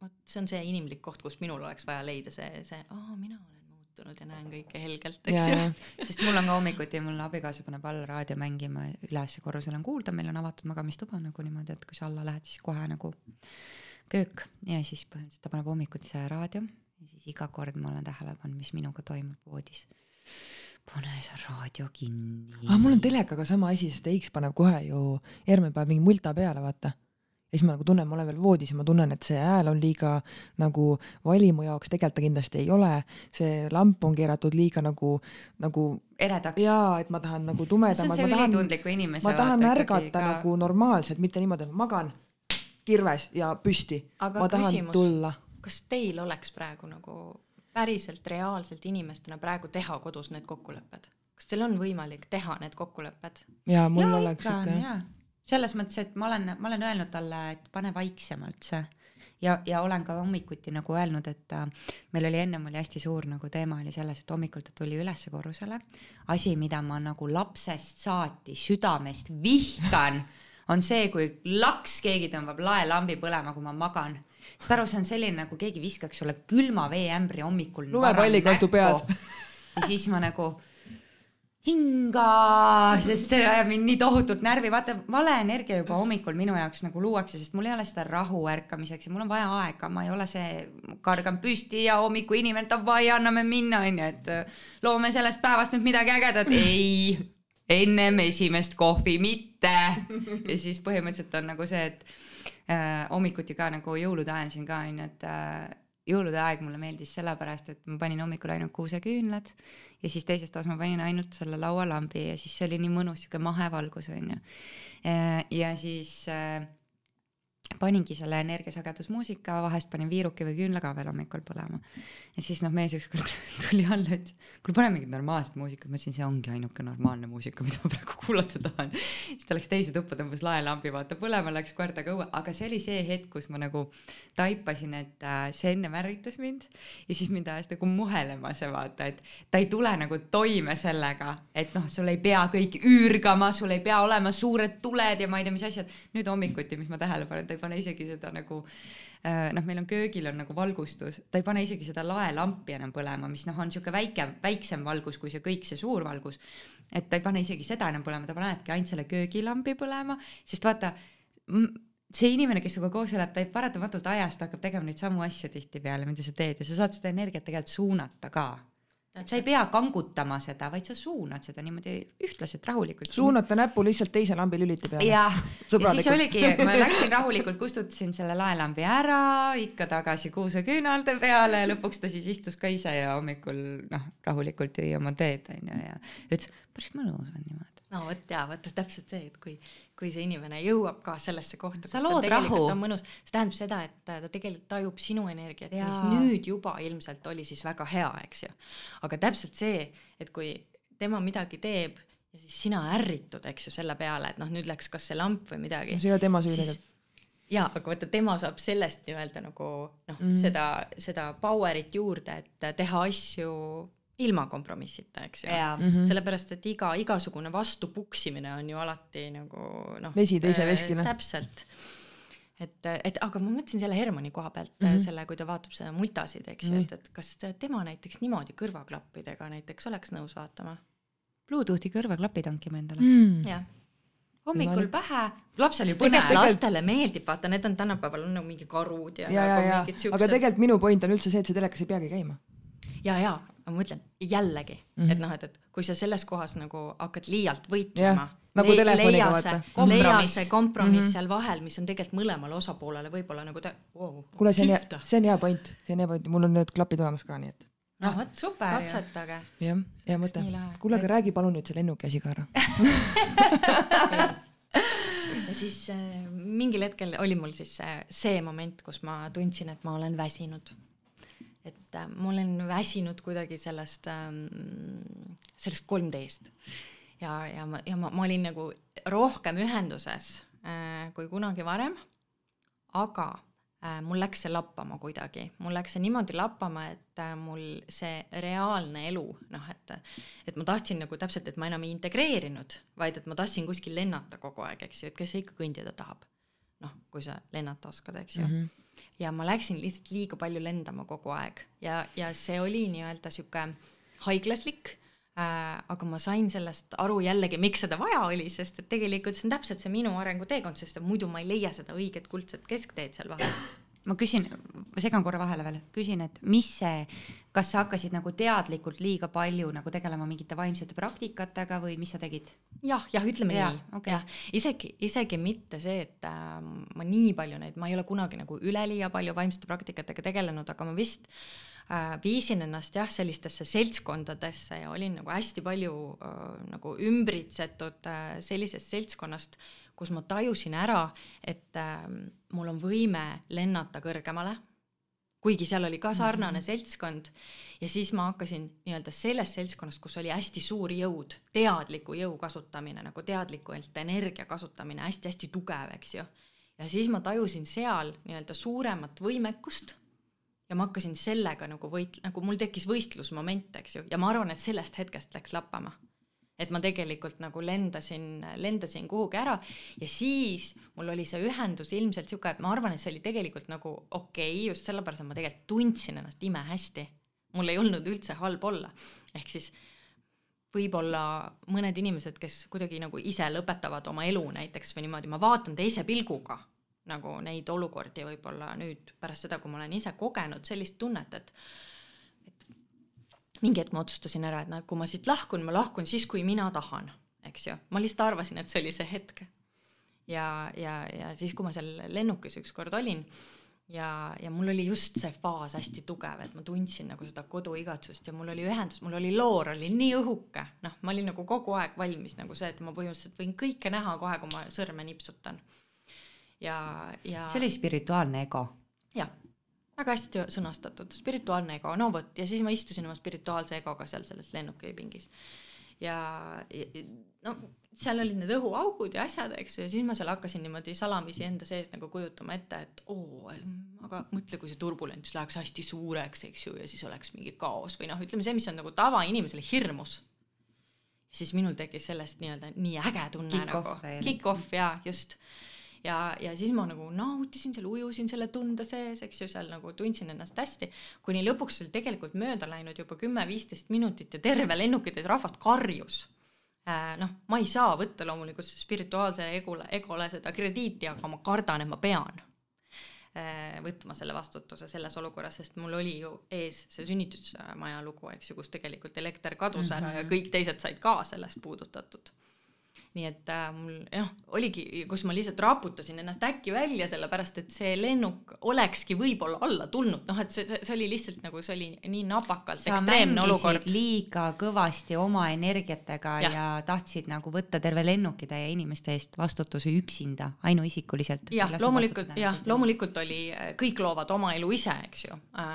Speaker 1: vot see on see inimlik koht, kus minul oleks vaja leida see, see, aa, mina olen muutunud ja näen kõike helgelt, eks ju.
Speaker 3: sest mul on ka hommikuti, mul abikaasa paneb all raadio mängima üles korrusel on kuulda, meil on avatud magamistuba nagu niimoodi, et kui sa alla lähed, siis kohe nagu köök ja siis põhimõtteliselt ta paneb hommikuti selle raadio ja siis iga kord ma olen tähele pannud, mis minuga toimub voodis. Pane see raadio kinni.
Speaker 2: ah, mul on telekaga sama asi, sest X paneb kohe ju järgmine päev mingi multa peale, vaata. ja siis ma nagu tunnen, ma olen veel voodis ja ma tunnen, et see hääl on liiga nagu vali mu jaoks, tegelikult ta kindlasti ei ole. see lamp on keeratud liiga nagu, nagu
Speaker 3: eredaks.
Speaker 2: jaa, et ma tahan nagu
Speaker 3: see on see ülitundliku inimese.
Speaker 2: ma tahan ärgata nagu normaalselt, mitte niimoodi, et ma magan kirves ja püsti.
Speaker 1: Aga
Speaker 2: ma tahan
Speaker 1: küsimus-
Speaker 2: tulla.
Speaker 1: kas teil oleks praegu nagu päriselt reaalselt inimestena praegu teha kodus need kokkulepped? kas teil on võimalik teha need kokkulepped?
Speaker 2: ja mul
Speaker 3: Jaa,
Speaker 2: oleks
Speaker 3: ikka jaa. selles mõttes, et ma olen, ma olen öelnud talle, et pane vaiksemalt see ja, ja olen ka hommikuti nagu öelnud, et äh, meil oli ennem oli hästi suur nagu teema oli selles, et hommikul ta tuli ülesse korrusele. asi, mida ma nagu lapsest saati südamest vihkan, on see, kui laks keegi tõmbab laelambi põlema, kui ma magan. Saad aru, see on selline, nagu keegi viskaks sulle külma veeämbri hommikul.
Speaker 2: Lumepalliga vastu pead.
Speaker 3: ja siis ma nagu hinga, sest see ajab mind nii tohutult närvi, vaata vale energia juba hommikul minu jaoks nagu luuakse, sest mul ei ole seda rahu ärkamiseks ja mul on vaja aega, ma ei ole see, kargan püsti ja hommiku inimene davai, anname minna, onju, et äh, loome sellest päevast nüüd midagi ägedat, ei, ennem esimest kohvi mitte. ja siis põhimõtteliselt on nagu see, et hommikuti ka nagu jõulude ajal siin ka onju, et äh, jõulude aeg mulle meeldis sellepärast, et ma panin hommikul ainult kuuseküünlad ja siis teises toas ma panin ainult selle laualambi ja siis see oli nii mõnus sihuke mahevalgus onju. ja siis äh, paningi selle energiasagedusmuusika, vahest panin viiruki või küünla ka veel hommikul põlema. ja siis noh, mees ükskord tuli alla, ütles, kuule pane mingit normaalset muusikat, ma ütlesin, see ongi ainuke normaalne muusika, mida ma praegu kuulata tahan. siis ta läks teise tuppa, tõmbas laelambi, vaata põlema, läks koertega õue, aga see oli see hetk, kus ma nagu taipasin, et äh, see ennem ärritas mind ja siis mind ajas nagu muhelema see vaata, et ta ei tule nagu toime sellega, et noh, sul ei pea kõik üürgama, sul ei pea olema suured tuled ja ma ei tea, mis asjad. nüüd hommikuti, mis ma tähele panen, ta ei pane isegi seda nagu äh, noh, meil on köögil on nagu valgustus, ta ei pane isegi seda laelampi enam põlema, mis noh, on sihuke väike, väiksem valgus kui see kõik see suur valgus. et ta ei pane isegi seda enam põlema, ta panebki ainult selle köögilambi põlema, sest vaata see inimene, kes sinuga koos elab, ta paratamatult ajast hakkab tegema neid samu asju tihtipeale, mida sa teed ja sa saad seda energiat tegelikult suunata ka. Et sa ei pea kangutama seda, vaid sa suunad seda niimoodi ühtlaselt rahulikult.
Speaker 2: suunata näpu lihtsalt teise lambi lüliti peale.
Speaker 3: jah, ja siis oligi, ma läksin rahulikult, kustutasin selle laelambi ära, ikka tagasi kuuseküünalde peale ja lõpuks ta siis istus ka ise ja hommikul noh, rahulikult jõi oma teed onju ja ütles, päris mõnus on niimoodi.
Speaker 1: no vot jaa, vaata täpselt see, et kui, kui see inimene jõuab ka sellesse kohta, kus tal tegelikult
Speaker 3: rahu.
Speaker 1: on mõnus, see tähendab seda, et ta tegelikult tajub sinu energiat, mis nüüd juba ilmselt oli siis väga hea, eks ju. aga täpselt see, et kui tema midagi teeb ja siis sina ärritud, eks ju, selle peale, et noh, nüüd läks kas see lamp või midagi
Speaker 2: see ei ole tema süü tegelikult.
Speaker 1: jaa, aga vaata, tema saab sellest nii-öelda nagu noh mm., seda, seda power'it juurde, et teha asju ilma kompromissita, eks ju
Speaker 3: jaa
Speaker 2: Mhm.
Speaker 1: sellepärast, et iga, igasugune vastupuksimine on ju alati nagu noh.
Speaker 2: Vesi teise veskile.
Speaker 1: täpselt. et, et aga ma mõtlesin selle Hermanni koha pealt mm. -hmm. selle, kui ta vaatab seda multasid, eks ju
Speaker 2: Nii.
Speaker 1: et, et kas tema näiteks niimoodi kõrvaklappidega näiteks oleks nõus vaatama?
Speaker 3: Bluetoothi kõrvaklapid hankima endale
Speaker 2: Mm.
Speaker 1: jah,
Speaker 3: hommikul pähe, lapsel ju põnev.
Speaker 1: lastele meeldib, vaata, need on tänapäeval on nagu mingi karud ja,
Speaker 2: ja, ja, ja, aga tegelikult minu point on üldse see, et see telekas ei peagi käima.
Speaker 1: ja, ja ma mõtlen jällegi mm,
Speaker 2: Mhm.
Speaker 1: -hmm. et noh, et, et kui sa selles kohas nagu hakkad liialt võitlema
Speaker 2: Jah,, nagu telefoniga
Speaker 1: leia
Speaker 2: vaata.
Speaker 1: see, leia
Speaker 3: Kompromiss.
Speaker 1: see kompromiss mm
Speaker 2: Mhm.
Speaker 1: -hmm. seal vahel, mis on tegelikult mõlemale osapoolele võib-olla nagu ta- wow,,
Speaker 2: kuule, see on hea, see on hea point, see on hea point, mul on need klapid olemas ka, nii et
Speaker 1: noh vot,
Speaker 3: super
Speaker 1: katsetage.
Speaker 2: jah, hea mõte kuule, aga räägi palun nüüd see lennuki asi ka ära.
Speaker 1: ja siis äh, mingil hetkel oli mul siis see, see moment, kus ma tundsin, et ma olen väsinud. Et äh, ma olen väsinud kuidagi sellest ähm,, sellest 3D-st ja, ja ma, ja ma, ma olin nagu rohkem ühenduses äh, kui kunagi varem. aga äh, mul läks see lappama kuidagi, mul läks see niimoodi lappama, et äh, mul see reaalne elu, noh, et et ma tahtsin nagu täpselt, et ma enam ei integreerinud, vaid et ma tahtsin kuskil lennata kogu aeg, eks ju, et kes ikka kõndida tahab. noh, kui sa lennata oskad, eks ju mm. -hmm. ja ma läksin lihtsalt liiga palju lendama kogu aeg ja, ja see oli nii-öelda sihuke haiglaslik äh,. aga ma sain sellest aru jällegi, miks seda vaja oli, sest et tegelikult see on täpselt see minu arenguteekond, sest et muidu ma ei leia seda õiget kuldset keskteed seal vahel.
Speaker 3: Ma küsin, ma segan korra vahele veel, küsin, et mis see, kas sa hakkasid nagu teadlikult liiga palju nagu tegelema mingite vaimsete praktikatega või mis sa tegid?
Speaker 1: jah, jah, ütleme
Speaker 3: Jaa,
Speaker 1: nii
Speaker 3: okei.
Speaker 1: jah, isegi, isegi mitte see, et äh, ma nii palju neid, ma ei ole kunagi nagu üleliia palju vaimsete praktikatega tegelenud, aga ma vist äh, viisin ennast jah, sellistesse seltskondadesse ja olin nagu hästi palju äh, nagu ümbritsetud äh, sellisest seltskonnast, kus ma tajusin ära, et äh, mul on võime lennata kõrgemale kuigi seal oli ka sarnane mm -hmm. seltskond ja siis ma hakkasin nii-öelda sellest seltskonnast, kus oli hästi suur jõud, teadliku jõu kasutamine nagu teadlikult energia kasutamine hästi-hästi tugev, eks ju. ja siis ma tajusin seal nii-öelda suuremat võimekust ja ma hakkasin sellega nagu võit-, nagu mul tekkis võistlusmoment, eks ju, ja ma arvan, et sellest hetkest läks lappama et ma tegelikult nagu lendasin, lendasin kuhugi ära ja siis mul oli see ühendus ilmselt sihuke, et ma arvan, et see oli tegelikult nagu okei okay,, just sellepärast, et ma tegelikult tundsin ennast imehästi. mul ei olnud üldse halb olla, ehk siis võib-olla mõned inimesed, kes kuidagi nagu ise lõpetavad oma elu näiteks või niimoodi, ma vaatan teise pilguga nagu neid olukordi võib-olla nüüd pärast seda, kui ma olen ise kogenud sellist tunnet, et mingi hetk ma otsustasin ära, et noh, et kui ma siit lahkun, ma lahkun siis, kui mina tahan, eks ju, ma lihtsalt arvasin, et see oli see hetk. ja, ja, ja siis, kui ma seal lennukis ükskord olin ja, ja mul oli just see faas hästi tugev, et ma tundsin nagu seda koduigatsust ja mul oli ühendus, mul oli loor oli nii õhuke, noh, ma olin nagu kogu aeg valmis nagu see, et ma põhimõtteliselt võin kõike näha kohe, kui ma sõrme nipsutan. ja, ja
Speaker 3: see oli spirituaalne ego.
Speaker 1: jah, väga hästi sõnastatud, spirituaalne ego, no vot, ja siis ma istusin oma spirituaalse egoga seal selles lennukipingis. ja, ja no seal olid need õhuaugud ja asjad, eks ju, ja siis ma seal hakkasin niimoodi salamisi enda sees nagu kujutama ette, et oo, aga mõtle, kui see turbulents läheks hästi suureks, eks ju, ja siis oleks mingi kaos või noh, ütleme see, mis on nagu tavainimesele hirmus. siis minul tekkis sellest nii-öelda nii äge tunne
Speaker 3: Kick
Speaker 1: nagu. kick-off ja just ja, ja siis ma nagu nautisin seal, ujusin selle tunde sees, eks ju, seal nagu tundsin ennast hästi, kuni lõpuks oli tegelikult mööda läinud juba kümme-viisteist minutit ja terve lennukitäis rahvast karjus. noh, ma ei saa võtta loomulikult spirituaalse egole, egole seda krediiti, aga ma kardan, et ma pean äh, võtma selle vastutuse selles olukorras, sest mul oli ju ees see sünnitusmaja lugu, eks ju, kus tegelikult elekter kadus ära ja kõik teised said ka sellest puudutatud nii et äh, mul jah, oligi, kus ma lihtsalt raputasin ennast äkki välja, sellepärast et see lennuk olekski võib-olla alla tulnud, noh et see, see, oli lihtsalt nagu see oli nii napakalt
Speaker 3: sa
Speaker 1: ekstreemne olukord
Speaker 3: liiga kõvasti oma energiatega ja. Ja tahtsid nagu võtta terve lennukitäie inimeste eest vastutuse üksinda, ainuisikuliselt.
Speaker 1: jah, loomulikult jah, loomulikult oli, kõik loovad oma elu ise, eks ju äh,.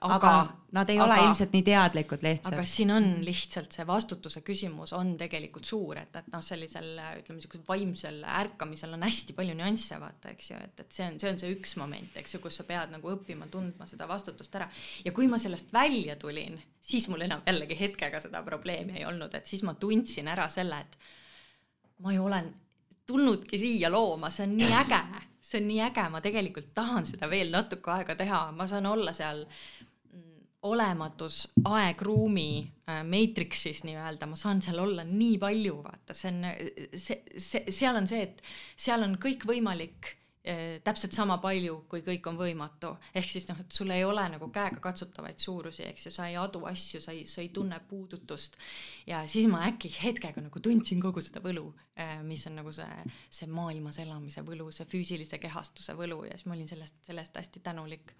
Speaker 3: aga, aga nad ei aga, ole ilmselt nii teadlikud lihtsalt.
Speaker 1: aga siin on lihtsalt see vastutuse küsimus on tegelikult suur, et, et noh, sellisel ütleme niisugusel vaimsel ärkamisel on hästi palju nüansse vaata, eks ju, et, et see on, see on see üks moment, eks ju, kus sa pead nagu õppima tundma seda vastutust ära. Ja kui ma sellest välja tulin, siis mul enam jällegi hetkega seda probleemi ei olnud, et siis ma tundsin ära selle, et ma ju olen tulnudki siia looma, see on nii äge, see on nii äge, ma tegelikult tahan seda veel natuke aega teha, ma saan olla seal olematus aegruumi äh, Matrixis nii-öelda, ma saan seal olla nii palju, vaata, see on, see, see, seal on see, et seal on kõik võimalik äh, täpselt sama palju, kui kõik on võimatu. ehk siis noh, et sul ei ole nagu käegakatsutavaid suurusi, eks ju, sa ei adu asju, sa ei, sa ei tunne puudutust. ja siis ma äkki hetkega nagu tundsin kogu seda võlu, äh, mis on nagu see, see maailmas elamise võlu, see füüsilise kehastuse võlu ja siis ma olin sellest, sellest hästi tänulik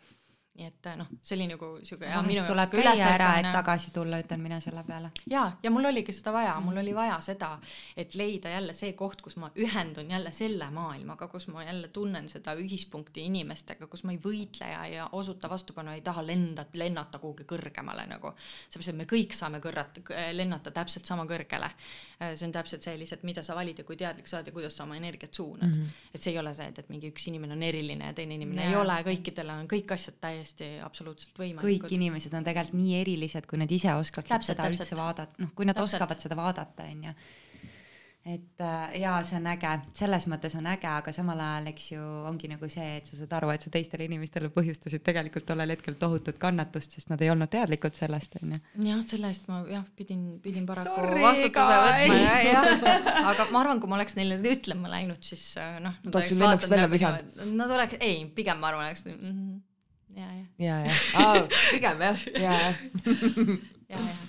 Speaker 1: nii et noh, see oli nagu sihuke.
Speaker 3: tuleb käia ära, et tagasi tulla, ütlen mina selle peale.
Speaker 1: ja, ja mul oligi seda vaja, mul oli vaja seda, et leida jälle see koht, kus ma ühendun jälle selle maailmaga, kus ma jälle tunnen seda ühispunkti inimestega, kus ma ei võitle ja, ja osuta vastupanu, ei taha lenda, lennata kuhugi kõrgemale nagu. seepärast, et me kõik saame kõrrata, lennata täpselt sama kõrgele. see on täpselt see lihtsalt, mida sa valid ja kui teadlik sa oled ja kuidas sa oma energiat suunad mm. -hmm. et see ei ole see, et, et mingi üks inimene on eriline ja teine inimene ja. ei ole, kõikidel on kõik asjad täiesti täiesti absoluutselt võimalikud.
Speaker 3: kõik inimesed on tegelikult nii erilised, kui nad ise oskaksid täpselt, seda täpselt. üldse vaadata, noh, kui nad täpselt. oskavad seda vaadata, on ju et äh, jaa, see on äge, selles mõttes on äge, aga samal ajal, eks ju, ongi nagu see, et sa saad aru, et sa teistele inimestele põhjustasid tegelikult tollel hetkel tohutut kannatust, sest nad ei olnud teadlikud sellest, onju.
Speaker 1: jah, selle eest ma jah, pidin, pidin paraku Sorry, vastutuse võtma ja, jah, aga ma arvan, kui ma oleks neile ütlema läinud, siis äh, noh.
Speaker 2: Nad oleksid lennukist välja visanud.
Speaker 1: Nad oleks, ei, pigem ma arvan, oleks mm -hmm ja,
Speaker 2: ja. ja, ja, pigem jah, ja, ja.
Speaker 3: ja, ja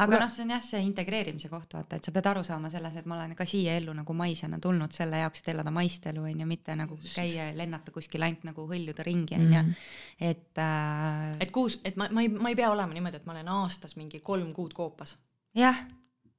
Speaker 3: aga noh, see on jah, see integreerimise koht, vaata, et sa pead aru saama selles, et ma olen ka siia ellu nagu maisena tulnud selle jaoks, et elada maist elu, on ju, mitte nagu käia ja lennata kuskil ainult nagu hõljuda ringi, on ju. Mhm. et äh....
Speaker 1: et kuus, et ma, ma ei, ma ei pea olema niimoodi, et ma olen aastas mingi kolm kuud koopas.
Speaker 3: jah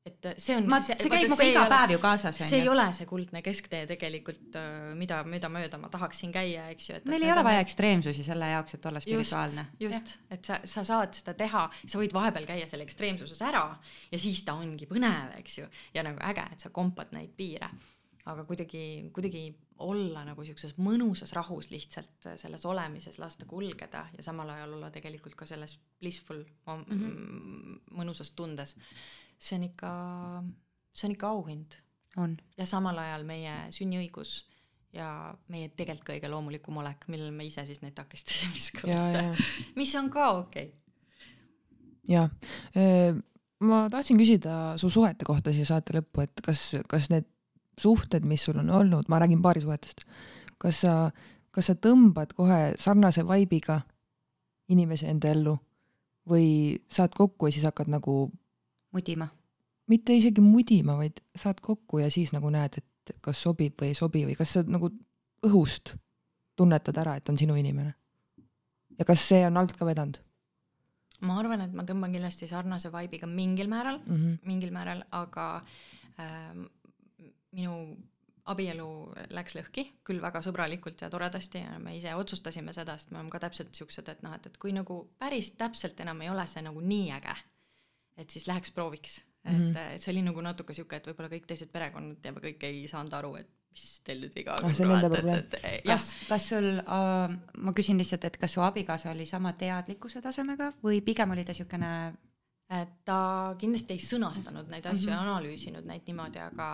Speaker 1: et see on.
Speaker 3: see, see käib minuga iga ole, päev ju kaasas.
Speaker 1: see ei ole see kuldne kesktee tegelikult, äh, mida, mida mööda ma tahaksin käia, eks ju.
Speaker 3: meil ei ole vaja ekstreemsusi selle jaoks, et olla spirituaalne.
Speaker 1: just, et sa, sa saad seda teha, sa võid vahepeal käia selle ekstreemsuses ära ja siis ta ongi põnev, eks ju, ja nagu äge, et sa kompad neid piire. aga kuidagi, kuidagi olla nagu siukses mõnusas rahus lihtsalt selles olemises, lasta kulgeda ja samal ajal olla tegelikult ka selles blissful mm, -hmm. mõnusas tundes see on ikka, see on ikka auhind.
Speaker 3: on.
Speaker 1: ja samal ajal meie sünniõigus ja meie tegelikult kõige loomulikum olek, millele me ise siis neid takistusi viskame, mis on ka okei okay..
Speaker 2: jaa, ma tahtsin küsida su suhete kohta siia saate lõppu, et kas, kas need suhted, mis sul on olnud, ma räägin paarisuhetest, kas sa, kas sa tõmbad kohe sarnase vaibiga inimese enda ellu või saad kokku ja siis hakkad nagu
Speaker 3: mudima?
Speaker 2: mitte isegi mudima, vaid saad kokku ja siis nagu näed, et kas sobib või ei sobi või kas sa nagu õhust tunnetad ära, et on sinu inimene. ja kas see on alt ka vedanud?
Speaker 1: ma arvan, et ma tõmban kindlasti sarnase vibe'iga mingil määral mm, -hmm. mingil määral, aga äh, minu abielu läks lõhki, küll väga sõbralikult ja toredasti ja me ise otsustasime seda, sest me oleme ka täpselt siuksed, et noh, et, et kui nagu päris täpselt enam ei ole see nagu nii äge, et siis läheks prooviks, et mm, -hmm. et see oli nagu natuke sihuke, et võib-olla kõik teised perekonnad ja kõik ei saanud aru, et mis teil nüüd viga
Speaker 2: on ah,. see on nende probleem.
Speaker 3: kas, kas sul äh,, ma küsin lihtsalt, et kas su abikaasa oli sama teadlikkuse tasemega või pigem oli ta siukene
Speaker 1: ta kindlasti ei sõnastanud neid asju ja mm -hmm. analüüsinud neid niimoodi, aga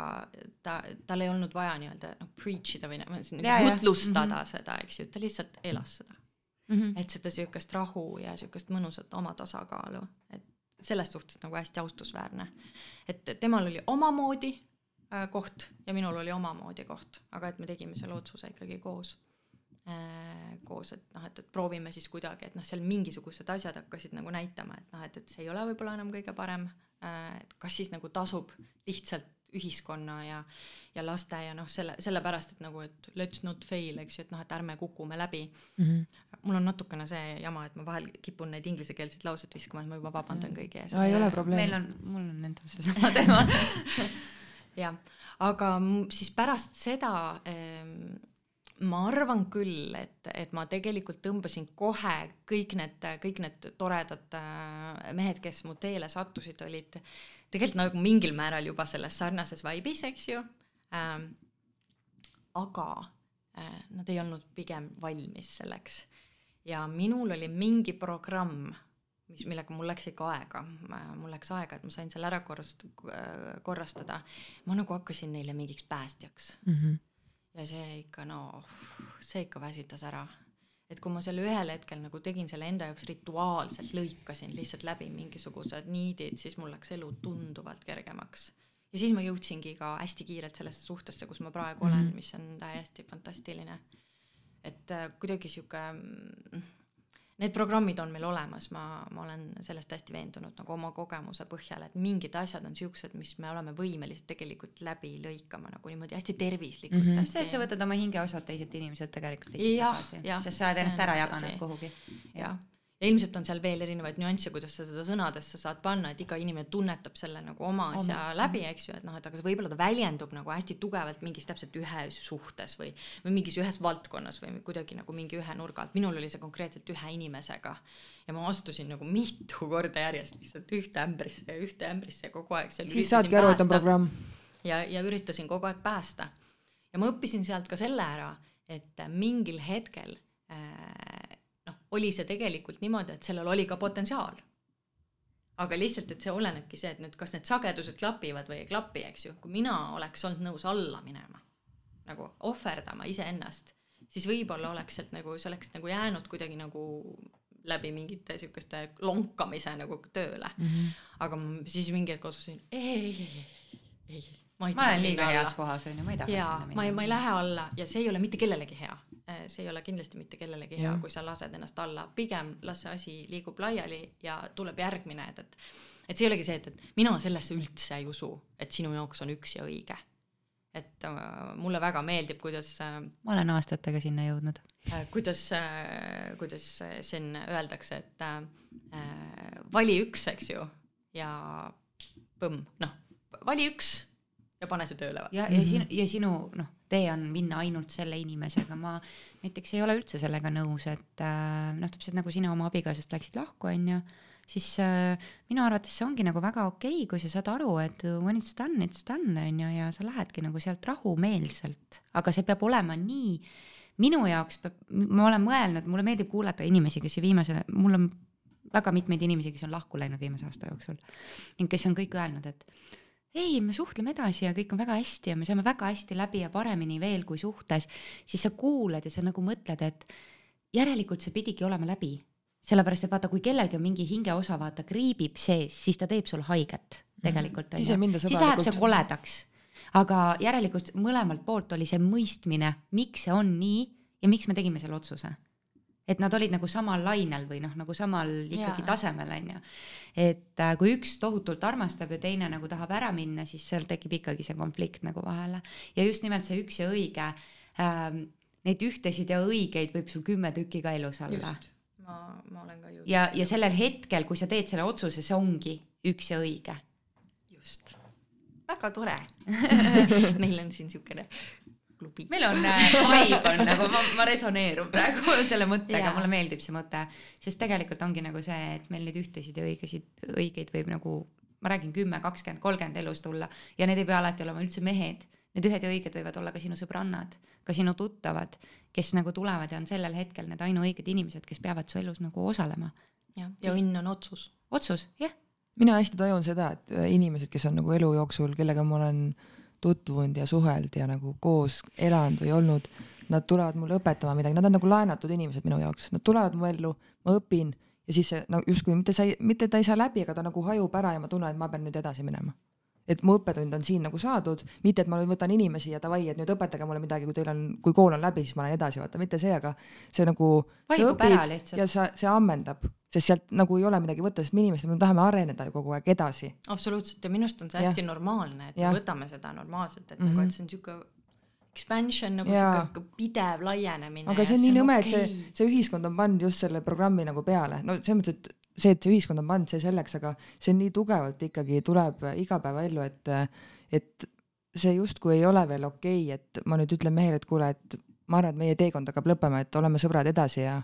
Speaker 1: ta, tal ei olnud vaja nii-öelda noh, preach ida või nagu jutlustada mm -hmm. seda, eks ju, ta lihtsalt elas seda mm. -hmm. et seda sihukest rahu ja sihukest mõnusat oma tasakaalu, et selles suhtes nagu hästi austusväärne. et temal oli omamoodi äh, koht ja minul oli omamoodi koht, aga et me tegime selle otsuse ikkagi koos äh,. koos, et noh, et, et proovime siis kuidagi, et noh, seal mingisugused asjad hakkasid nagu näitama, et noh, et, et see ei ole võib-olla enam kõige parem äh,. et kas siis nagu tasub lihtsalt ühiskonna ja, ja laste ja noh, selle, sellepärast, et nagu, et let's not fail, eks ju, et noh, et ärme kukume läbi mm. -hmm. mul on natukene see jama, et ma vahel kipun neid inglisekeelseid lauseid viskama, et ma juba vabandan kõigi ees.
Speaker 2: ei ole probleemi.
Speaker 3: meil on, mul on endal seesama teema
Speaker 1: jah, aga siis pärast seda ähm, ma arvan küll, et, et ma tegelikult tõmbasin kohe kõik need, kõik need toredad äh, mehed, kes mu teele sattusid, olid tegelikult nagu mingil määral juba selles sarnases vibe'is, eks ju ähm,. aga äh, nad ei olnud pigem valmis selleks ja minul oli mingi programm, mis, millega mul läks ikka aega, mul läks aega, et ma sain selle ära korrast-, korrastada. ma nagu hakkasin neile mingiks päästjaks mm. -hmm. ja see ikka, no see ikka väsitas ära et kui ma selle ühel hetkel nagu tegin selle enda jaoks rituaalselt, lõikasin lihtsalt läbi mingisugused niidid, siis mul läks elu tunduvalt kergemaks. ja siis ma jõudsingi ka hästi kiirelt sellesse suhtesse, kus ma praegu mm -hmm. olen, mhm. mis on täiesti fantastiline. et äh, kuidagi sihuke mm, need programmid on meil olemas, ma, ma olen sellest hästi veendunud nagu oma kogemuse põhjal, et mingid asjad on siuksed, mis me oleme võimelised tegelikult läbi lõikama nagu niimoodi hästi tervislikult mm.
Speaker 3: -hmm. see, et sa võtad oma hingeosad teiselt inimeselt tegelikult lihtsalt tagasi, sest sa oled ennast ära jaganud kuhugi.
Speaker 1: jah, ja ilmselt on seal veel erinevaid nüansse, kuidas sa seda sõnadesse saad panna, et iga inimene tunnetab selle nagu oma asja oma. läbi, eks ju, et noh, et aga võib-olla ta väljendub nagu hästi tugevalt mingis täpselt ühes suhtes või, või mingis ühes valdkonnas või kuidagi nagu mingi ühe nurga alt. minul oli see konkreetselt ühe inimesega ja ma astusin nagu mitu korda järjest lihtsalt ühte ämbrisse ja ühte ämbrisse kogu aeg.
Speaker 2: siis saadki aru, et on programm.
Speaker 1: ja, ja üritasin kogu aeg päästa. ja ma õppisin sealt ka selle ära, et mingil hetkel äh, oli see tegelikult niimoodi, et sellel oli ka potentsiaal. aga lihtsalt, et see olenebki see, et nüüd, kas need sagedused klapivad või ei klapi, eks ju, kui mina oleks olnud nõus alla minema, nagu ohverdama iseennast, siis võib-olla oleks sealt nagu, see oleks nagu jäänud kuidagi nagu läbi mingite sihukeste lonkamise nagu tööle mm. -hmm. aga siis mingi hetk otsustasin, ei, ei, ei, ei, ei,
Speaker 3: ma ei ma olen liiga heas kohas onju, ma ei taha
Speaker 1: sinna minna. ma ei, ma ei lähe alla ja see ei ole mitte kellelegi hea Äh, see ei ole kindlasti mitte kellelegi hea, kui sa lased ennast alla, pigem las see asi liigub laiali ja tuleb järgmine, et, et et see ei olegi see, et, et mina sellesse üldse ei usu, et sinu jaoks on üks ja õige. et äh, mulle väga meeldib, kuidas äh,
Speaker 3: ma olen aastatega sinna jõudnud
Speaker 1: äh,. kuidas äh,, kuidas siin öeldakse, et äh, vali üks, eks ju, ja põmm, noh, vali üks ja pane see tööle.
Speaker 3: ja, ja sinu, ja sinu noh, tee on minna ainult selle inimesega, ma näiteks ei ole üldse sellega nõus, et äh, noh, täpselt nagu sina oma abikaasast läksid lahku, onju, siis äh, minu arvates see ongi nagu väga okei okay,, kui sa saad aru, et when it's done, it's done, onju, ja sa lähedki nagu sealt rahumeelselt, aga see peab olema nii, minu jaoks peab, ma olen mõelnud, mulle meeldib kuulata inimesi, kes viimase, mul on väga mitmeid inimesi, kes on lahku läinud viimase aasta jooksul. Ning kes on kõik öelnud, et ei, me suhtleme edasi ja kõik on väga hästi ja me saame väga hästi läbi ja paremini veel kui suhtes, siis sa kuulad ja sa nagu mõtled, et järelikult see pidigi olema läbi. sellepärast, et vaata, kui kellelgi on mingi hingeosa, vaata, kriibib sees, siis ta teeb sul haiget tegelikult
Speaker 2: mm. -hmm.
Speaker 3: siis läheb see koledaks. aga järelikult mõlemalt poolt oli see mõistmine, miks see on nii ja miks me tegime selle otsuse et nad olid nagu samal lainel või noh, nagu samal ikkagi ja. tasemel on ju. et äh, kui üks tohutult armastab ja teine nagu tahab ära minna, siis seal tekib ikkagi see konflikt nagu vahele ja just nimelt see üks ja õige ähm,. Neid ühtesid ja õigeid võib sul kümme tükki ka elus olla.
Speaker 1: ma, ma olen ka jõudnud.
Speaker 3: ja, ja sellel hetkel, kui sa teed selle otsuse, see ongi üks ja õige.
Speaker 1: just, väga tore meil on siin siukene klubi.
Speaker 3: meil on äh, vibe on nagu ma, ma resoneerun praegu selle mõttega, mulle meeldib see mõte, sest tegelikult ongi nagu see, et meil neid ühtesid ja õigesid, õigeid võib nagu, ma räägin kümme, kakskümmend, kolmkümmend elus tulla ja need ei pea alati olema üldse mehed. Need ühed ja õiged võivad olla ka sinu sõbrannad, ka sinu tuttavad, kes nagu tulevad ja on sellel hetkel need ainuõiged inimesed, kes peavad su elus nagu osalema.
Speaker 1: jah, ja õnn on otsus.
Speaker 3: otsus, jah.
Speaker 2: mina hästi tajun seda, et inimesed, kes on nagu elu jooksul, kellega ma olen äh, tutvunud ja suhelnud ja nagu koos elanud või olnud, nad tulevad mulle õpetama midagi, nad on nagu laenatud inimesed minu jaoks, nad tulevad mu ellu, ma õpin ja siis see no justkui mitte sa ei, mitte ta ei saa läbi, aga ta nagu hajub ära ja ma tunnen, et ma pean nüüd edasi minema et mu õppetund on siin nagu saadud, mitte et ma nüüd võtan inimesi ja davai, et nüüd õpetage mulle midagi, kui teil on, kui kool on läbi, siis ma lähen edasi, vaata, mitte see, aga see nagu, ja sa, see ammendab, sest sealt nagu ei ole midagi võtta, sest me inimesed, me tahame areneda ju kogu aeg edasi.
Speaker 1: absoluutselt ja minu arust on see hästi ja. normaalne, et ja. me võtame seda normaalselt, et mm -hmm. nagu, et see on sihuke expansion nagu sihuke pidev laienemine.
Speaker 2: aga see on nii nõme okay., et see, see ühiskond on pannud just selle programmi nagu peale, no selles mõttes, et see, et see ühiskond on pannud see selleks, aga see nii tugevalt ikkagi tuleb igapäevaellu, et, et see justkui ei ole veel okei okay,, et ma nüüd ütlen mehele, et kuule, et ma arvan, et meie teekond hakkab lõppema, et oleme sõbrad edasi ja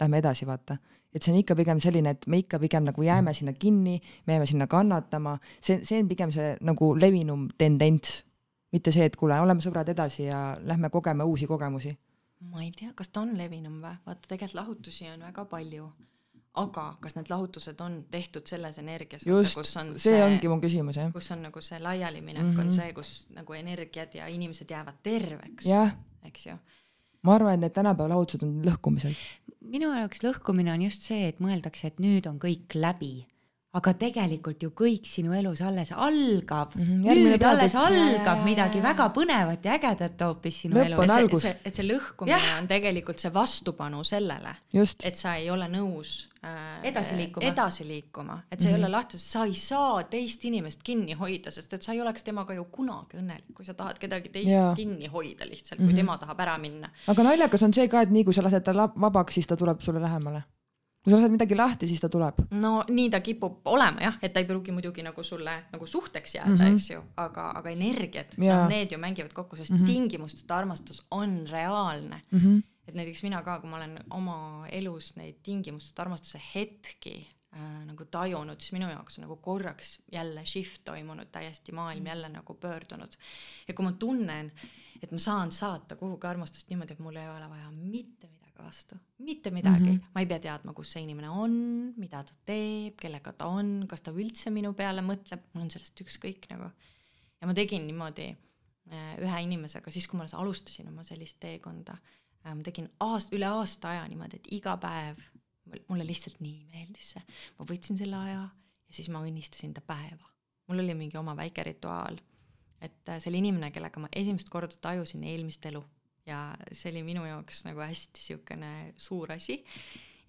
Speaker 2: lähme edasi, vaata. et see on ikka pigem selline, et me ikka pigem nagu jääme sinna kinni, me jääme sinna kannatama, see, see on pigem see nagu levinum tendents. mitte see, et kuule, oleme sõbrad edasi ja lähme kogeme uusi kogemusi.
Speaker 1: ma ei tea, kas ta on levinum või, vaata tegelikult lahutusi on väga palju aga kas need lahutused on tehtud selles energias,
Speaker 2: kus on see, see ongi mu küsimus jah.
Speaker 1: kus on nagu see laialiminek mm -hmm. on mhm. see, kus nagu energiad ja inimesed jäävad terveks, eks ju.
Speaker 2: ma arvan, et need tänapäeva lahutused on lõhkumisel.
Speaker 3: minu jaoks lõhkumine on just see, et mõeldakse, et nüüd on kõik läbi aga tegelikult ju kõik sinu elus alles algab mm. -hmm. nüüd alles algab midagi väga põnevat ja ägedat hoopis sinu
Speaker 2: Lõpp
Speaker 3: elus.
Speaker 2: on algus.
Speaker 1: et see lõhkumine
Speaker 3: Jah.
Speaker 1: on tegelikult see vastupanu sellele, et sa ei ole nõus äh,
Speaker 3: Edasi liikuma.
Speaker 1: edasi liikuma, et sa ei
Speaker 2: Mhm.
Speaker 1: ole lahti, sa ei saa teist inimest kinni hoida, sest et sa ei oleks temaga ju kunagi õnnelik, kui sa tahad kedagi teist
Speaker 2: Jaa.
Speaker 1: kinni hoida lihtsalt, kui
Speaker 2: Mhm.
Speaker 1: tema tahab ära minna.
Speaker 2: aga naljakas on see ka, et nii kui sa lased ta vabaks, siis ta tuleb sulle lähemale. Kui sa lased midagi lahti, siis ta tuleb.
Speaker 1: no nii ta kipub olema jah, et ta ei pruugi muidugi nagu sulle nagu suhteks jääda mm,
Speaker 2: Mhm.
Speaker 1: -hmm. eks ju, aga, aga energiad, noh, need ju mängivad kokku, sest mm
Speaker 2: Mhm.
Speaker 1: -hmm. tingimusteta armastus on reaalne.
Speaker 2: Mm -hmm.
Speaker 1: et näiteks mina ka, kui ma olen oma elus neid tingimusteta armastuse hetki äh, nagu tajunud, siis minu jaoks on nagu korraks jälle shift toimunud, täiesti maailm jälle nagu pöördunud. ja kui ma tunnen, et ma saan saata kuhugi armastust niimoodi, et mul ei ole vaja mitte midagi vastu, mitte midagi mm. -hmm. ma ei pea teadma, kus see inimene on, mida ta teeb, kellega ta on, kas ta üldse minu peale mõtleb, mul on sellest ükskõik nagu. ja ma tegin niimoodi äh, ühe inimesega, siis kui ma alustasin oma sellist teekonda, ma tegin aast-, üle aasta aja niimoodi, et iga päev mul- mulle lihtsalt nii meeldis see, ma võtsin selle aja ja siis ma õnnistasin ta päeva. mul oli mingi oma väike rituaal, et äh, see oli inimene, kellega ma esimest korda tajusin eelmist elu ja see oli minu jaoks nagu hästi niisugune suur asi.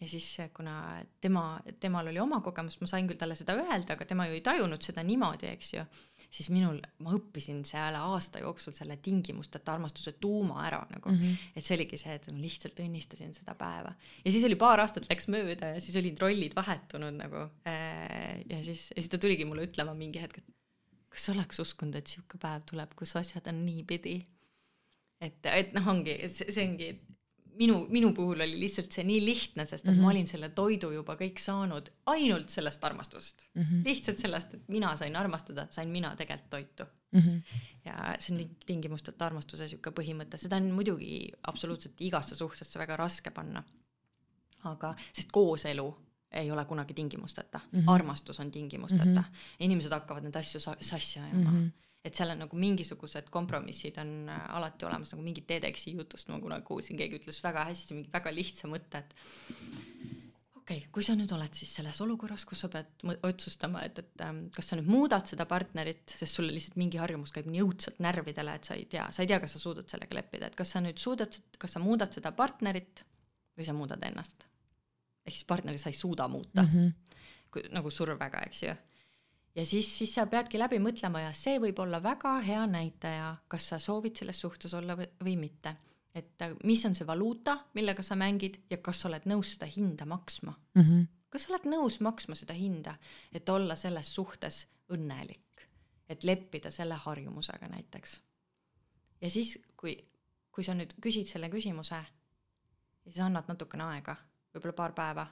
Speaker 1: ja siis, kuna tema, temal oli oma kogemus, ma sain küll talle seda öelda, aga tema ju ei tajunud seda niimoodi, eks ju, siis minul, ma õppisin selle aasta jooksul selle tingimusteta armastuse tuuma ära nagu mm. -hmm. et see oligi see, et ma lihtsalt õnnistasin seda päeva. ja siis oli paar aastat läks mööda ja siis olid rollid vahetunud nagu äh, ja siis, ja siis ta tuligi mulle ütlema mingi hetk, et kas oleks uskunud, et sihuke päev tuleb, kus asjad on niipidi et, et noh, ongi, see, ongi minu, minu puhul oli lihtsalt see nii lihtne, sest et mm
Speaker 2: Mhm.
Speaker 1: -hmm. ma olin selle toidu juba kõik saanud ainult sellest armastusest mm.
Speaker 2: Mhm.
Speaker 1: -hmm. lihtsalt sellest, et mina sain armastada, sain mina tegelikult toitu.
Speaker 2: Mhm.
Speaker 1: ja see on tingimusteta armastuse sihuke põhimõte, seda on muidugi absoluutselt igasse suhtesse väga raske panna. aga, sest kooselu ei ole kunagi tingimusteta mm,
Speaker 2: Mhm.
Speaker 1: -hmm. armastus on tingimusteta
Speaker 2: Mhm.
Speaker 1: mm. -hmm. inimesed hakkavad neid asju sa sassi ajama mm. -hmm et seal on nagu mingisugused kompromissid on äh, alati olemas, nagu mingit TEDxi jutust ma kunagi kuulsin, keegi ütles väga hästi, mingi väga lihtsa mõtte, et okei okay,, kui sa nüüd oled siis selles olukorras, kus sa pead otsustama, et, et ähm, kas sa nüüd muudad seda partnerit, sest sulle lihtsalt mingi harjumus käib nii õudselt närvidele, et sa ei tea, sa ei tea, kas sa suudad sellega leppida, et kas sa nüüd suudad, kas sa muudad seda partnerit või sa muudad ennast. ehk siis partnerit sa ei suuda muuta mm. -hmm. nagu survega, eks ju ja siis, siis sa peadki läbi mõtlema ja see võib olla väga hea näitaja, kas sa soovid selles suhtes olla või, mitte. et äh, mis on see valuuta, millega sa mängid ja kas sa oled nõus seda hinda maksma.
Speaker 2: Mhm.
Speaker 1: kas sa oled nõus maksma seda hinda, et olla selles suhtes õnnelik, et leppida selle harjumusega näiteks. ja siis, kui, kui sa nüüd küsid selle küsimuse ja siis annad natukene aega, võib-olla paar päeva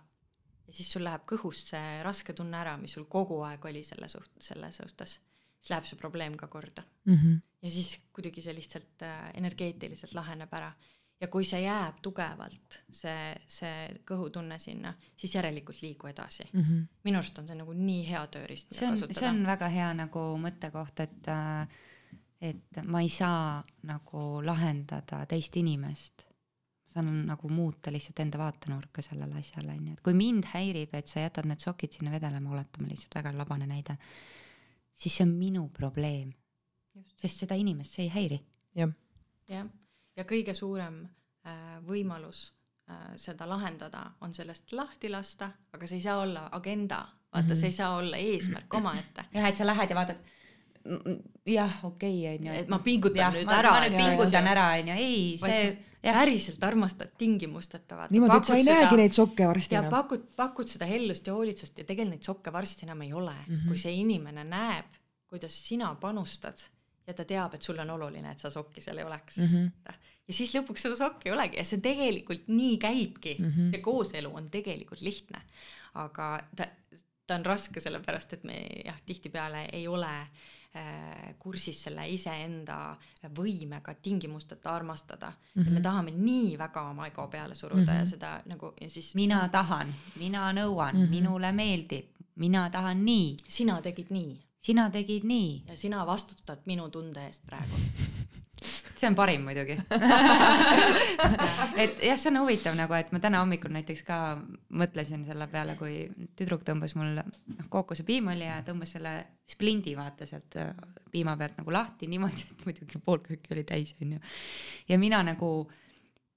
Speaker 1: ja siis sul läheb kõhust see raske tunne ära, mis sul kogu aeg oli selle suht-, selle suhtes, siis läheb see probleem ka korda.
Speaker 2: Mhm.
Speaker 1: ja siis kuidagi see lihtsalt äh, energeetiliselt laheneb ära. ja kui see jääb tugevalt, see, see kõhutunne sinna, siis järelikult liigu edasi.
Speaker 2: Mhm.
Speaker 1: minu arust on see nagu nii hea tööriist,
Speaker 3: see on, see on väga hea nagu mõttekoht, et äh, et ma ei saa nagu lahendada teist inimest. Saan nagu muuta lihtsalt enda vaatenurka sellele asjale, onju, et kui mind häirib, et sa jätad need sokid sinna vedelema, oletame lihtsalt väga labane näide, siis see on minu probleem, sest seda inimest see ei häiri.
Speaker 2: jah,
Speaker 1: jah, ja kõige suurem äh, võimalus äh, seda lahendada on sellest lahti lasta, aga see ei saa olla agenda, vaata mm, -hmm. see ei saa olla eesmärk omaette.
Speaker 3: jah, et sa lähed ja vaatad, jah, okei okay,, onju.
Speaker 1: et ma pingutan
Speaker 3: jah,
Speaker 1: nüüd
Speaker 3: ma,
Speaker 1: ära.
Speaker 3: ma nüüd pingutan ära, onju, ei, see,
Speaker 1: sa päriselt armastad tingimusteta, vaata.
Speaker 2: niimoodi, et sa ei näegi neid sokke varsti
Speaker 1: ja
Speaker 2: enam.
Speaker 1: pakud, pakud seda hellust ja hoolitsust ja tegelikult neid sokke varsti enam ei ole mm. -hmm. kui see inimene näeb, kuidas sina panustad ja ta teab, et sulle on oluline, et sa sokki seal ei oleks mm. -hmm. ja siis lõpuks seda sokki ei olegi ja see tegelikult nii käibki mm. -hmm. see kooselu on tegelikult lihtne, aga ta, ta on raske, sellepärast et me jah, tihtipeale ei ole äh, kursis selle iseenda võimega tingimusteta armastada mm. -hmm. me tahame nii väga oma ego peale suruda mm -hmm. ja seda nagu ja siis
Speaker 3: mina tahan, mina nõuan mm,
Speaker 2: Mhm.
Speaker 3: -hmm. minule meeldib, mina tahan nii,
Speaker 1: sina tegid nii
Speaker 3: sina tegid nii.
Speaker 1: ja sina vastutad minu tunde eest praegu.
Speaker 3: see on parim muidugi et jah, see on huvitav nagu, et ma täna hommikul näiteks ka mõtlesin selle peale, kui tüdruk tõmbas mul noh, kookosepiim oli ja tõmbas selle splindi vaata sealt äh, piima pealt nagu lahti niimoodi, et muidugi pool kööki oli täis onju. ja mina nagu,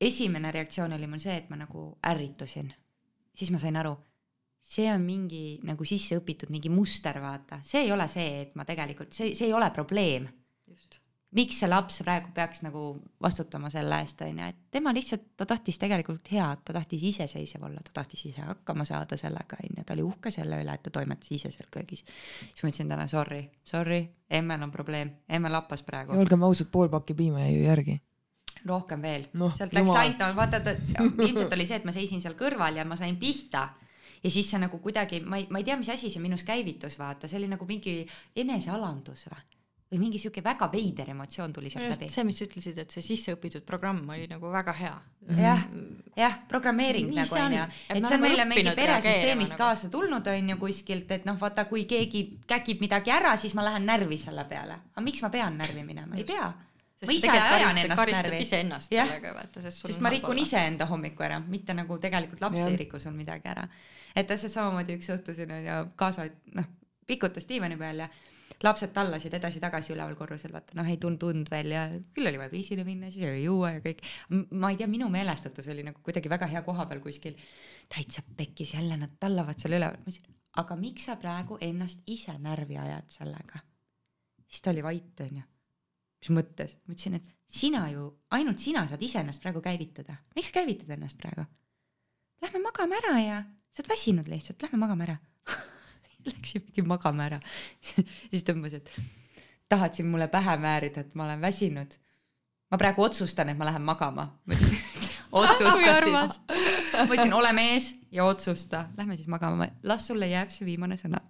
Speaker 3: esimene reaktsioon oli mul see, et ma nagu ärritusin, siis ma sain aru see on mingi nagu sisse õpitud mingi muster, vaata, see ei ole see, et ma tegelikult, see, see ei ole probleem. Miks see laps praegu peaks nagu vastutama selle eest, on ju, et tema lihtsalt, ta tahtis tegelikult head, ta tahtis iseseisev olla, ta tahtis ise hakkama saada sellega, on ju, ta oli uhke selle üle, et ta toimetas ise seal köögis. siis ma ütlesin talle sorry, sorry, emmel on probleem, emme lappas praegu.
Speaker 2: olgem ausad, pool pakki piima jäi ju järgi.
Speaker 3: Rohkem veel.
Speaker 2: No,,
Speaker 3: sealt läks ta ainult, vaata, ta ilmselt oli see, et ma seisin seal kõrval ja ma sain pihta. Ja siis see nagu kuidagi, ma ei, ma ei tea, mis asi see minus käivitus, vaata, see oli nagu mingi enesealandus või või mingi sihuke väga veider emotsioon tuli sealt läbi.
Speaker 1: see, mis sa ütlesid, et see sisseõpitud programm oli nagu väga hea.
Speaker 3: jah, jah, programmeering Nii nagu onju, et see on meile mingi peresüsteemist nagu. kaasa tulnud onju kuskilt, et noh, vaata, kui keegi käkib midagi ära, siis ma lähen närvi selle peale. aga miks ma pean närvi minema, ei pea
Speaker 1: ma ise ajan ennast närvi. iseennast sellega vaata,
Speaker 3: sest sest ma rikun iseenda hommiku ära, mitte nagu tegelikult laps ei riku sul midagi ära et täpselt samamoodi üks õhtu siin on ja kaasa, noh, pikutas diivani peal ja lapsed tallasid edasi-tagasi üleval korrusel, vaata noh, ei tund tund veel ja küll oli vaja pisile minna, siis oli juua ja kõik. ma ei tea, minu meelestatus oli nagu kuidagi väga hea koha peal kuskil. täitsa pekkis, jälle nad tallavad seal üleval. ma ütlesin, aga miks sa praegu ennast ise närvi ajad sellega? siis ta oli vait, onju. mis mõttes? ma ütlesin, et sina ju, ainult sina saad iseennast praegu käivitada. miks sa käivitad ennast praegu? Lähme magame ära ja sa oled väsinud lihtsalt, lähme magame ära Läksimegi magama ära siis tõmbas, et tahad siin mulle pähe määrida, et ma olen väsinud. ma praegu otsustan, et ma lähen magama. ma ütlesin, et otsusta siis. ma ütlesin, ole mees ja otsusta, lähme siis magama, las sulle jääb see viimane sõna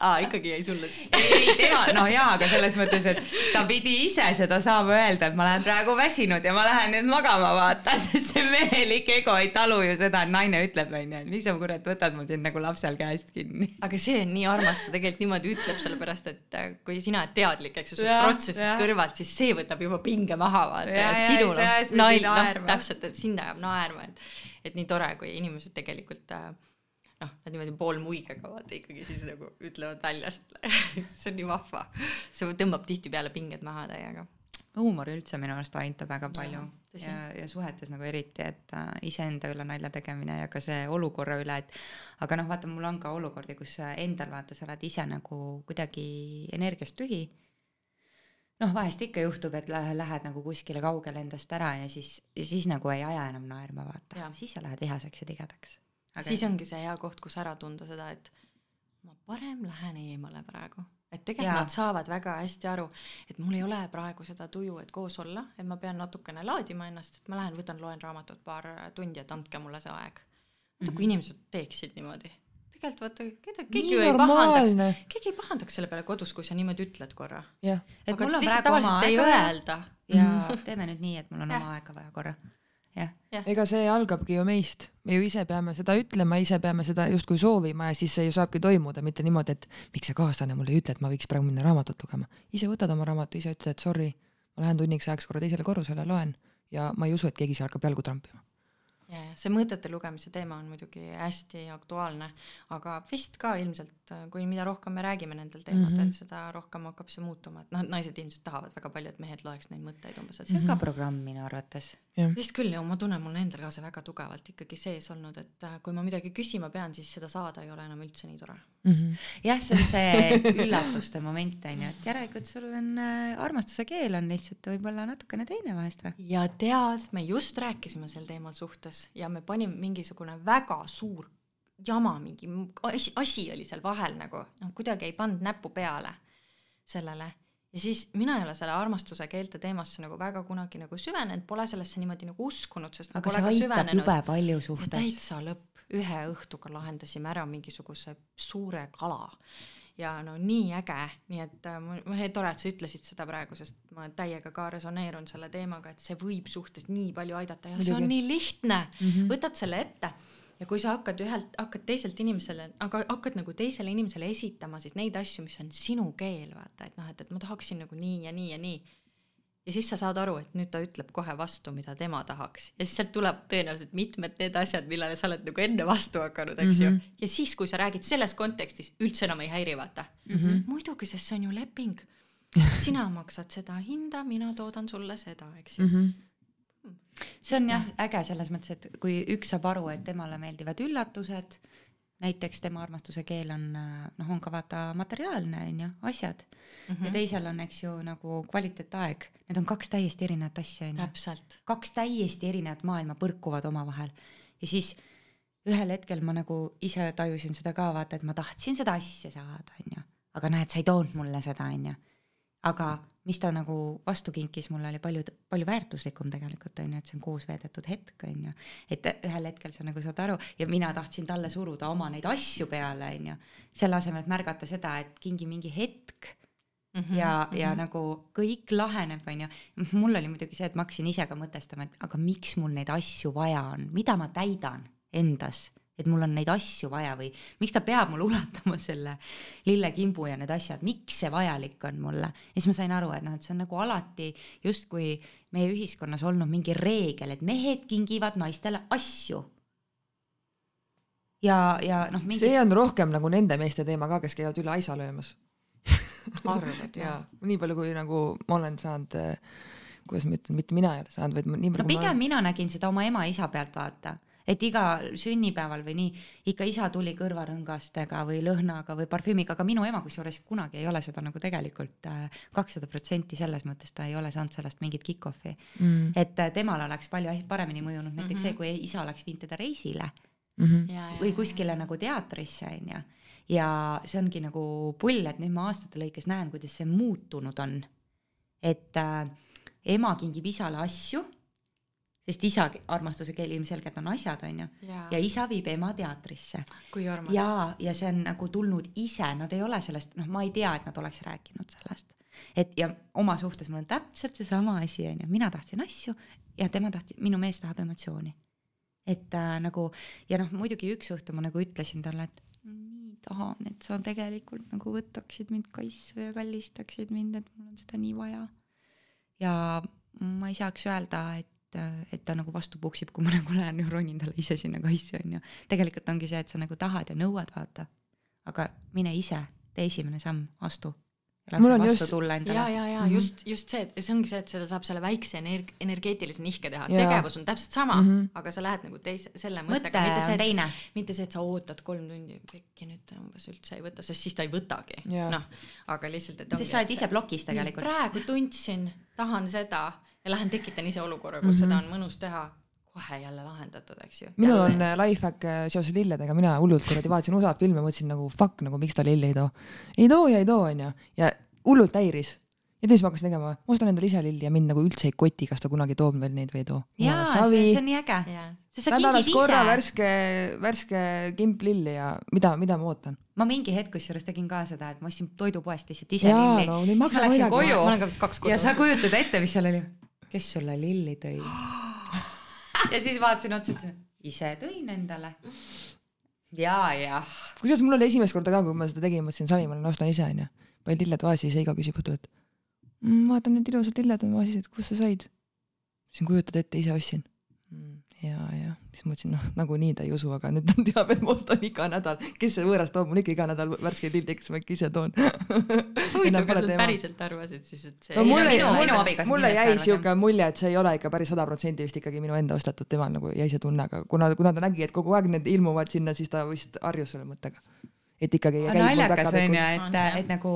Speaker 1: aa, ikkagi jäi sulle siis?
Speaker 3: ei, tema, no jaa, aga selles mõttes, et ta pidi ise seda saama öelda, et ma lähen praegu väsinud ja ma lähen nüüd magama, vaata, sest see mehelik ego ei talu ju seda, et naine ütleb, onju, et mis sa kurat võtad mul sind nagu lapsel käest kinni.
Speaker 1: aga see on nii armas, ta tegelikult niimoodi ütleb, sellepärast et äh, kui sina oled teadlik, eks ju, sellest protsessist kõrvalt, siis see võtab juba pinge maha, vaata, ja, ja sinul on naine, noh, täpselt, et sind ajab naerma, et, et nii tore, kui inimesed tegelikult äh, noh, nad niimoodi poolmuigega vaata ikkagi siis nagu ütlevad välja sulle see on nii vahva. see tõmbab tihtipeale pinged maha täiega.
Speaker 3: huumor üldse minu arust aitab väga palju. ja, ja, ja suhetes nagu eriti, et äh, iseenda üle nalja tegemine ja ka see olukorra üle, et aga noh, vaata, mul on ka olukordi, kus endal vaata, sa oled ise nagu kuidagi energiast tühi. Noh, vahest ikka juhtub, et lähed nagu kuskile kaugele endast ära ja siis, siis nagu ei aja enam naerma, vaata, siis sa lähed vihaseks ja tigedaks
Speaker 1: aga siis ongi see hea koht, kus ära tunda seda, et ma parem lähen eemale praegu, et tegelikult ja. nad saavad väga hästi aru, et mul ei ole praegu seda tuju, et koos olla, et ma pean natukene laadima ennast, et ma lähen võtan, loen raamatut paar tundi, et andke mulle see aeg. vaata mm -hmm., kui inimesed teeksid niimoodi, tegelikult vaata, keda, keegi ju ei pahandaks, keegi ei pahandaks selle peale kodus, kui sa niimoodi ütled korra.
Speaker 3: et
Speaker 1: aga mul on praegu oma aega
Speaker 3: ja teeme nüüd nii, et mul on ja. oma aega vaja korra
Speaker 2: jah. ega see algabki ju meist, me ju ise peame seda ütlema, ise peame seda justkui soovima ja siis see ju saabki toimuda, mitte niimoodi, et miks see kaaslane mulle ei ütle, et ma võiks praegu minna raamatut lugema. ise võtad oma raamatu, ise ütled, et sorry, ma lähen tunniks ajaks korra teisele korrusele, loen ja ma ei usu, et keegi seal hakkab jalgu trampima
Speaker 1: ja, ja see mõtete lugemise teema on muidugi hästi aktuaalne, aga vist ka ilmselt, kui mida rohkem me räägime nendel teemadel mm, -hmm. seda rohkem hakkab see muutuma, et noh, naised ilmselt tahavad väga palju, et mehed loeks neid mõtteid umbes,
Speaker 3: see on mm -hmm. ka programm minu arvates.
Speaker 1: vist küll ja ma tunnen, mul endal ka see väga tugevalt ikkagi sees olnud, et äh, kui ma midagi küsima pean, siis seda saada ei ole enam üldse nii tore
Speaker 3: mm. -hmm. jah, see on see üllatuste moment on ju, et järelikult sul on äh, armastuse keel on lihtsalt võib-olla natukene teine vahest või?
Speaker 1: ja tead, me just rääkisime sel teemal suhtes ja me panime mingisugune väga suur jama, mingi asi, asi oli seal vahel nagu, noh, kuidagi ei pannud näppu peale sellele. Ja siis mina ei ole selle armastuse keelte teemasse nagu väga kunagi nagu süvenenud, pole sellesse niimoodi nagu uskunud, sest
Speaker 3: aga see aitab jube palju suhtes.
Speaker 1: täitsa lõpp, ühe õhtuga lahendasime ära mingisuguse suure kala ja no nii äge, nii et äh, tore, et sa ütlesid seda praegu, sest ma täiega ka resoneerun selle teemaga, et see võib suhtes nii palju aidata. Ja see on nii lihtne. Mm, -hmm. võtad selle ette. Ja kui sa hakkad ühelt, hakkad teiselt inimesele, aga hakkad nagu teisele inimesele esitama siis neid asju, mis on sinu keel, vaata, et noh, et, et ma tahaksin nagu nii ja nii ja nii ja siis sa saad aru, et nüüd ta ütleb kohe vastu, mida tema tahaks ja siis sealt tuleb tõenäoliselt mitmed need asjad, millele sa oled nagu enne vastu hakanud, eks mm -hmm. ju.
Speaker 2: Mhm.
Speaker 1: ja siis, kui sa räägid selles kontekstis, üldse enam ei häiri, vaata mm. -hmm. muidugi, sest see on ju leping. sina maksad seda hinda, mina toodan sulle seda, eks ju mm.
Speaker 2: Mhm.
Speaker 1: -hmm.
Speaker 3: see on jah äge selles mõttes, et kui üks saab aru, et temale meeldivad üllatused, näiteks tema armastuse keel on noh, on ka vaata materiaalne on ju, asjad mm -hmm. ja teisel on, eks ju, nagu kvaliteetaeg, need on kaks täiesti erinevat asja on ju. kaks täiesti erinevat maailma põrkuvad omavahel ja siis ühel hetkel ma nagu ise tajusin seda ka vaata, et ma tahtsin seda asja saada, on ju, aga näed, sa ei toonud mulle seda, on ju. aga mis ta nagu vastu kinkis mulle oli palju, palju väärtuslikum tegelikult on ju, et see on koos veedetud hetk on ju. et ühel hetkel sa nagu saad aru ja mina tahtsin talle suruda oma neid asju peale, on ju. selle asemel, et märgata seda, et kingi mingi hetk mm -hmm, ja mm, -hmm. ja nagu kõik laheneb, on ju. mul oli muidugi see, et ma hakkasin ise ka mõtestama, et aga miks mul neid asju vaja on, mida ma täidan endas et mul on neid asju vaja või miks ta peab mulle ulatama selle lillekimbu ja need asjad, miks see vajalik on mulle. ja siis ma sain aru, et noh, et see on nagu alati justkui meie ühiskonnas olnud mingi reegel, et mehed kingivad naistele asju. ja, ja noh mingi....
Speaker 2: see on rohkem nagu nende meeste teema ka, kes käivad üle aisa löömas
Speaker 1: arvad
Speaker 2: ja nii palju, kui nagu ma olen saanud kuidas ma ütlen, mitte mina ei ole saanud, vaid nii palju
Speaker 3: no pigem ma... mina nägin seda oma ema-isa pealt vaata et iga sünnipäeval või nii, ikka isa tuli kõrvarõngastega või lõhnaga või parfüümiga, aga minu ema kusjuures kunagi ei ole seda nagu tegelikult kakssada protsenti selles mõttes ta ei ole saanud sellest mingit kick-off'i mm.. et äh, temal oleks palju paremini mõjunud näiteks mm -hmm. see, kui isa oleks viinud teda reisile mm -hmm. või kuskile nagu teatrisse onju ja see ongi nagu pull, et nüüd ma aastate lõikes näen, kuidas see muutunud on. et äh, ema kingib isale asju sest isa armastuse keel ilmselgelt on asjad, onju. ja isa viib ema teatrisse. ja, ja see on nagu tulnud ise, nad ei ole sellest, noh, ma ei tea, et nad oleks rääkinud sellest. et ja oma suhtes mul on täpselt seesama asi, onju, mina tahtsin asju ja tema tahtis, minu mees tahab emotsiooni. et äh, nagu ja noh, muidugi üks õhtu ma nagu ütlesin talle, et nii tahan, et sa tegelikult nagu võtaksid mind kaisu ja kallistaksid mind, et mul on seda nii vaja. ja ma ei saaks öelda, et et, et ta nagu vastu puksib, kui ma nagu lähen ja ronin talle ise sinna kassi, on ju. tegelikult ongi see, et sa nagu tahad ja nõuad, vaata. aga mine ise, tee esimene samm, astu.
Speaker 1: mul on just, ja, ja, ja mm -hmm. just, just see, et see ongi see, et seda saab selle väikse energ-, energeetilise nihke teha, tegevus on täpselt sama mm, -hmm. aga sa lähed nagu teise, selle mõttega, mitte see, et, mitte see, et sa ootad kolm tundi, äkki nüüd umbes üldse ei võta, sest siis ta ei võtagi, noh, aga lihtsalt, et
Speaker 3: sest sa oled ise plokis tegelikult.
Speaker 1: praegu tundsin, tahan seda ja lähen tekitan ise olukorra, kus mm -hmm. seda on mõnus teha, kohe jälle lahendatud, eks ju.
Speaker 2: minul on äh, life hack äh, seoses lilledega, mina hullult kuradi vaatasin USA filme, mõtlesin nagu fuck nagu miks ta lilli ei too. ei too ja ei too, onju, ja hullult häiris ja siis ma hakkasin tegema, ma ostan endale ise lilli ja mind nagu üldse ei koti, kas ta kunagi toob veel neid või ei too.
Speaker 3: jaa, see, see on nii äge.
Speaker 2: nädalas korra värske, värske kimp lilli ja mida, mida ma ootan?
Speaker 3: ma mingi hetk kusjuures tegin ka seda, et ma ostsin toidupoest lihtsalt ise jaa, lilli no,. siis ma läksin koju ja sa kujutad ette, mis seal oli kes sulle lilli tõi? ja siis vaatasin otsa, ütlesin, ise tõin endale. ja, jah.
Speaker 2: kusjuures mul oli esimest korda ka, kui ma seda tegin, mõtlesin, savi, ma olen ostan ise onju. panin lilled vaasi, siis Heigo küsib õhtul, et mm, vaatan, need ilusad lilled on vaasis, et kust sa said? siis kujutad ette, ise ostsin ja, ja siis mõtlesin, noh, nagunii ta ei usu, aga nüüd ta teab, et ma ostan iga nädal, kes see võõras toob? Mul ikka iga nädal värskeid lilli, eks ma ikka ise toon.
Speaker 1: huvitav, kas nad päriselt arvasid siis, et see
Speaker 2: no, mulle, minu, minu abikaasa mulle jäi siuke mulje, et see ei ole ikka päris sada protsenti vist ikkagi minu enda ostetud, temal nagu jäi see tunne, aga kuna, kuna ta nägi, et kogu aeg need ilmuvad sinna, siis ta vist harjus selle mõttega. Et ikkagi
Speaker 3: naljakas on ju, et, et nagu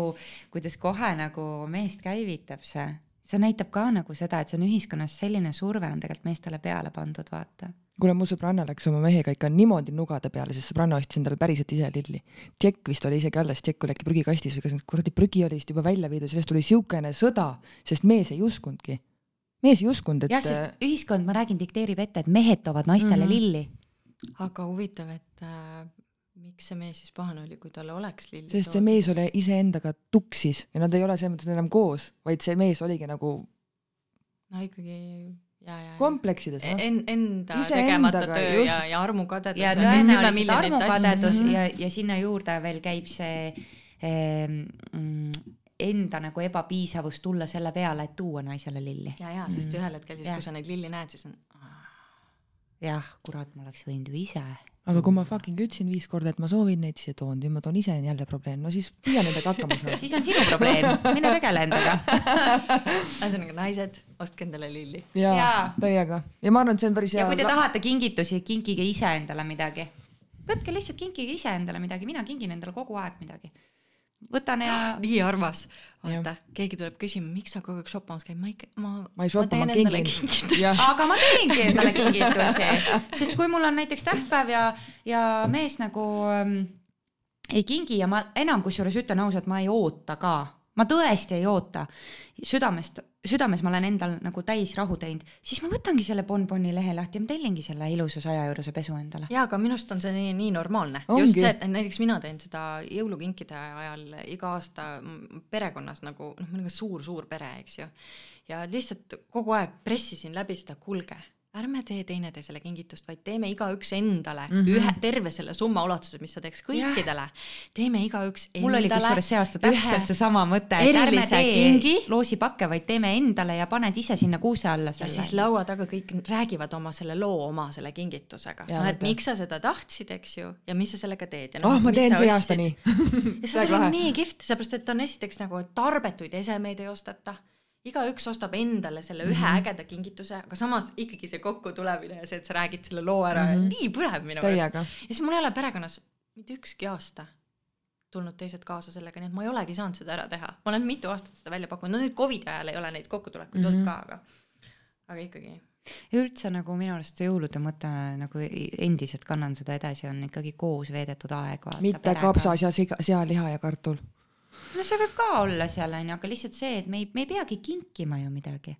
Speaker 3: kuidas kohe nagu meest käivitab see see näitab ka nagu seda, et see on ühiskonnas selline surve on tegelikult meestele peale pandud, vaata.
Speaker 2: kuule, mu sõbranna läks oma mehega ikka niimoodi nugade peale, sest sõbranna ostis endale päriselt ise lilli. Tšekk vist oli isegi alles, tšekk oli äkki prügikastis või kas kuradi prügi oli vist juba välja viidud, sellest tuli siukene sõda, sest mees ei uskunudki. mees ei uskunud, et.
Speaker 3: jah, sest ühiskond, ma räägin, dikteerib ette, et mehed toovad naistele mm -hmm. lilli.
Speaker 1: aga huvitav, et äh, miks see mees siis pahane oli, kui tal oleks lill?
Speaker 2: sest see mees oli iseendaga tuksis ja nad ei ole selles mõttes enam koos, vaid see mees oligi nagu.
Speaker 1: no ikkagi ja, ja.
Speaker 2: kompleksides
Speaker 1: no? en,. Enda Ise tegemata töö just. ja, ja armukadedus.
Speaker 3: ja tõenäoliselt armukadedus ja, ja sinna juurde veel käib see ehm, mm, enda nagu ebapiisavust tulla selle peale, et tuua naisele lilli.
Speaker 1: ja, ja sest ühel hetkel siis, kui sa neid lilli näed, siis on
Speaker 3: jah, kurat, ma oleks võinud ju ise.
Speaker 2: Aga kui ma fucking ütlesin viis korda, et ma soovin neid, siis ei toonud, nüüd ma toon ise, on jälle probleem, no siis püüa nendega hakkama saada.
Speaker 3: siis on sinu probleem, mine tegele endaga.
Speaker 1: ühesõnaga naised, ostke endale lilli.
Speaker 2: jaa täiega ja ma arvan, et see on päris
Speaker 3: ja
Speaker 2: hea
Speaker 3: kui te tahate kingitusi, kinkige ise endale midagi. võtke lihtsalt kinkige ise endale midagi, mina kingin endale kogu aeg midagi. võtan ja
Speaker 1: nii armas. Vaata, keegi tuleb küsima, miks sa kogu aeg shoppamas käid, ma ikka, ma.
Speaker 2: ma ei shopa, ma kingin.
Speaker 3: aga ma teengi endale kingitusi, sest kui mul on näiteks tähtpäev ja, ja mees nagu ähm, ei kingi ja ma enam kusjuures ütlen ausalt, ma ei oota ka, ma tõesti ei oota. südamest, südames ma olen endal nagu täis rahu teinud, siis ma võtangi selle bonboni lehe lahti ja ma tellingi selle ilusa saja eurose pesu endale.
Speaker 1: jaa, aga minu arust on see nii, nii normaalne. Just see, et näiteks mina teen seda jõulukinkide ajal iga aasta perekonnas nagu noh, meil on ka suur-suur pere, eks ju. ja lihtsalt kogu aeg pressisin läbi seda, kuulge, ärme tee teineteisele kingitust, vaid teeme igaüks endale mm. -hmm. ühe terve selle summa ulatuses, mis sa teeks kõikidele. teeme igaüks endale.
Speaker 3: mul oli kusjuures see aasta täpselt seesama mõte, et ärme tee loosipakke, vaid teeme endale ja paned ise sinna kuuse alla
Speaker 1: ja
Speaker 3: selle.
Speaker 1: siis laua taga kõik räägivad oma selle loo oma selle kingitusega. Noh, et miks sa seda tahtsid, eks ju, ja mis sa sellega teed ja
Speaker 2: ah ma
Speaker 1: mis
Speaker 2: teen see aasta nii.
Speaker 1: ja see oli nii kihvt, sellepärast et on esiteks nagu et tarbetuid esemeid ei osteta, igaüks ostab endale selle ühe mm. -hmm. ägeda kingituse, aga samas ikkagi see kokkutulemine ja see, et sa räägid selle loo ära mm, -hmm. Nii põnev minu meelest. ja siis mul ei ole perekonnas mitte ükski aasta tulnud teised kaasa sellega, nii et ma ei olegi saanud seda ära teha. ma olen mitu aastat seda välja pakkunud, no nüüd Covidi ajal ei ole neid kokkutulekuid mm -hmm. olnud
Speaker 2: Mhm.
Speaker 1: ka, aga, aga ikkagi.
Speaker 3: ja üldse nagu minu arust see jõulude mõte nagu endiselt kannan seda edasi, on ikkagi koos veedetud aeg.
Speaker 2: mitte kapsas ja siga, sealiha ja kartul.
Speaker 3: No see võib ka olla seal onju, aga lihtsalt see, et me ei, me ei peagi kinkima ju midagi.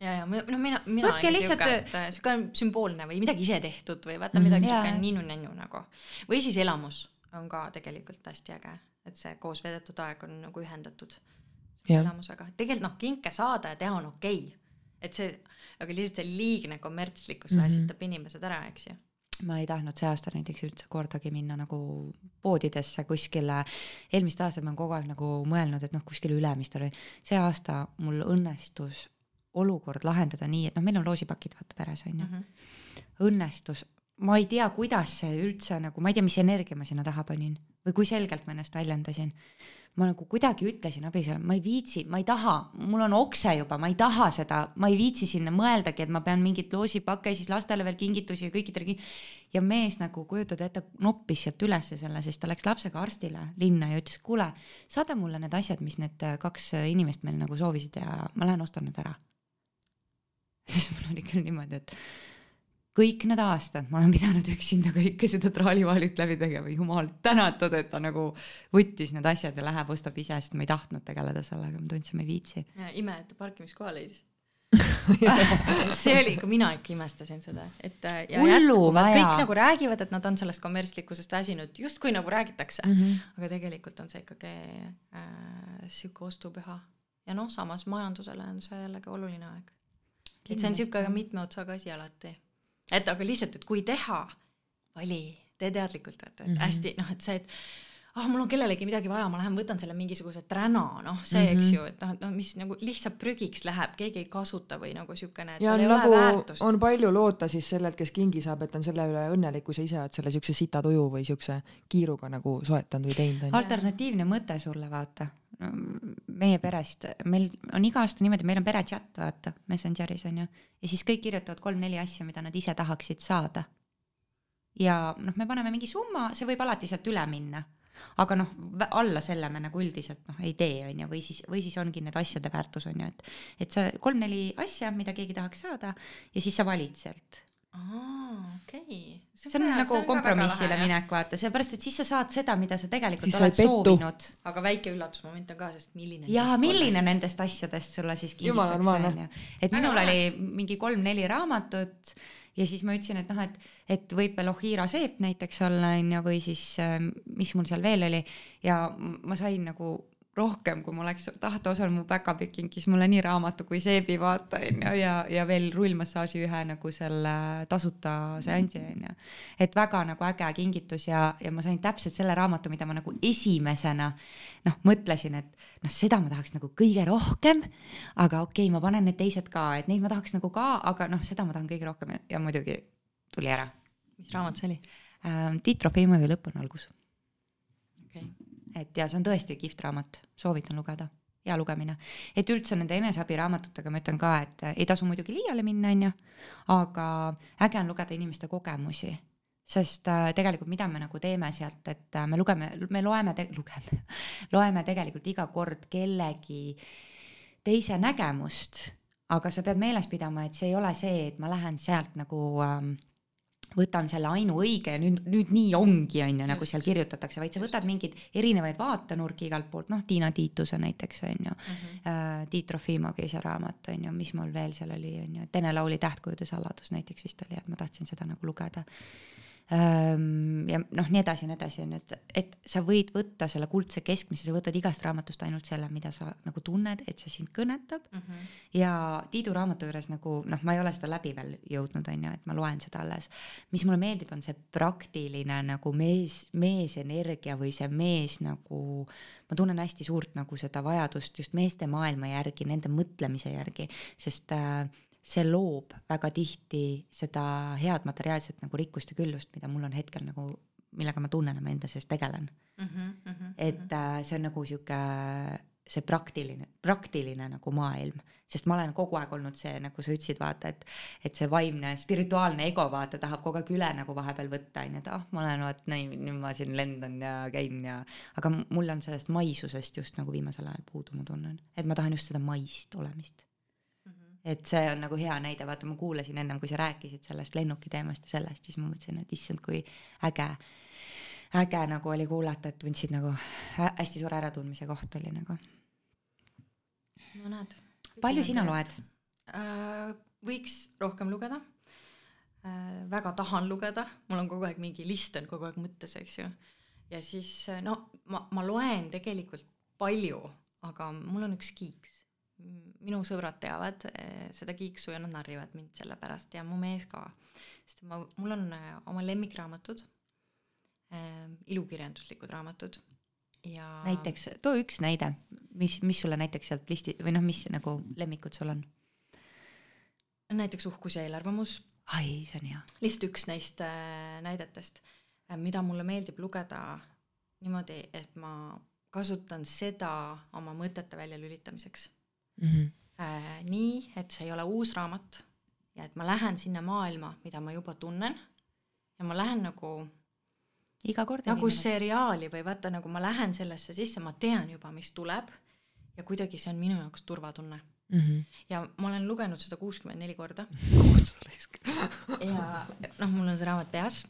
Speaker 1: ja, ja noh, mina, mina
Speaker 3: Võtke
Speaker 1: olen
Speaker 3: lihtsalt-
Speaker 1: siuke, et äh, siuke on sümboolne või midagi ise tehtud või vaata midagi
Speaker 3: Jaa.
Speaker 1: siuke ninnu-nännu nagu. või siis elamus on ka tegelikult hästi äge, et see koos veedetud aeg on nagu ühendatud selle
Speaker 2: Jah.
Speaker 1: elamusega. tegelikult noh, kinke saada ja teha on okei okay., et see, aga lihtsalt see liigne kommertslikkus mm
Speaker 2: Mhm.
Speaker 1: -hmm. väsitab inimesed ära, eks ju.
Speaker 3: Ma ei tahtnud see aasta näiteks üldse kordagi minna nagu poodidesse kuskile, eelmised aastad ma olen kogu aeg nagu mõelnud, et noh, kuskile Ülemistel või, see aasta mul õnnestus olukord lahendada nii, et noh, meil on loosipakid vaata peres on ju,
Speaker 1: Mhm.
Speaker 3: õnnestus, ma ei tea, kuidas see üldse nagu, ma ei tea, mis energia ma sinna taha panin või kui selgelt ma ennast väljendasin. Ma nagu kuidagi ütlesin abisele, ma ei viitsi, ma ei taha, mul on okse juba, ma ei taha seda, ma ei viitsi sinna mõeldagi, et ma pean mingit loosipakke, siis lastele veel kingitusi ja kõikidele king-. ja mees nagu kujutad ette, noppis sealt ülesse selle, sest ta läks lapsega arstile linna ja ütles, kuule, saada mulle need asjad, mis need äh, kaks inimest meil nagu soovisid ja ma lähen ostan need ära. siis mul oli küll niimoodi, et kõik need aastad ma olen pidanud üksinda kõike seda traalivaalit läbi tegema, jumal tänatud, et ta nagu võttis need asjad ja läheb, ostab ise, sest ma ei tahtnud tegeleda sellega, ma tundsin, ma ei viitsi.
Speaker 1: ime, et ta parkimiskoha leidis. see oli, ka mina ikka imestasin seda, et äh, ja jätkuvalt kõik nagu räägivad, et nad on sellest kommertslikkusest väsinud, justkui nagu räägitakse mm. -hmm. aga tegelikult on see ikkagi äh, sihuke ostupüha. ja noh, samas majandusele on see jällegi oluline aeg. et see on sihuke mitme otsaga asi alati. Et aga lihtsalt, et kui teha, vali, tee teadlikult, et, et
Speaker 2: Mhm.
Speaker 1: hästi noh, et see, et ah, mul on kellelegi midagi vaja, ma lähen võtan selle mingisuguse träna, noh, see mm, -hmm. eks
Speaker 2: Mhm.
Speaker 1: ju, et noh, et noh, mis nagu lihtsalt prügiks läheb, keegi ei kasuta või nagu siukene, et
Speaker 2: ja on nagu on palju loota siis sellelt, kes kingi saab, et on selle üle õnnelik, kui sa ise oled selle siukse sita tuju või siukse kiiruga nagu soetanud või teinud,
Speaker 3: alternatiivne mõte sulle, vaata. meie perest, meil on iga aasta niimoodi, meil on pere chat, vaata, Messengeris on ju, ja siis kõik kirjutavad kolm-neli asja, mida nad ise tahaksid saada. ja noh, me paneme mingi summa, see võib alati sealt üle minna, aga noh, alla selle me nagu üldiselt noh ei tee, on ju, või siis, või siis ongi need asjade väärtus on ju, et, et sa kolm-neli asja, mida keegi tahaks saada ja siis sa valid sealt
Speaker 1: aa, okei.
Speaker 3: see on nagu kompromissile. minek, vaata, sellepärast et siis sa saad seda, mida sa tegelikult
Speaker 2: Siis
Speaker 3: oled soovinud
Speaker 1: aga väike üllatusmoment on ka, sest milline.
Speaker 3: ja milline? nendest asjadest sulle siis kingitakse,
Speaker 2: normaalne.
Speaker 3: onju. et minul oli mingi kolm-neli raamatut ja siis ma ütlesin, et noh, et, et võib veel Ohira seep näiteks olla, onju, või siis äh, mis mul seal veel oli. Ja ma sain nagu rohkem, kui ma oleks tahta osanud, mu päkapikk kinkis mulle nii raamatu kui seebi vaata onju ja, ja veel rullmassaaži ühe nagu selle tasuta seansi onju. et väga nagu äge kingitus ja, ja ma sain täpselt selle raamatu, mida ma nagu esimesena noh, mõtlesin, et noh, seda ma tahaks nagu kõige rohkem. aga okei okay,, ma panen need teised ka, et neid ma tahaks nagu ka, aga noh, seda ma tahan kõige rohkem ja, ja muidugi tuli ära.
Speaker 1: mis raamat see oli
Speaker 3: ähm,? Tiit Trofimovi Lõpp on algus. Et ja see on tõesti kihvt raamat, soovitan lugeda, hea lugemine. et üldse nende eneseabiraamatutega ma ütlen ka, et ei tasu muidugi liiale minna, on ju, aga äge on lugeda inimeste kogemusi. Sest äh, tegelikult mida me nagu teeme sealt, et äh, me lugeme, me loeme, lugeme, loeme tegelikult iga kord kellegi teise nägemust, aga sa pead meeles pidama, et see ei ole see, et ma lähen sealt nagu ähm, võtan selle ainuõige ja nüüd, nüüd nii ongi, on ju, nagu seal kirjutatakse, vaid sa võtad mingeid erinevaid vaatenurki igalt poolt, noh, Tiina Tiituse näiteks, on ju. Mm, -hmm. Tiit Trofimovi see raamat, on ju, mis mul veel seal oli, on ju, Ene Lauli Tähtkujude saladus näiteks vist oli, et ma tahtsin seda nagu lugeda ja noh, nii edasi ja nii edasi, on ju, et, et sa võid võtta selle kuldse keskmise, sa võtad igast raamatust ainult selle, mida sa nagu tunned, et see sind kõnetab mm. -hmm. ja Tiidu raamatu juures nagu noh, ma ei ole seda läbi veel jõudnud, on ju, et ma loen seda alles. mis mulle meeldib, on see praktiline nagu mees, meesenergia või see mees nagu ma tunnen hästi suurt nagu seda vajadust just meeste maailma järgi, nende mõtlemise järgi, sest äh, see loob väga tihti seda head materiaalset nagu rikkust ja küllust, mida mul on hetkel nagu, millega ma tunnen, ma enda sees tegelen. Mm. -hmm, mm -hmm, et äh, see on nagu sihuke, see praktiline, praktiline nagu maailm, sest ma olen kogu aeg olnud see, nagu sa ütlesid, vaata, et, et see vaimne spirituaalne ego vaata tahab kogu aeg üle nagu vahepeal võtta, onju, et ah, ma olen vaat nii, nüüd ma siin lendan ja käin ja, aga mul on sellest maisusest just nagu viimasel ajal puudu, ma tunnen, et ma tahan just seda maist olemist et see on nagu hea näide, vaata, ma kuulasin ennem, kui sa rääkisid sellest lennuki teemast ja sellest, siis ma mõtlesin, et issand, kui äge, äge nagu oli kuulata, et tundsid nagu hästi suure äratundmise koht oli nagu.
Speaker 1: no näed.
Speaker 3: palju sina loed
Speaker 1: äh,? võiks rohkem lugeda äh,. väga tahan lugeda, mul on kogu aeg mingi list on kogu aeg mõttes, eks ju. ja siis no ma, ma loen tegelikult palju, aga mul on üks kiiks minu sõbrad teavad eh, seda kiiksu ja nad narrivad mind selle pärast ja mu mees ka. sest ma, mul on eh, oma lemmikraamatud äh,, ilukirjanduslikud raamatud ja.
Speaker 3: näiteks, too üks näide, mis, mis sulle näiteks sealt listi või noh, mis nagu lemmikud sul on?
Speaker 1: näiteks Uhkus ja eelarvamus.
Speaker 3: ai, see on hea.
Speaker 1: lihtsalt üks neist näidetest mida mulle meeldib lugeda niimoodi, et ma kasutan seda oma mõtete väljalülitamiseks mm. -hmm. Äh, nii, et see ei ole uus raamat ja et ma lähen sinna maailma, mida ma juba tunnen ja ma lähen nagu
Speaker 3: iga kord
Speaker 1: nagu seriaali või vaata, nagu ma lähen sellesse sisse, ma tean juba, mis tuleb ja kuidagi see on minu jaoks turvatunne mm. -hmm. ja ma olen lugenud seda kuuskümmend neli korda ja noh, mul on see raamat peas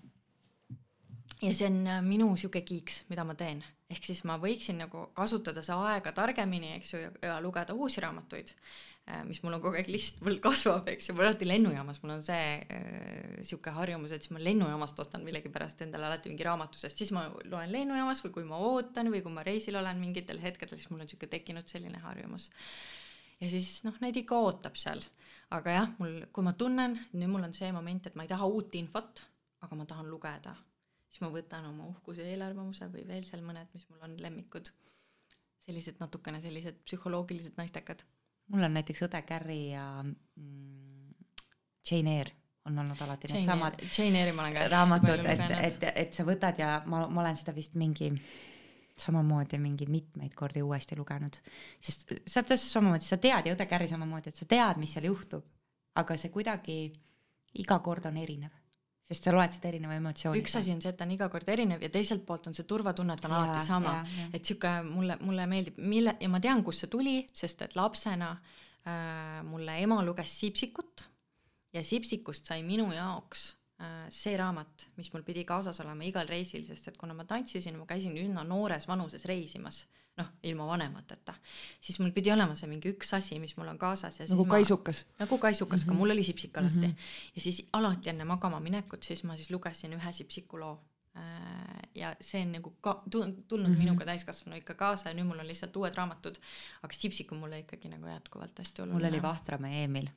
Speaker 1: ja see on äh, minu sihuke kiiks, mida ma teen, ehk siis ma võiksin nagu kasutada see aega targemini, eks ju, ja lugeda uusi raamatuid, äh, mis mul on kogu aeg list mul kasvab, eks ju, mul alati lennujaamas, mul on see äh, sihuke harjumus, et siis ma lennujaamast ostan millegipärast endale alati mingi raamatu, sest siis ma loen lennujaamas või kui ma ootan või kui ma reisil olen mingitel hetkedel, siis mul on sihuke tekkinud selline harjumus. ja siis noh, neid ikka ootab seal, aga jah, mul, kui ma tunnen, nüüd mul on see moment, et ma ei taha uut infot, aga ma tahan lugeda siis ma võtan oma uhkuse eelarvamuse või veel seal mõned, mis mul on lemmikud. sellised natukene sellised psühholoogilised naistekad.
Speaker 3: mul on näiteks Õde Carry ja mm, Jane Eyre on olnud alati needsamad
Speaker 1: Jane Eyre'i ma olen ka
Speaker 3: raamatud, et, et, et sa võtad ja ma, ma olen seda vist mingi samamoodi mingi mitmeid kordi uuesti lugenud, sest sa täpselt samamoodi, sa tead ja Õde Carry samamoodi, et sa tead, mis seal juhtub, aga see kuidagi iga kord on erinev sest sa loed seda erineva emotsiooniga.
Speaker 1: üks asi on see, et ta on iga kord erinev ja teiselt poolt on see turvatunne, et ta on ja, alati sama, et sihuke mulle, mulle meeldib, mille ja ma tean, kust see tuli, sest et lapsena äh, mulle ema luges Sipsikut ja Sipsikust sai minu jaoks see raamat, mis mul pidi kaasas olema igal reisil, sest et kuna ma tantsisin, ma käisin üsna noores vanuses reisimas noh, ilma vanemateta, siis mul pidi olema see mingi üks asi, mis mul on kaasas ja
Speaker 2: nagu kaisukas?
Speaker 1: nagu kaisukas mm, -hmm. ka mul oli sipsik alati mm. -hmm. ja siis alati enne magama minekut, siis ma siis lugesin ühe sipsiku loo äh, ja see on nagu ka tulnud mm -hmm. minuga täiskasvanu ikka kaasa ja nüüd mul on lihtsalt uued raamatud. aga Sipsik on mulle ikkagi nagu jätkuvalt hästi oluline.
Speaker 3: mul oli Vahtramäe Eemil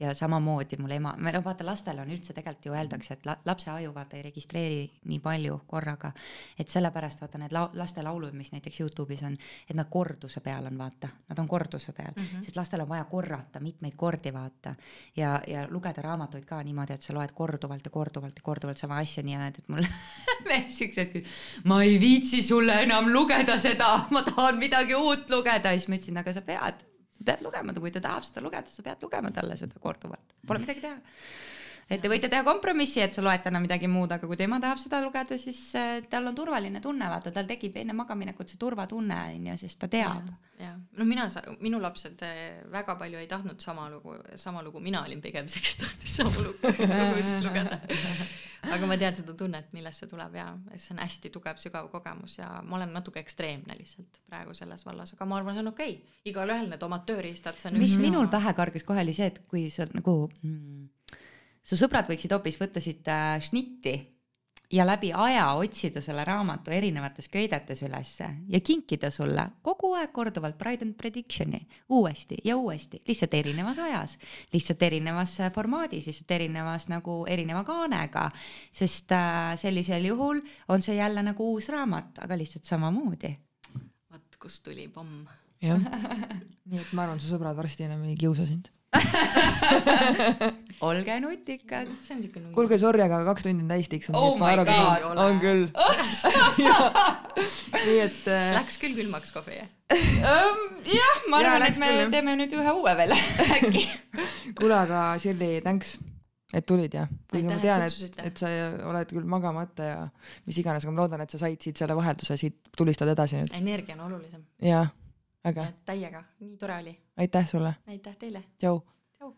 Speaker 3: ja samamoodi mul ema, no vaata, lastele on üldse tegelikult ju öeldakse, et la, lapse aju vaata ei registreeri nii palju korraga. et sellepärast vaata need lau, lastelaulud, mis näiteks Youtube'is on, et nad korduse peal on, vaata, nad on korduse peal mm, -hmm. sest lastel on vaja korrata mitmeid kordi, vaata. ja, ja lugeda raamatuid ka niimoodi, et sa loed korduvalt ja korduvalt ja korduvalt sama asja, nii et, et mul mees siuksed, ma ei viitsi sulle enam lugeda seda, ma tahan midagi uut lugeda siis ma ütlesin, aga sa pead sa pead lugema, kui ta tahab seda lugeda, sa pead lugema talle seda korduvalt, pole midagi teha. Et te võite teha kompromissi, et sa loed täna midagi muud, aga kui tema tahab seda lugeda, siis äh, tal on turvaline tunne, vaata, tal tekib enne magaminekut see turvatunne on ju, sest ta teab.
Speaker 1: jah, no mina, minu lapsed äh, väga palju ei tahtnud sama lugu, sama lugu, mina olin pigem see, kes tahtis sama lugu lugeda aga ma tean seda tunnet, millest see tuleb ja see on hästi tugev, sügav kogemus ja ma olen natuke ekstreemne lihtsalt praegu selles vallas, aga ma arvan, see on okei okay., igalühel need omad tööriistad, see on.
Speaker 3: mis minul pähe kargas kohe oli see, et kui sa nagu mm, su sõbrad võiksid hoopis võtta siit äh, šnitti ja läbi aja otsida selle raamatu erinevates köidetes ülesse ja kinkida sulle kogu aeg korduvalt Pride and Prediction'i uuesti ja uuesti, lihtsalt erinevas ajas, lihtsalt erinevas formaadis, lihtsalt erinevas nagu erineva kaanega, sest äh, sellisel juhul on see jälle nagu uus raamat, aga lihtsalt samamoodi.
Speaker 1: vot kust tuli pomm.
Speaker 2: jah, nii et ma arvan, su sõbrad varsti enam ei kiusa sind
Speaker 3: olge nutikad.
Speaker 1: on
Speaker 2: kuulge, sorry, aga kaks tundi on täis tiksunud
Speaker 3: oh. god,
Speaker 2: on küll nii et äh....
Speaker 1: Läks küll külmaks kohvi
Speaker 3: um,? jah, ma arvan, et me küll, teeme nüüd ühe uue veel äkki.
Speaker 2: kuule, aga Shirley, thanks et tulid ja kuigi ma tean, et, et sa oled küll magamata ja mis iganes, aga ma loodan, et sa said siit selle vahelduse, siit tulistad edasi nüüd.
Speaker 1: energia on olulisem.
Speaker 2: jah äge.
Speaker 1: täiega, nii tore oli.
Speaker 2: Aitäh sulle.
Speaker 1: aitäh teile.
Speaker 2: tšau.
Speaker 1: tšau.